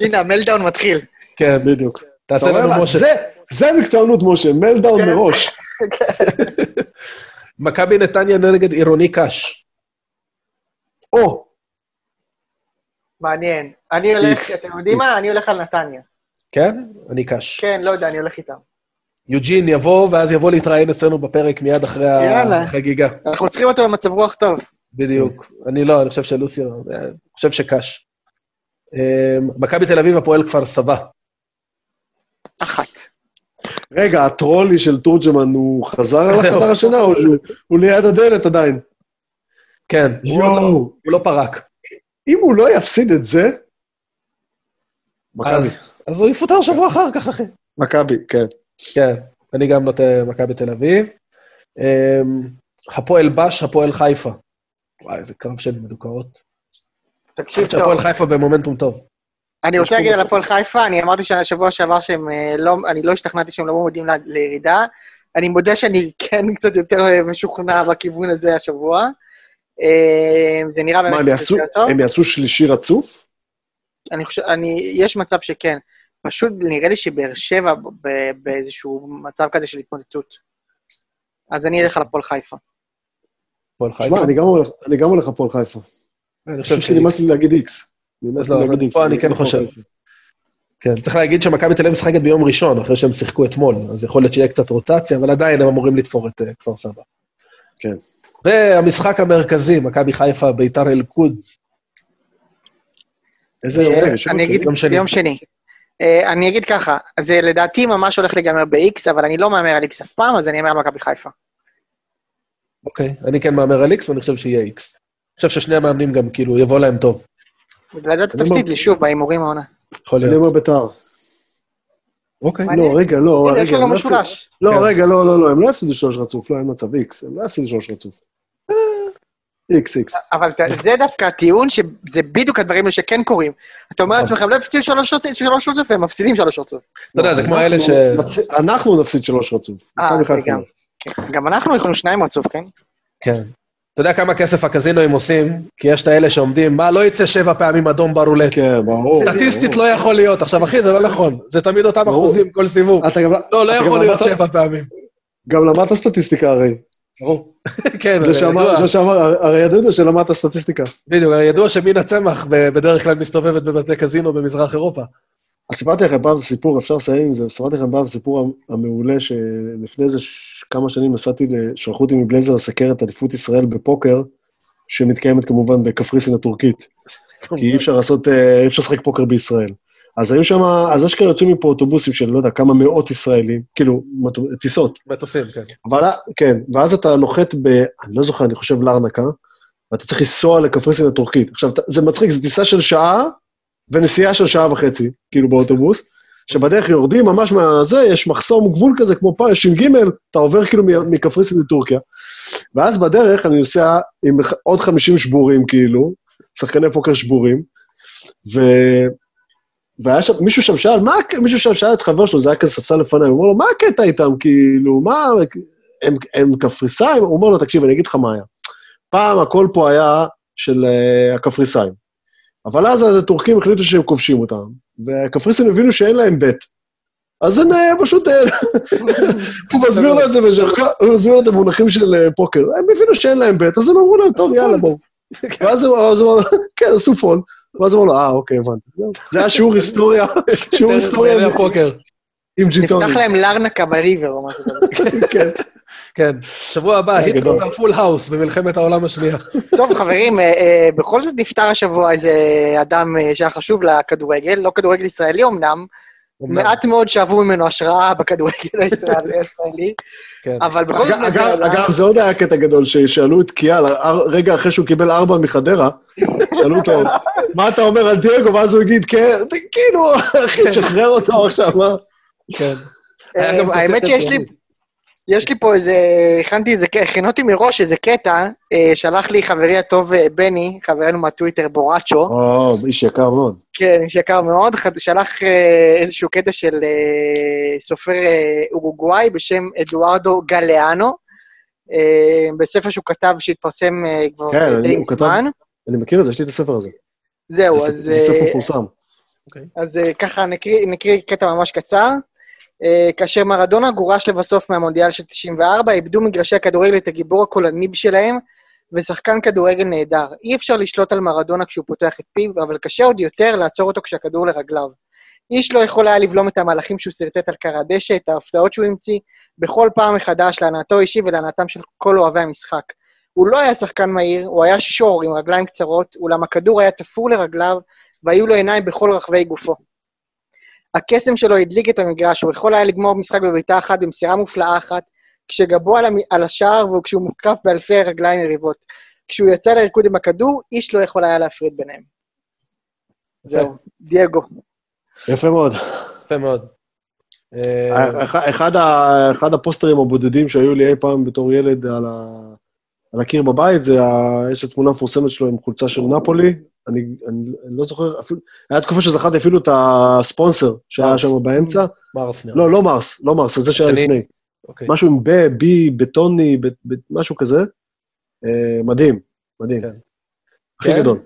הנה, המלדאון מתחיל. כן, בדיוק. תעשה לנו? משה. זה- זה מקצוענות, משה, מלדאון כן. מראש. מכבי נתניה נגד עירוני קאש. או, מעניין. אני הולך. אתם יודעים מה? אני הולך על נתניה. כן? אני קאש. כן, לא יודע, אני הולך איתם. יוג'ין יבוא, ואז יבוא להתראיין אצלנו בפרק מיד אחרי יאללה. החגיגה. אנחנו צריכים אותו במצב רוח טוב. בדיוק. אני לא, אני חושב שלוסיו, אני חושב שקאש. אמ, מכבי תל אביב, הפועל כפר סבא. אחת. רגע, הטרולי של תורג'מן, הוא חזר זהו. לחדר השינה או שהוא הוא ליד הדלת עדיין? כן, הוא לא- יואו, הוא לא פרק. אם הוא לא יפסיד את זה... מכבי, אז אז הוא יפוטר שבוע אחר כך, אחי. מכבי, כן. כן, אני גם נוטה מכבי תל אביב. אמ, הפועל בש, הפועל חיפה. וואי, איזה קרב של מדוכאות. תקשיב טוב. שהפועל חיפה במומנטום טוב. אני רוצה להגיד על. הפועל חיפה, אני אמרתי שבוע שעבר שהם אה, לא, אני לא השתכנעתי שהם לא מועמדים ל- לירידה. אני מודה שאני כן קצת יותר אה, משוכנע בכיוון הזה השבוע. אה, זה נראה מה, באמת קצת יותר טוב. הם יעשו שלישי רצוף? אני חושב, אני, יש מצב שכן. פשוט נראה לי שבאר שבע באיזשהו מצב כזה של התמוטטות. אז אני אלך על הפועל חיפה. הפועל חיפה. שמע, אני גם הולך- אני גם הולך הפועל חיפה. אני חושב פשוט נמאס לי להגיד איקס. נמאס אז לי לא, להגיד אז איקס. פה אני כן חושב. כן, צריך להגיד שמכבי תל אביב משחקת ביום ראשון, אחרי שהם שיחקו אתמול, אז יכול להיות שיהיה קצת רוטציה, אבל עדיין הם אמורים לתפור את אה, כפר סבא. כן. והמשחק המרכזי, מכבי חיפה, ביתר אל-קודס. איזה יום? יש אני אגיד, יום שני. יום שני. אה, אני אגיד ככה, זה לדעתי ממש הולך להיגמר ב-X, אבל אני לא מהמר על X אף פעם, אז אני אאמר על מכבי חיפה. אוקיי, אני כן מהמר על איקס, ואני חושב שיהיה איקס. אני חושב ששני המאמנים גם, כאילו, יבוא להם טוב. בגלל זה אתה אני תפסיד לי שוב בהימורים העונה. יכול אני להיות. אומר ביתר. אוקיי. לא, רגע, לא, רגע. יש לנו לא משולש. לא, כן. רגע, לא, לא, לא, הם לא יפסידו שלוש רצוף, לא, אין מצב, איקס, הם לא יפסידו שלוש רצוף. איקס, איקס. אבל זה דווקא הטיעון שזה בדיוק הדברים שכן קורים. אתה אומר נכון. לעצמך, הם לא הפסידו שלוש רצוף, והם מפסידים שלוש רצוף. אתה יודע, זה כמו אלה ש... אנחנו נפסיד שלוש רצוף. אה. לא. כן. גם אנחנו יכולים שניים רצוף, כן? כן. אתה יודע כמה כסף הקזינואים עושים? כי יש את האלה שעומדים, מה, לא יצא שבע פעמים אדום ברולט. כן, ברור. סטטיסטית ברור. לא יכול להיות. עכשיו, אחי, זה לא נכון. זה תמיד אותם ברור. אחוזים כל סיבוב. אתה גם לא, לא אתה יכול גם להיות למדת- שבע פעמים. גם למדת סטטיסטיקה הרי. ברור. כן, זה שאמר, ידוע. זה שאמר, הרי ידעת שלמדת סטטיסטיקה. בדיוק, הרי ידוע שמינה צמח ב- בדרך כלל מסתובבת בבתי קזינו במזרח אירופה. אז סיפרתי לכם פעם סיפור, אפשר לסיים עם זה, סיפרתי לכם פעם סיפור המעולה, שלפני איזה כמה שנים נסעתי, שלחו אותי מבלייזר לסקר את אליפות ישראל בפוקר, שמתקיימת כמובן בקפריסין הטורקית, כי אי אפשר לעשות, אה, אי אפשר לשחק פוקר בישראל. אז היו שם, אז אשכרה יוצאים מפה אוטובוסים של, לא יודע, כמה מאות ישראלים, כאילו, טיסות. מטוסים, כן. אבל, כן, ואז אתה נוחת ב... אני לא זוכר, אני חושב לארנקה, ואתה צריך לנסוע לקפריסין הטורקית. עכשיו, זה מצחיק, זו טיסה של שעה ונסיעה של שעה וחצי, כאילו באוטובוס, שבדרך יורדים ממש מהזה, יש מחסום גבול כזה, כמו פעם, ש"ג, אתה עובר כאילו מקפריסין לטורקיה. ואז בדרך אני נוסע עם עוד 50 שבורים, כאילו, שחקני פוקר שבורים, ו... והיה שם, מישהו שם שאל, מה, מישהו שם שאל את חבר שלו, זה היה כזה ספסל לפניי, הוא אומר לו, מה הקטע איתם, כאילו, מה, הם, הם קפריסאים? הוא אומר לו, תקשיב, אני אגיד לך מה היה. פעם הכל פה היה של uh, הקפריסאים, אבל אז הטורקים החליטו שהם כובשים אותם, והקפריסאים הבינו שאין להם בית. אז הם אה, פשוט, אה, הוא מסביר לו את זה בז'רגון, הוא מסביר לו את המונחים של פוקר. הם הבינו שאין להם בית, אז הם אמרו להם, טוב, יאללה, בואו. ואז הוא אז הוא אמר, כן, עשו full. ואז הוא אמר לו, אה, אוקיי, הבנתי. זה היה שיעור היסטוריה, שיעור היסטוריה. עם ג'יטונים. נפתח להם לארנקה ב river או משהו כזה. כן. כן. שבוע הבא, זה היטלר. וה full house במלחמת העולם השנייה. טוב, חברים, אה, אה, בכל זאת נפטר השבוע איזה אדם אה, שהיה חשוב לכדורגל, לא כדורגל ישראלי אמנם, מעט מאוד שאבו ממנו השראה בכדורגל הישראלי, כן. אבל בכל זאת... אגב, זה עוד היה קטע גדול, ששאלו את קיאל, רגע אחרי שהוא קיבל ארבע מחדרה, שאלו אותו, מה אתה אומר על דייגו? ואז הוא הגיד, כן, כאילו, אחי, שחרר אותו עכשיו, מה? כן. אה, האמת שיש לי... יש לי פה איזה, הכנתי איזה, הכינותי מראש איזה קטע, אה, שלח לי חברי הטוב אה, בני, חברנו מהטוויטר בורצ'ו. או, איש יקר מאוד. כן, איש יקר מאוד, שלח אה, איזשהו קטע של סופר אורוגוואי בשם אדוארדו גלאנו, בספר שהוא כתב שהתפרסם כבר כן, די מזמן. אני מכיר את זה, יש לי את הספר הזה. זהו, אז... זה ספר מפורסם. אז ככה, נקריא קטע ממש קצר. Uh, כאשר מרדונה גורש לבסוף מהמונדיאל של 94, איבדו מגרשי הכדורגל את הגיבור הקולני שלהם, ושחקן כדורגל נהדר. אי אפשר לשלוט על מרדונה כשהוא פותח את פיו, אבל קשה עוד יותר לעצור אותו כשהכדור לרגליו. איש לא יכול היה לבלום את המהלכים שהוא שרטט על קר הדשא, את ההפתעות שהוא המציא, בכל פעם מחדש להנאתו האישי ולהנאתם של כל אוהבי המשחק. הוא לא היה שחקן מהיר, הוא היה שור עם רגליים קצרות, אולם הכדור היה תפור לרגליו, והיו לו עיניים בכל רחבי גופו. הקסם שלו הדליק את המגרש, הוא יכול היה לגמור משחק בביתה אחת במסירה מופלאה אחת, כשגבו על, המ... על השער וכשהוא מוקף באלפי רגליים יריבות. כשהוא יצא לריקוד עם הכדור, איש לא יכול היה להפריד ביניהם. זהו, דייגו. יפה מאוד. יפה מאוד. אה, אחד, ה, אחד הפוסטרים הבודדים שהיו לי אי פעם בתור ילד על, הקיר בבית, זה יש את התמונה המפורסמת שלו עם חולצה של נפולי, אני, אני, אני לא זוכר, אפילו, היה תקופה שזכרתי אפילו את הספונסר שהיה שם באמצע. מרס נראה. לא, לא מרס, לא מרס, זה שהיה לפני. אוקיי. משהו עם ב, בי, בטוני, ב, ב, משהו כזה. אה, מדהים, מדהים. כן. הכי כן? גדול.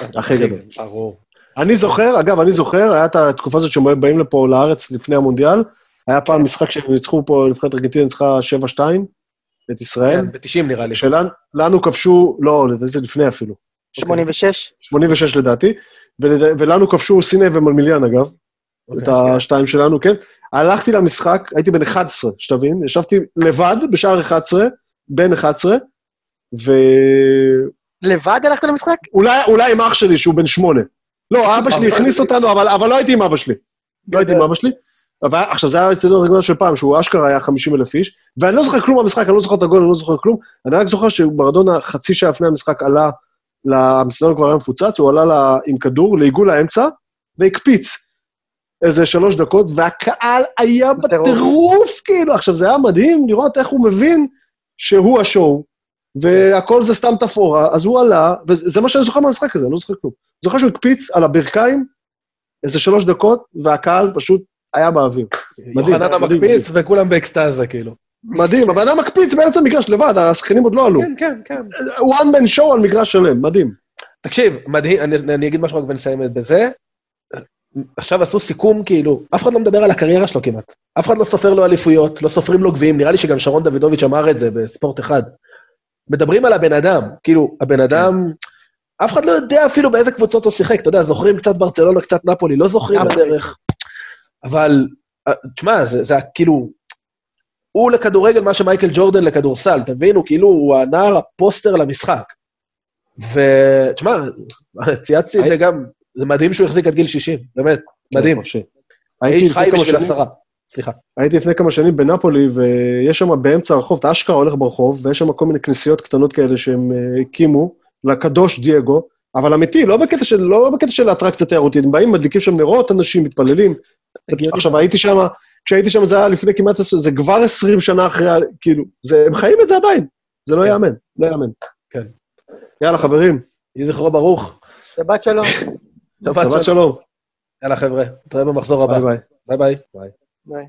הכי גדול. ברור. אני זוכר, אגב, אני זוכר, היה את התקופה הזאת שהם באים לפה לארץ לפני המונדיאל, היה פעם כן. משחק שהם ניצחו פה, נבחרת ארגנטינה ניצחה 7-2 את ישראל. כן, ב-90 נראה לי. שלנו כבשו, לא, זה לפני אפילו. 86? 86 לדעתי, ולנו כבשו סיני ומלמיליאן אגב, אוקיי, את השתיים שלנו, כן. הלכתי למשחק, הייתי בן 11, שתבין, ישבתי לבד בשער 11, בן 11, ו... לבד הלכת למשחק? אולי, אולי עם אח שלי, שהוא בן 8. לא, אבא שלי הכניס אותנו, אבל, אבל לא הייתי עם אבא שלי. לא הייתי עם אבא שלי. אבל עכשיו, זה היה אצלנו רגע של פעם, שהוא אשכרה היה 50 אלף איש, ואני לא זוכר כלום במשחק, אני לא זוכר את הגול, אני לא זוכר כלום. אני רק זוכר שמרדונה חצי שעה לפני המשחק עלה המסדרון כבר היה מפוצץ, הוא עלה לה, עם כדור לעיגול האמצע, והקפיץ איזה שלוש דקות, והקהל היה בטירוף, כאילו. עכשיו, זה היה מדהים לראות איך הוא מבין שהוא השואו, והכל זה סתם תפאורה, אז הוא עלה, וזה מה שאני זוכר מהמשחק הזה, אני לא זוכר כלום. זוכר שהוא הקפיץ על הברכיים איזה שלוש דקות, והקהל פשוט היה באוויר. מדהים. יוחנן המקפיץ וכולם באקסטאזה, כאילו. מדהים, הבן אדם מקפיץ באמצע מגרש לבד, השכנים עוד לא עלו. כן, כן, כן. one man show על מגרש שלם, מדהים. תקשיב, מדהים, אני, אני אגיד משהו רק ונסיים את בזה. עכשיו עשו סיכום, כאילו, אף אחד לא מדבר על הקריירה שלו כמעט. אף אחד לא סופר לו אליפויות, לא סופרים לו גביעים, נראה לי שגם שרון דוידוביץ' אמר את זה בספורט אחד. מדברים על הבן אדם, כאילו, הבן אדם, אף אחד לא יודע אפילו באיזה קבוצות הוא שיחק, אתה יודע, זוכרים קצת ברצלונה, קצת נפולי, לא זוכרים בדרך. אבל, אה, תשמע, זה, זה כאילו, הוא לכדורגל מה שמייקל ג'ורדן לכדורסל, תבינו, כאילו, הוא הנער הפוסטר למשחק. ותשמע, צייצתי את זה גם, זה מדהים שהוא החזיק עד גיל 60, באמת, מדהים. הייתי חי בשביל עשרה, סליחה. הייתי לפני כמה שנים בנפולי, ויש שם באמצע הרחוב, אתה אשכרה הולך ברחוב, ויש שם כל מיני כנסיות קטנות כאלה שהם אה, הקימו, לקדוש דייגו, אבל אמיתי, לא בקטע של, לא בקטע של אטרקציה תיירותית, הם באים, מדליקים שם נרות, אנשים מתפללים. עכשיו, הייתי שם, כשהייתי שם זה היה לפני כמעט, זה כבר 20 שנה אחרי, כאילו, זה, הם חיים את זה עדיין. זה לא כן. יאמן, לא יאמן. כן. יאללה, חברים. יהי זכרו ברוך. שבת שלום. שבת שלום. יאללה, חבר'ה, נתראה במחזור הבא. ביי ביי. ביי. ביי.